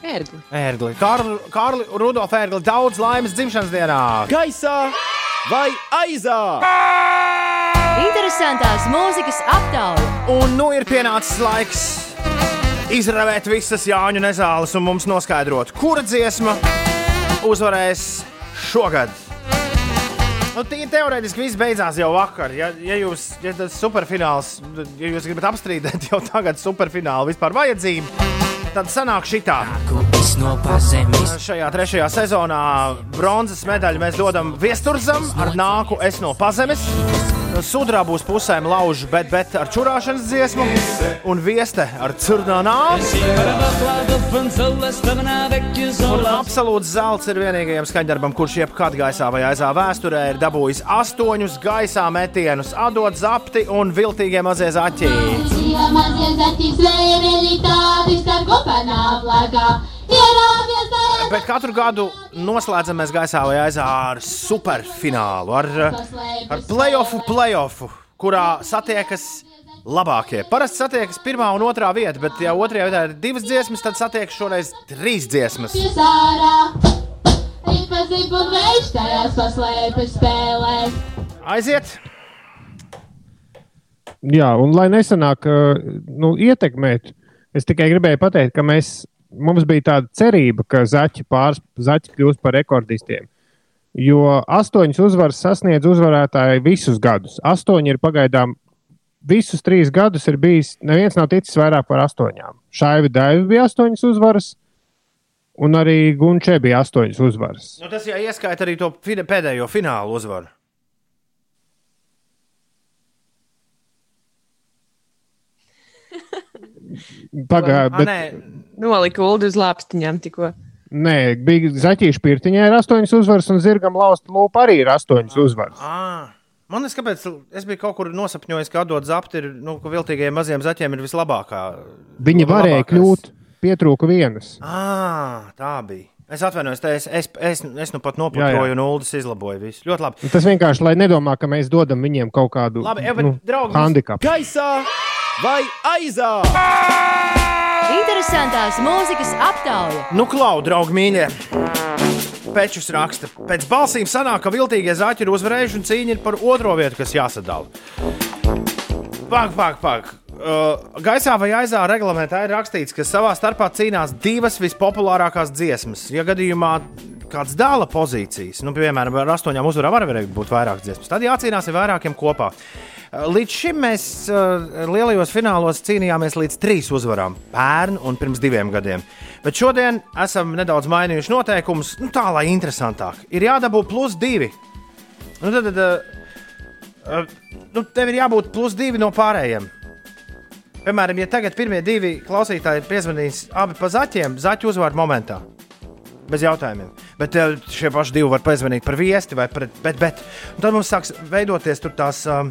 Ērgli. Ērgli. Kārli, Kārli Rudolf Ērgli, daudz laimes dzimšanas dienā! Gaisā vai aizā? Interesantās mūzikas aptauja. Un nu ir pienācis laiks izravēt visas Jāņu nezāles un mums noskaidrot, kura dziesma uzvarēs šogad. Nu, teorētiski viss beidzās jau vakar. Ja, ja jūs ja superfināls, ja jūs gribat apstrīdēt [laughs] jau tagad superfinālu vispār vajadzību, tad sanāk šitā. no. Šajā trešajā sezonā bronzas medaļu mēs dodam Viesturzam ar nāku es no pazemes. Sudraba būs pusēm lauža, bet, bet ar čurāšanas dziesmu, un vieste ar curnānā. Un absolūts zelts ir vienīgajam skaņdarbam, kurš jebkad gaisā vai aizā vēsturē ir dabūjis astoņus gaisā metienus, atdot zapti un viltīgie mazie zaķi. Mazie zaķi zvērēļi tādi starp kopanām lagā. Ierāvies dārā. Bet katru gadu noslēdzam mēs gaisā vai aizā ar superfinālu, ar, ar playoffu, playoffu, kurā satiekas labākie. Parasti satiekas pirmā un otrā vieta, bet, ja otrajā vietā ir divas dziesmas, tad satiekas šoreiz trīs dziesmas. Pies ārā. Ripa zib un vējš tajās paslēpes spēlē. Aiziet! Jā, un lai nesanāk, nu, ietekmēt, es tikai gribēju pateikt, ka mēs, mums bija tāda cerība, ka zaķi, pārs, zaķi kļūs par rekordistiem. Jo astoņas uzvaras sasniedz uzvarētāji visus gadus. Astoņi ir pagaidām, visus trīs gadus ir bijis, neviens nav ticis vairāk par astoņām. Šaivi Daivi bija astoņas uzvaras, un arī Gunčē bija astoņas uzvaras. Nu, tas jau ieskaita arī to pēdējo finālu uzvaru. Bet Nē, Nolika ulu uz lāpstiņām tikko. Nē, bija Zaķīša pirtiņā ir astoņas uzvaras, un zirgam lausta lūpa arī ir astoņas uzvaras. À, man liekas, kāpēc es biju kaut kur nosapņojis, ka atdot zapti, ir, nu, ka viltīgajiem maziem zaķiem ir vislabākā. Viņi varēja labākais. kļūt, pietrūka vienas. À, tā bija. Es atvainojos, es, es, es, es nu pat jā. un ULDS izlaboju visu. Ļoti labi. Tas vienkārši, lai nedomā, ka mēs dodam viņiem kaut kādu Labi, ja, bet, nu, draugi, handikapu. Gaisā vai aizā? Interesantās mūzikas aptauja. Nu, klau, draugi, mīļie! Pečus raksta. Pēc balsīm sanāk, ka viltīgie zaķi ir uzvarējuši un cīņa ir par otro vietu, kas jāsadala. Pāk, pāk, pāk. Uh, gaisā vai aizā reglamentā ir rakstīts, ka savā starpā cīnās divas vispopulārākās dziesmas. Ja gadījumā kāds dala pozīcijas, nu, piemēram, ar astoņām uzvarām var būt vairākas dziesmas, tad jācīnās ar vairākiem kopā. Uh, Līdz šim mēs uh, lielajos finālos cīnījāmies līdz trīs uzvarām, pērn un pirms diviem gadiem. Bet šodien esam nedaudz mainījuši noteikumus, nu, tā lai interesantāk. Ir jādabū plus divi. Nu, tad, tad, uh, nu, tev ir jābūt plus divi no pārējiem. Piemēram, ja tagad pirmie divi klausītāji piezvanīs abi pa zaķiem, zaķu uzvārdu momentā. Bez jautājumiem. Bet eh, šie paši divi var piezvanīt par viesti vai pret, bet, bet. Un tad mums sāks veidoties tās, um,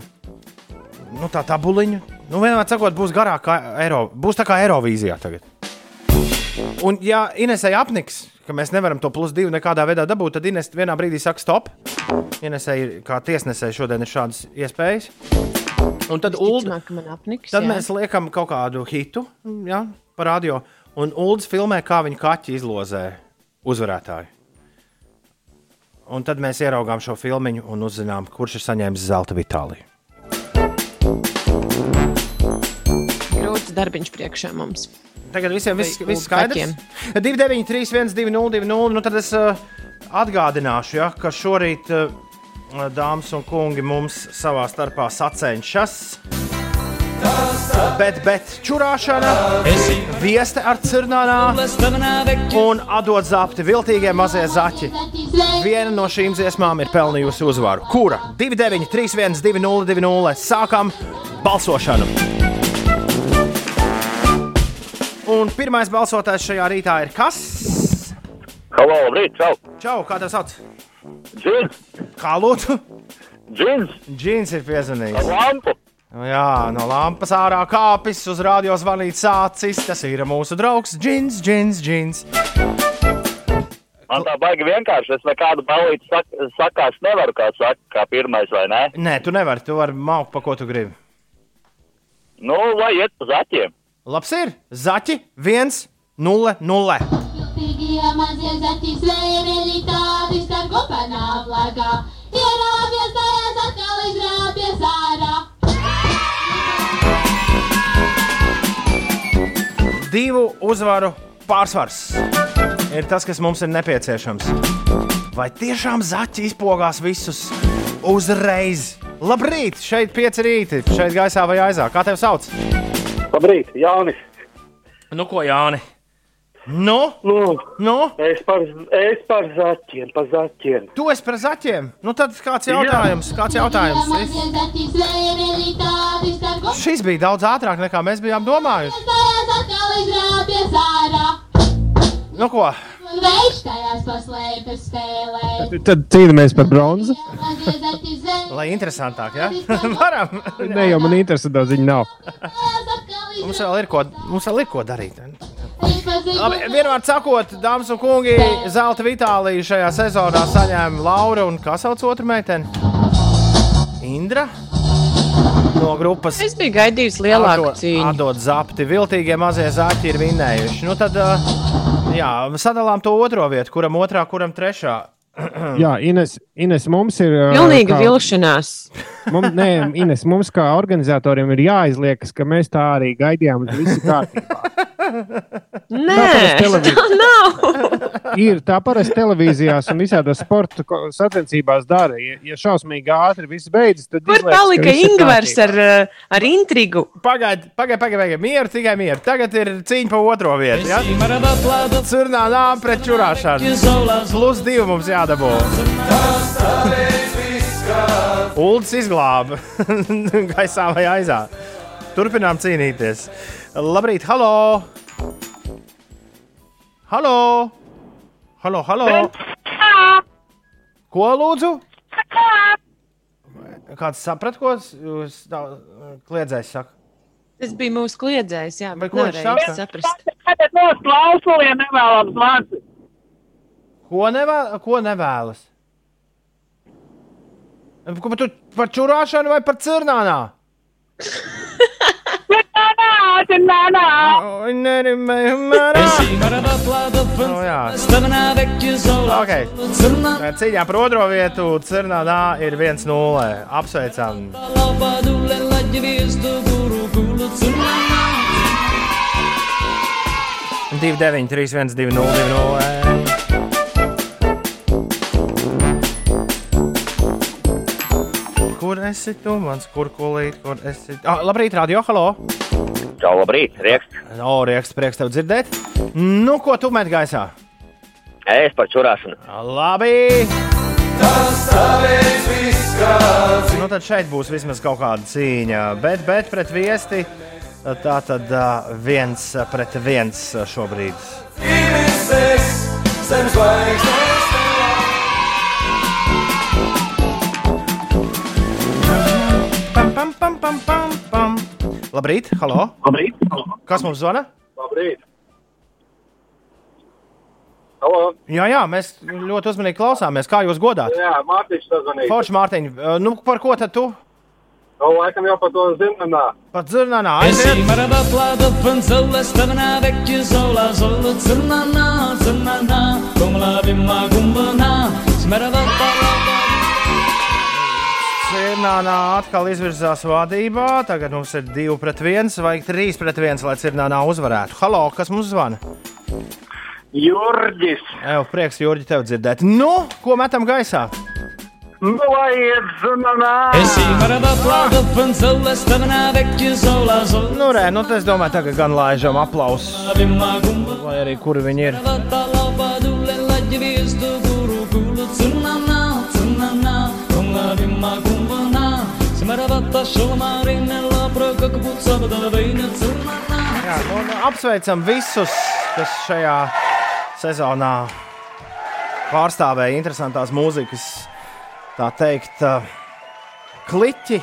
nu, tā tabuliņa. Nu, vienmēr sakot, būs garāk kā Eiro, būs tā kā Eirovīzijā tagad. Un, ja Inesai apniks, ka mēs nevaram to plus divu nekādā veidā dabūt, tad Ines vienā brīdī saka, stop. Inesai ir kā tiesnesai šodien ir šādas iespējas. Un tad, Ulda, apniks. tad jā. mēs liekam kaut kādu hitu ja, par radio, un Ulds filmē, kā viņa kaķi izlozē uzvarētāju. Un tad mēs ieraugām šo filmu un uzzinām, kurš ir saņēmis zelta vitāliju. Grūts darbiņš priekšā mums. Tagad visiem viss, Vai viss uz skaidrs. 293, 120, 200. Nu, tad es uh, atgādināšu, ja, ka šorīt, uh, dāmas un kungi, mums savā starpā sacenšas. Bet, bet čurāšana, viesta ar cirnānā un atdot zapti viltīgie mazie zaķi. Viena no šīm dziesmām ir pelnījusi uzvaru. Kura? 29, 31, 20, 20. Sākam balsošanu! Un pirmais balsotājs šajā rītā ir kas? Halo, labrīt, čau! Čau, kā tev sauc? Džins! Kā lūdzu? Džins! Džins ir piezvanījis. Lampu! Jā, no lampas ārā kāpis, uz radio zvanīt sācis. Tas ir mūsu draugs Džins, Džins, Džins. Man tā baigi vienkārši, es nekādu balīti sak sakās nevaru, kā saka, kā pirmais, vai ne? Nē, tu nevari, tu vari maukt, pa ko tu gribi. Nu, lai iet pa zaķiem. Labs ir! Zaķi 1, 0, 0. Viltīgie mazie zaķi zvēreli tādi starp kopanām plakā. Ierāpjas tajās atkal izrāpjas Divu uzvaru pārsvars ir tas, kas mums ir nepieciešams. Vai tiešām zaķi izpogās visus uzreiz? Labrīt! Šeit pieci rīti, šeit gaisā vai aizā. Kā tev sauc? Labrīt, Jānis. Nu, ko Jāni? Nu? Nu, nu? Es, par, es par zaķiem, par zaķiem. Tu esi par zaķiem. Nu, tad kāds jautājums? Kāds jautājums? Šis bija daudz ātrāk nekā mēs bijām domājuši. Tajās atkal izrāpjas ārā. Nu, ko? Un vējš tajās paslēpjas spēlē. Tad cīnāmies par bronzu. Lai interesantāk, ja? [laughs] Varam. Ne jau man interesē, daudz viņa nav. Mums vēl ir ko, mums vēl ir ko darīt. Labi, vienmēr sakot, dāmas un kungi, zelta vitāliju šajā sezonā saņēma Laura un kā sauc otru meiteni? Indra. No grupas Es biju gaidījis lielāku Atdod- cīņu. Atdod zapti, viltīgie mazie zaķi ir vinnējuši. Nu tad, jā, sadalām to otro vietu, kuram otrā, kuram trešā. Jā, Ines, Ines mums ir. Pilnīga kā- vilšanās. Mums, nē, Ines, mums kā organizatoriem ir jāizliekas, ka mēs tā arī gaidījām, un viss ir kārtībā. [laughs] Nē, tā nav. Ir tā parasti televīzijās un visādos sporta sacensībās dara. Ja, ja šausmīgi ātri viss beidzas, tad Kur izliekas, ka palika Ingūns ar, uh, ar intrigu? Pagaidiet, pagaidiet, pagaidiet, mieru, tikai mieru. Tagad ir cīņa par otro vietu. Ja? Curnā nām pret čurāšanu. Plus divi mums jādabū. Uldis izglāba [laughs] gaisā vai aizā. Turpinām cīnīties. Labrīt, halo! Halo! Halo, halo! Ko lūdzu? Kāds saprat, ko jūs tā, kliedzējis? Saka? Tas bija mūsu kliedzējs, jā, bet ko viņš saka? saprast. Tagad mūsu klausuliem nevēlams vārds. Ko, nevēl, ko nevēlas? Ko par, tu, par čurāšanu vai par cirnānā? [laughs] Okay. Cīņā par otro vietu Cirnādā ir 1-0. Apsveicam! Divi, deviņi, trīs, viens, divi, nulle, divi, nulle. Esi tu, mans kurkulīt, kur esi? Ah, labrīt, radio, halo! Čau, labrīt, riekst. O, rieksts, prieks tev dzirdēt. Nu, ko tu met gaisā? Es par čurāšanu. Labi! Nu, tad šeit būs vismaz kaut kāda cīņa. Bet, bet pret viesti tā tad viens pret viens šobrīd. Pam, pam, pam, pam, pam, pam. Labrīt, halo! Labrīt! Kas mums zvana? Labrīt! Halo! Jā, jā, mēs ļoti uzmanīgi klausāmies. Kā jūs godāt? Jā, Mārtiņš sazvanīja. Forši, Mārtiņ, uh, nu, par ko tad tu? Nu, laikam jau par to zinām. Pat dzirnānā Esi aiziet! marabata fanzala stavana vecchia sola sola zirnana zirnana kumla bimma kumbana smarabata Cirnānā atkal izvirzās vadībā. Tagad mums ir 2 pret 1 vai 3 pret 1, lai Cirnānā uzvarētu. Halo, kas mums zvana? Jurģis! Evo, prieks, Jurģi, tev dzirdēt. Nu, ko metam gaisā? Nu, lai iet sola Nu, rē, nu, tas domāju, tagad gan laižam aplausus. Lai arī kuri viņi ir. Smarabata shulmarine la prokak putsabda veina zirnana Jā, nu, nu, apsveicam visus, kas šajā sezonā pārstāvēja interesantās mūzikas, tā teikt, uh, kliķi.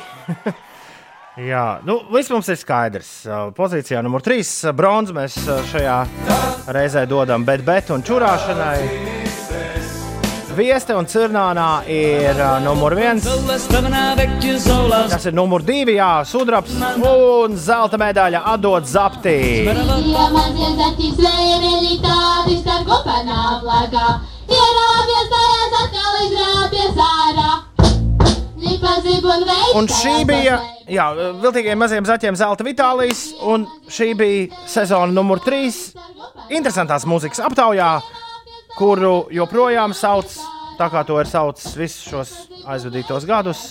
[laughs] Jā, nu, viss mums ir skaidrs. Uh, Pozīcijā numur 3 bronzas mēs šajā reizē dodam bet, bet un čurāšanai. Vieste un Cirnānā ir uh, numur 1. Tas ir numur 2, jā, sudrabs un zelta medaļa atdod zaptī. Un šī bija, jā, viltīgiem maziem zaķiem zelta Vitālijas, un šī bija sezona numur 3. Interesantās mūzikas aptaujā, kuru joprojām sauc, tā kā to ir saucis visus šos aizvadītos gadus.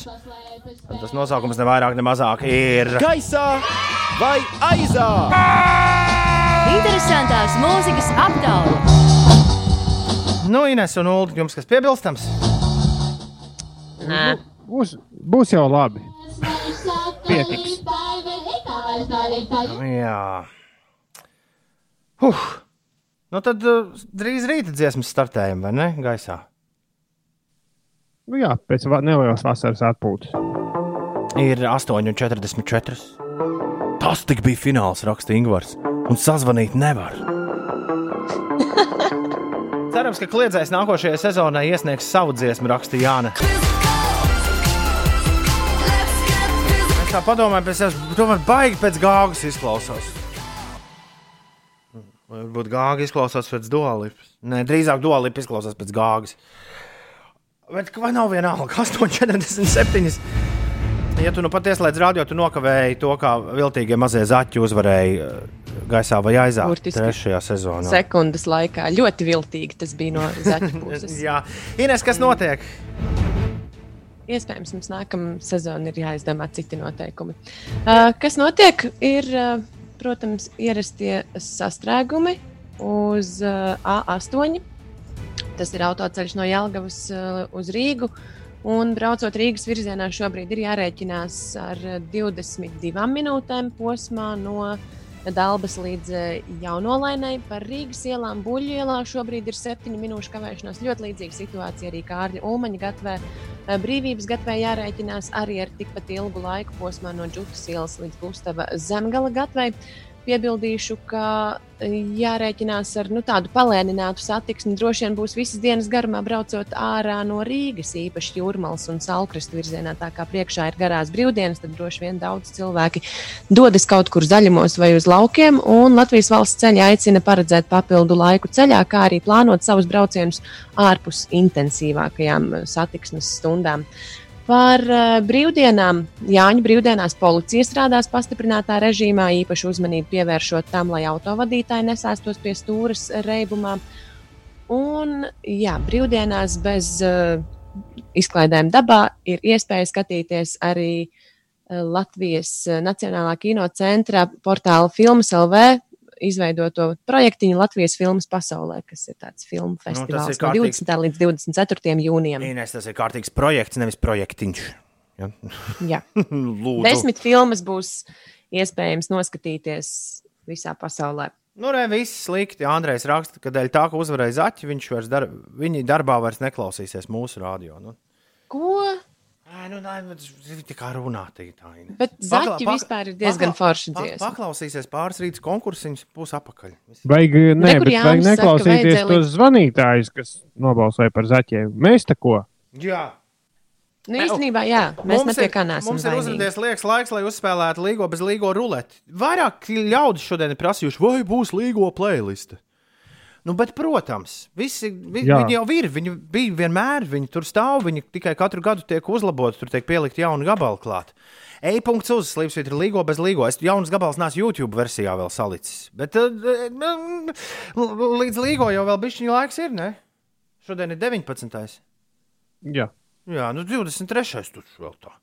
Tas nosaukums ne vairāk, ne mazāk ir. Gaisā vai aizā? Interesantās mūzikas aptauja. Nu, Ines un Ulu, jums kas piebilstams? Nē. Būs, būs jau labi. Pietiks. Jā. Huh. Nu tad uh, drīz rīta dziesmas startējam, vai ne? Gaisā. Nu, jā, pēc nelielas vasaras atpūtas. Ir 8,44. Tas tik bija fināls, raksta Ingūns. Un sazvanīt nevar. [laughs] Cerams, ka kliedzējs nākošajai sezonai iesniegs savu dziesmu, raksta Jāna. Es tā padomāju, pēc sevis, tomēr baigi pēc gāgas izklausās. Varbūt gāga izklausās pēc dualipas. Nē, drīzāk dualipa izklausās pēc gāgas. Bet vai nav vienalga? 8,47. [laughs] Ja tu nu pat ieslēdz radio, tu nokavēji to, kā viltīgie mazie zaķi uzvarēja eh, gaisā vai aizā Burtiski. trešajā sezonā. Sekundes laikā ļoti viltīgi tas bija no zaķa [laughs] puses. Jā, Ines, kas notiek? Iespējams, mums nākamā sezona ir jāizdomā citi noteikumi. Uh, kas notiek? Ir, uh, protams, ierastie sastrēgumi uz uh, A8. Tas ir autoceļš no Jālgavas uh, uz Rīgu. Un braucot Rīgas virzienā, šobrīd ir jārēķinās ar uh, 22 minūtēm posmā no Dabas līdz uh, Jaunolainai. Par Rīgas ielām, Buļļu ielā šobrīd ir 7 minūšu kavēšanās. Ļoti līdzīga situācija arī Kārļa Ulmaņa gatavē. Uh, Brīvības gatavē jārēķinās arī ar tikpat ilgu laiku posmā no Džukas ielas līdz Gustava Zemgala gatavē. Piebildīšu, ka e, jārēķinās ar nu, tādu palēninātu satiksmi. Droši vien būs visas dienas garumā braucot ārā no Rīgas, īpaši jūrmālas un salkrastu virzienā. Tā kā priekšā ir garās brīvdienas, tad droši vien daudz cilvēki dodas kaut kur zaļumos vai uz laukiem. Latvijas valsts ceļā aicina paredzēt papildu laiku ceļā, kā arī plānot savus braucienus ārpus intensīvākajām e, satiksmes stundām. Par uh, brīvdienām. Jāņa brīvdienās policija strādās pastiprinātā režīmā, īpaši uzmanību pievēršot tam, lai autovadītāji nesēstos pie stūres reibumā. Un, jā, brīvdienās bez uh, izklaidēm dabā ir iespēja skatīties arī uh, Latvijas Nacionālā kinocentra portāla Filmas LV izveidoto projektiņu Latvijas filmas pasaulē, kas ir tāds filmu festivāls no kārtīgs- 20. līdz 24. jūnijam. Ines, tas ir kārtīgs projekts, nevis projektiņš. Ja? Jā. [laughs] Desmit filmas būs iespējams noskatīties visā pasaulē. Nu, re, viss slikti. Andrejs raksta, ka dēļ tā, ka uzvarēja zaķi, viņš vairs dar, viņi darbā vairs neklausīsies mūsu radio. Nu, Ko? Ai, nu, nē, bet viņi tikai runā. tikai Tā, Ines. Bet Pakla- zaķi pakla- vispār ir diezgan pakla- forši dziesma. Paklausīsies pāris rītas konkursiņus, būs apakaļ. Vajag, nē, bet vajag saka, neklausīties vajadzēja tos zvanītājus, kas nobalsoja par zaķiem. Mēs te ko? Jā. Nu, īstenībā, jā, mēs ne pie kā neesam. Mums ir uzrādījies liekas laiks, lai uzspēlētu līgo bez līgo ruleti. Vairāk ļaudis šodien ir prasījuši, vai būs līgo playliste. Nu, bet, protams, visi, vi, viņi jau ir. Viņi bija vienmēr, viņi tur stāv, viņi tikai katru gadu tiek uzlaboti, tur tiek pielikt jaunu gabalu klāt. E-punkts uz slīpsvītra ir līgo bez līgo. Es jaunas gabals nesu YouTube versijā vēl salicis. Bet uh, mm, līdz līgo jau vēl bišķiņa laiks ir, ne? Šodien ir 19. Jā. Jā, nu 23. tur vēl tā.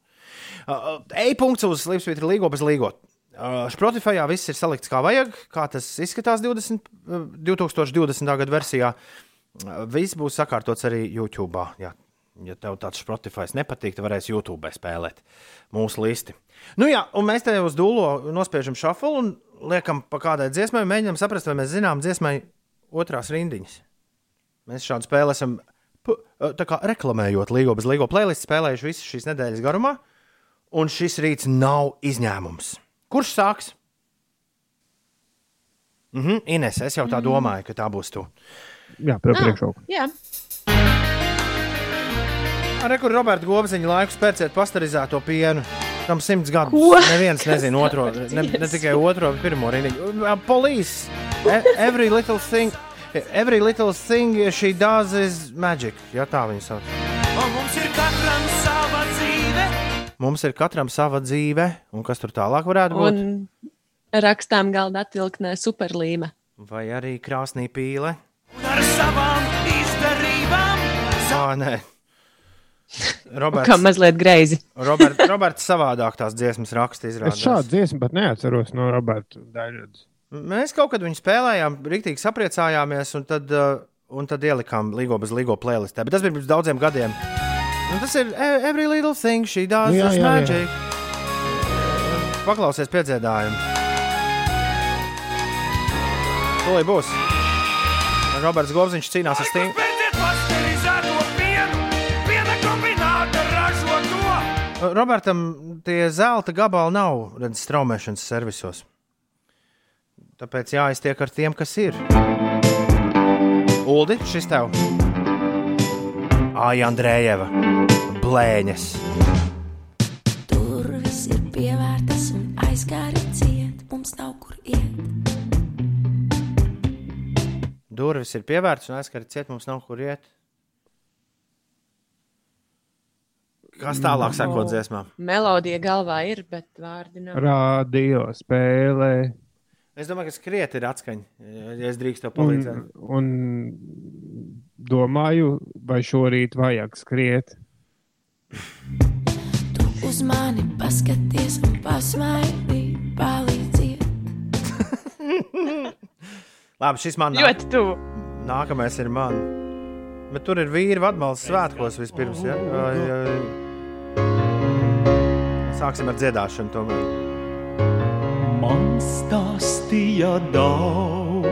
Uh, E-punkts uz slīpsvītra līgo bez līgo. Uh, Spotify viss ir salikts kā vajag, kā tas izskatās 20, uh, 2020. gada versijā. Uh, Viss būs sakārtots arī YouTube. Jā. Ja tev tāds Spotify nepatīk, tad varēs YouTube spēlēt mūsu listi. Nu jā, un mēs te uz dūlo nospiežam šāfulu un liekam pa kādai dziesmai, mēģinām saprast, vai mēs zinām dziesmai otrās rindiņas. Mēs šādu spēli esam reklamējot Līgo bez Līgo playlistu, spēlējuši visas šīs nedēļas garumā, un šis rīts nav izņēmums. Kurš sāks? Mhm, Ines, es jau tā domāju, ka tā būs tu. Jā, pie priekšroku. Jā, Ar kur Roberta Gobziņa laiku spērciet pasterizēto pienu. Tam simts gadus. Ko? Neviens nezina otro, [laughs] ne, ne tikai otro, bet pirmo rindiņu. Police. E- Every little thing. Every little thing she does is magic. Jā, tā viņa sauc. Mums ir katram sava dzīve, un kas tur tālāk varētu būt? un rakstām galda atvilknē superlīme. Vai arī krāsnī pīle? Un ar savām izdarībām. Ā, nē. Roberts, Kā mazliet greizi. Robert, Roberts savādāk tās dziesmas raksta Es izrādās. šādu dziesmu pat neatceros no Roberta Daļradas. Mēs kaut kad viņu spēlējām, rīktīgi sapriecājāmies, un tad, un tad ielikām Ligo bez Ligo playlistē. Bet tas bija pirms daudziem gadiem. Un tas ir e- Every Little Thing, She Does Nu jā, jā, jā. Magic. Paklausies piedziedājumu. Tūlīt būs. Roberts Govziņš cīnās ar Stīnu. Robertam tie zelta gabali nav redzes straumēšanas servisos. Tāpēc jāiztiek ar tiem, kas ir. Uldi, šis tev. Aija Andrējeva, blēņas. Durvis ir pievērtas un aizgāri ciet, mums nav kur iet. Durvis ir pievērtas un aizskari ciet, mums nav kur iet. Kas tālāk sakot dziesmām? Melodija galvā ir, bet vārdi nav. Radio spēlē. Es domāju, ka skriet ir atskaņa. Ja es drīkstu tev Un, palīdzēt. un domāju, vai šorīt vajag skriet. Uz mani paskaties un pasmaidi, palīdziet. [laughs] Labi, šis man Ļoti tuvu. Nākamais ir man. Bet tur ir vīri atbalsts svētkos vispirms. Ja? Vai, vai... Sāksim ar dziedāšanu. Tomēr. Man stāstīja Daugavi.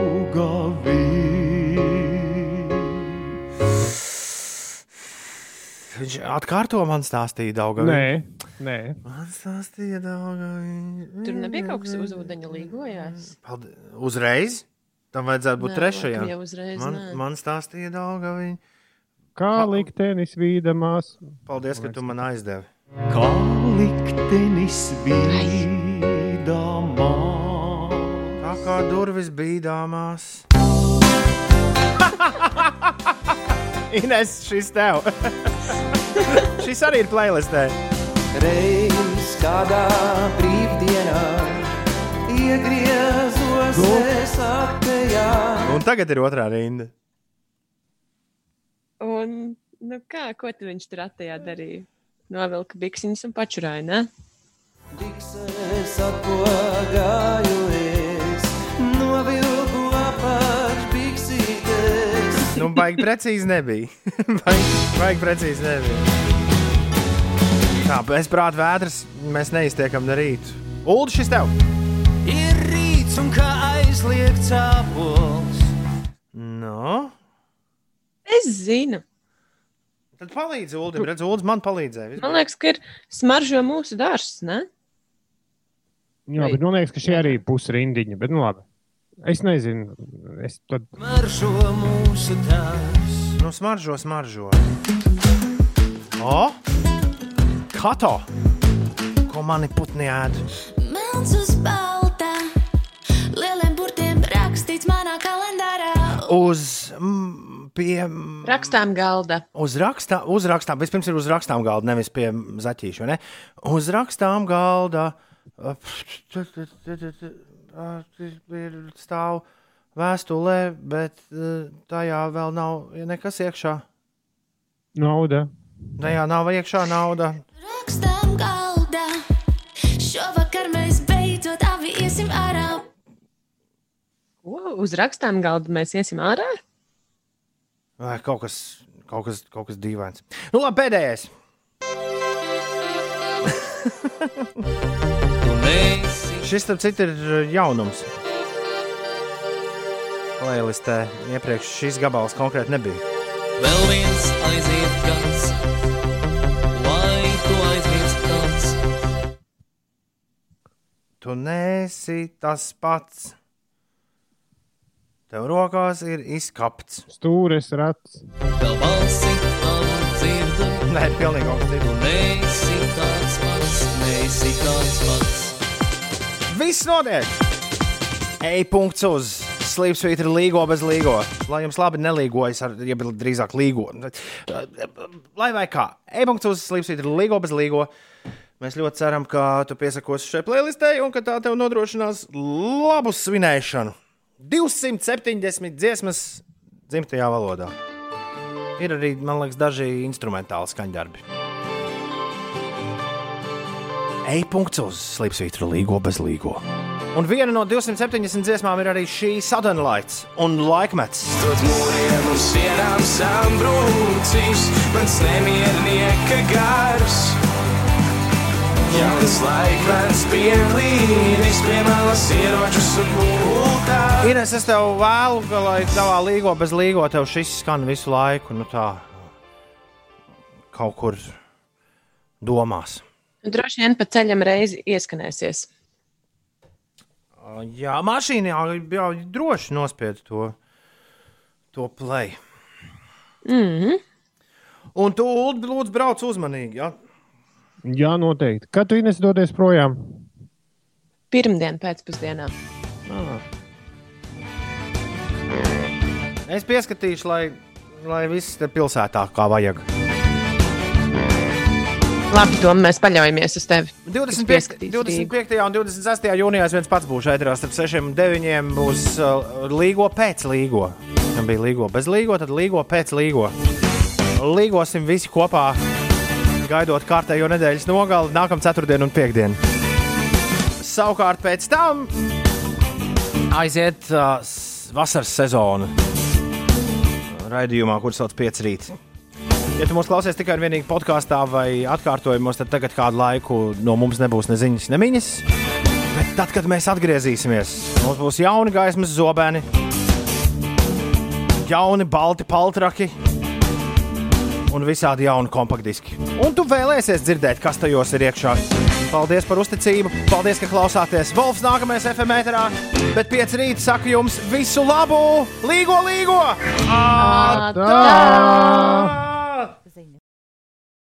Viņš atkārto man stāstīja daudz. Nē, nē. Man stāstīja daudz. Tur nebija kaut kas uz ūdeņa līgojās. Uzreiz? Tam vajadzētu būt Nē, trešajam. uzreiz man, nē. man stāstīja daudz. Kā liktenis vīdamās? Paldies, ka tu man aizdevi. Kā liktenis bīdamā. Tā kā durvis bīdāmās. [laughs] [laughs] Ines, šis tev. šis arī ir playlistē. Reiz kādā brīvdienā iegriezos Nu. es atpējā. Un tagad ir otrā rinda. Un, nu kā, ko tu viņš tur attējā darīja? Novilka biksiņas un pačurāja, ne? Es atpogāju es, Nu, baigi precīzi nebija. [laughs] baigi, baigi precīzi nebija. Tā, bez prāta vētras mēs neiztiekam no rīta. Ulu, šis tev! Ir rīts un kā aizliegts apels. No. Es zinu. Tad palīdzi Ulim. Redz, Ulis man palīdzēja. Man liekas, ka ir smaržo mūsu dārsts, ne? Jā, bet man liekas, ka šī arī ir pusrindiņa. Bet, nu, labi. Es nezinu. Es tad... Maršo mūsu tēvs. Nu, smaržo, smaržo. O! Kato! Ko mani putni ēd? Melns uz balta, lieliem burtiem rakstīts manā kalendārā. Uz. Mm, pie. Rakstām galda. Uz rakstām, uz rakstām, vispirms ir uz rakstām galda, nevis pie zaķīša. Ne? Uz rakstām galda ir stāv vēstulē, bet tajā vēl nav nekas iekšā. Nauda. Tajā nav iekšā nauda. Rakstām galda, šovakar mēs beidzot abi iesim ārā. O, uz rakstām galda mēs iesim ārā. Vai kaut kas, kaut kas, kaut kas dīvains. Nu, labi, pēdējais. Šis, starp citu, ir jaunums. Playlistē iepriekš šis gabals konkrēti nebija. Vēl viens aiziet gads, lai tu aizmirst kāds. Tu nesi tas pats. Tev rokās ir izkapts. Stūres rats. Vēl balsi tavu dzirdu, Nē, pilnīgi tu cits. neesi tāds pats, neesi tāds pats. Viss notiek! Ej, punkts uz! Slīpsvīt ir līgo bez līgo. Lai jums labi nelīgojas, ar, ja drīzāk līgo. Lai vai kā. Ej, punkts uz! Slīpsvīt ir līgo bez līgo. Mēs ļoti ceram, ka tu piesakos šai playlistē un ka tā tev nodrošinās labu svinēšanu. 270 dziesmas dzimtajā valodā. Ir arī, man liekas, daži instrumentāli skaņdarbi. Ej, punkts uz slīpsvītru līgo bez līgo. Un viena no 270 dziesmām ir arī šī Southern Lights un laikmets. Tot mūriem un sienām sambrūcis, mans nemiernieka gars. Jauns laikmets pieklīdis pie malas ieročus un pultā. Ines, es tev vēlu, ka, lai tavā līgo bez līgo tev šis skan visu laiku, nu tā, kaut kur domās. Nu, droši vien pa ceļam reizi ieskanēsies. Jā, mašīnā jau droši nospied to, to play. Mm -hmm. Un tu, Ulu, lūdzu, brauc uzmanīgi. Ja? Jā, noteikti. Kad tu Ines dodies projām? Pirmdien pēcpusdienā. Ah. Es pieskatīšu, lai, lai viss te pilsētā kā vajag. Labi, Tom, mēs paļaujamies uz tevi. 25. 25. un 26. jūnijā es viens pats būšu ēterā starp 6 un 9. būs uh, līgo pēc līgo. Ja bija līgo bez līgo, tad līgo pēc līgo. Līgosim visi kopā, gaidot kārtējo nedēļas nogali nākamā ceturtdiena un piekdiena. Savukārt pēc tam aiziet uh, vasaras sezona raidījumā, kurš sauc 5 rīta. Ja tu mūs klausies tikai un vienīgi podkāstā vai atkārtojumos, tad tagad kādu laiku no mums nebūs ne ziņas, ne miņas. Bet tad, kad mēs atgriezīsimies, mums būs jauni gaismas zobeni, jauni balti paltraki un visādi jauni kompaktdiski. Un tu vēlēsies dzirdēt, kas tajos ir iekšā. Paldies par uzticību, paldies, ka klausāties. Wolfs nākamais FM ēterā, bet 5 rīta saka jums visu labu, līgo, līgo! Atā!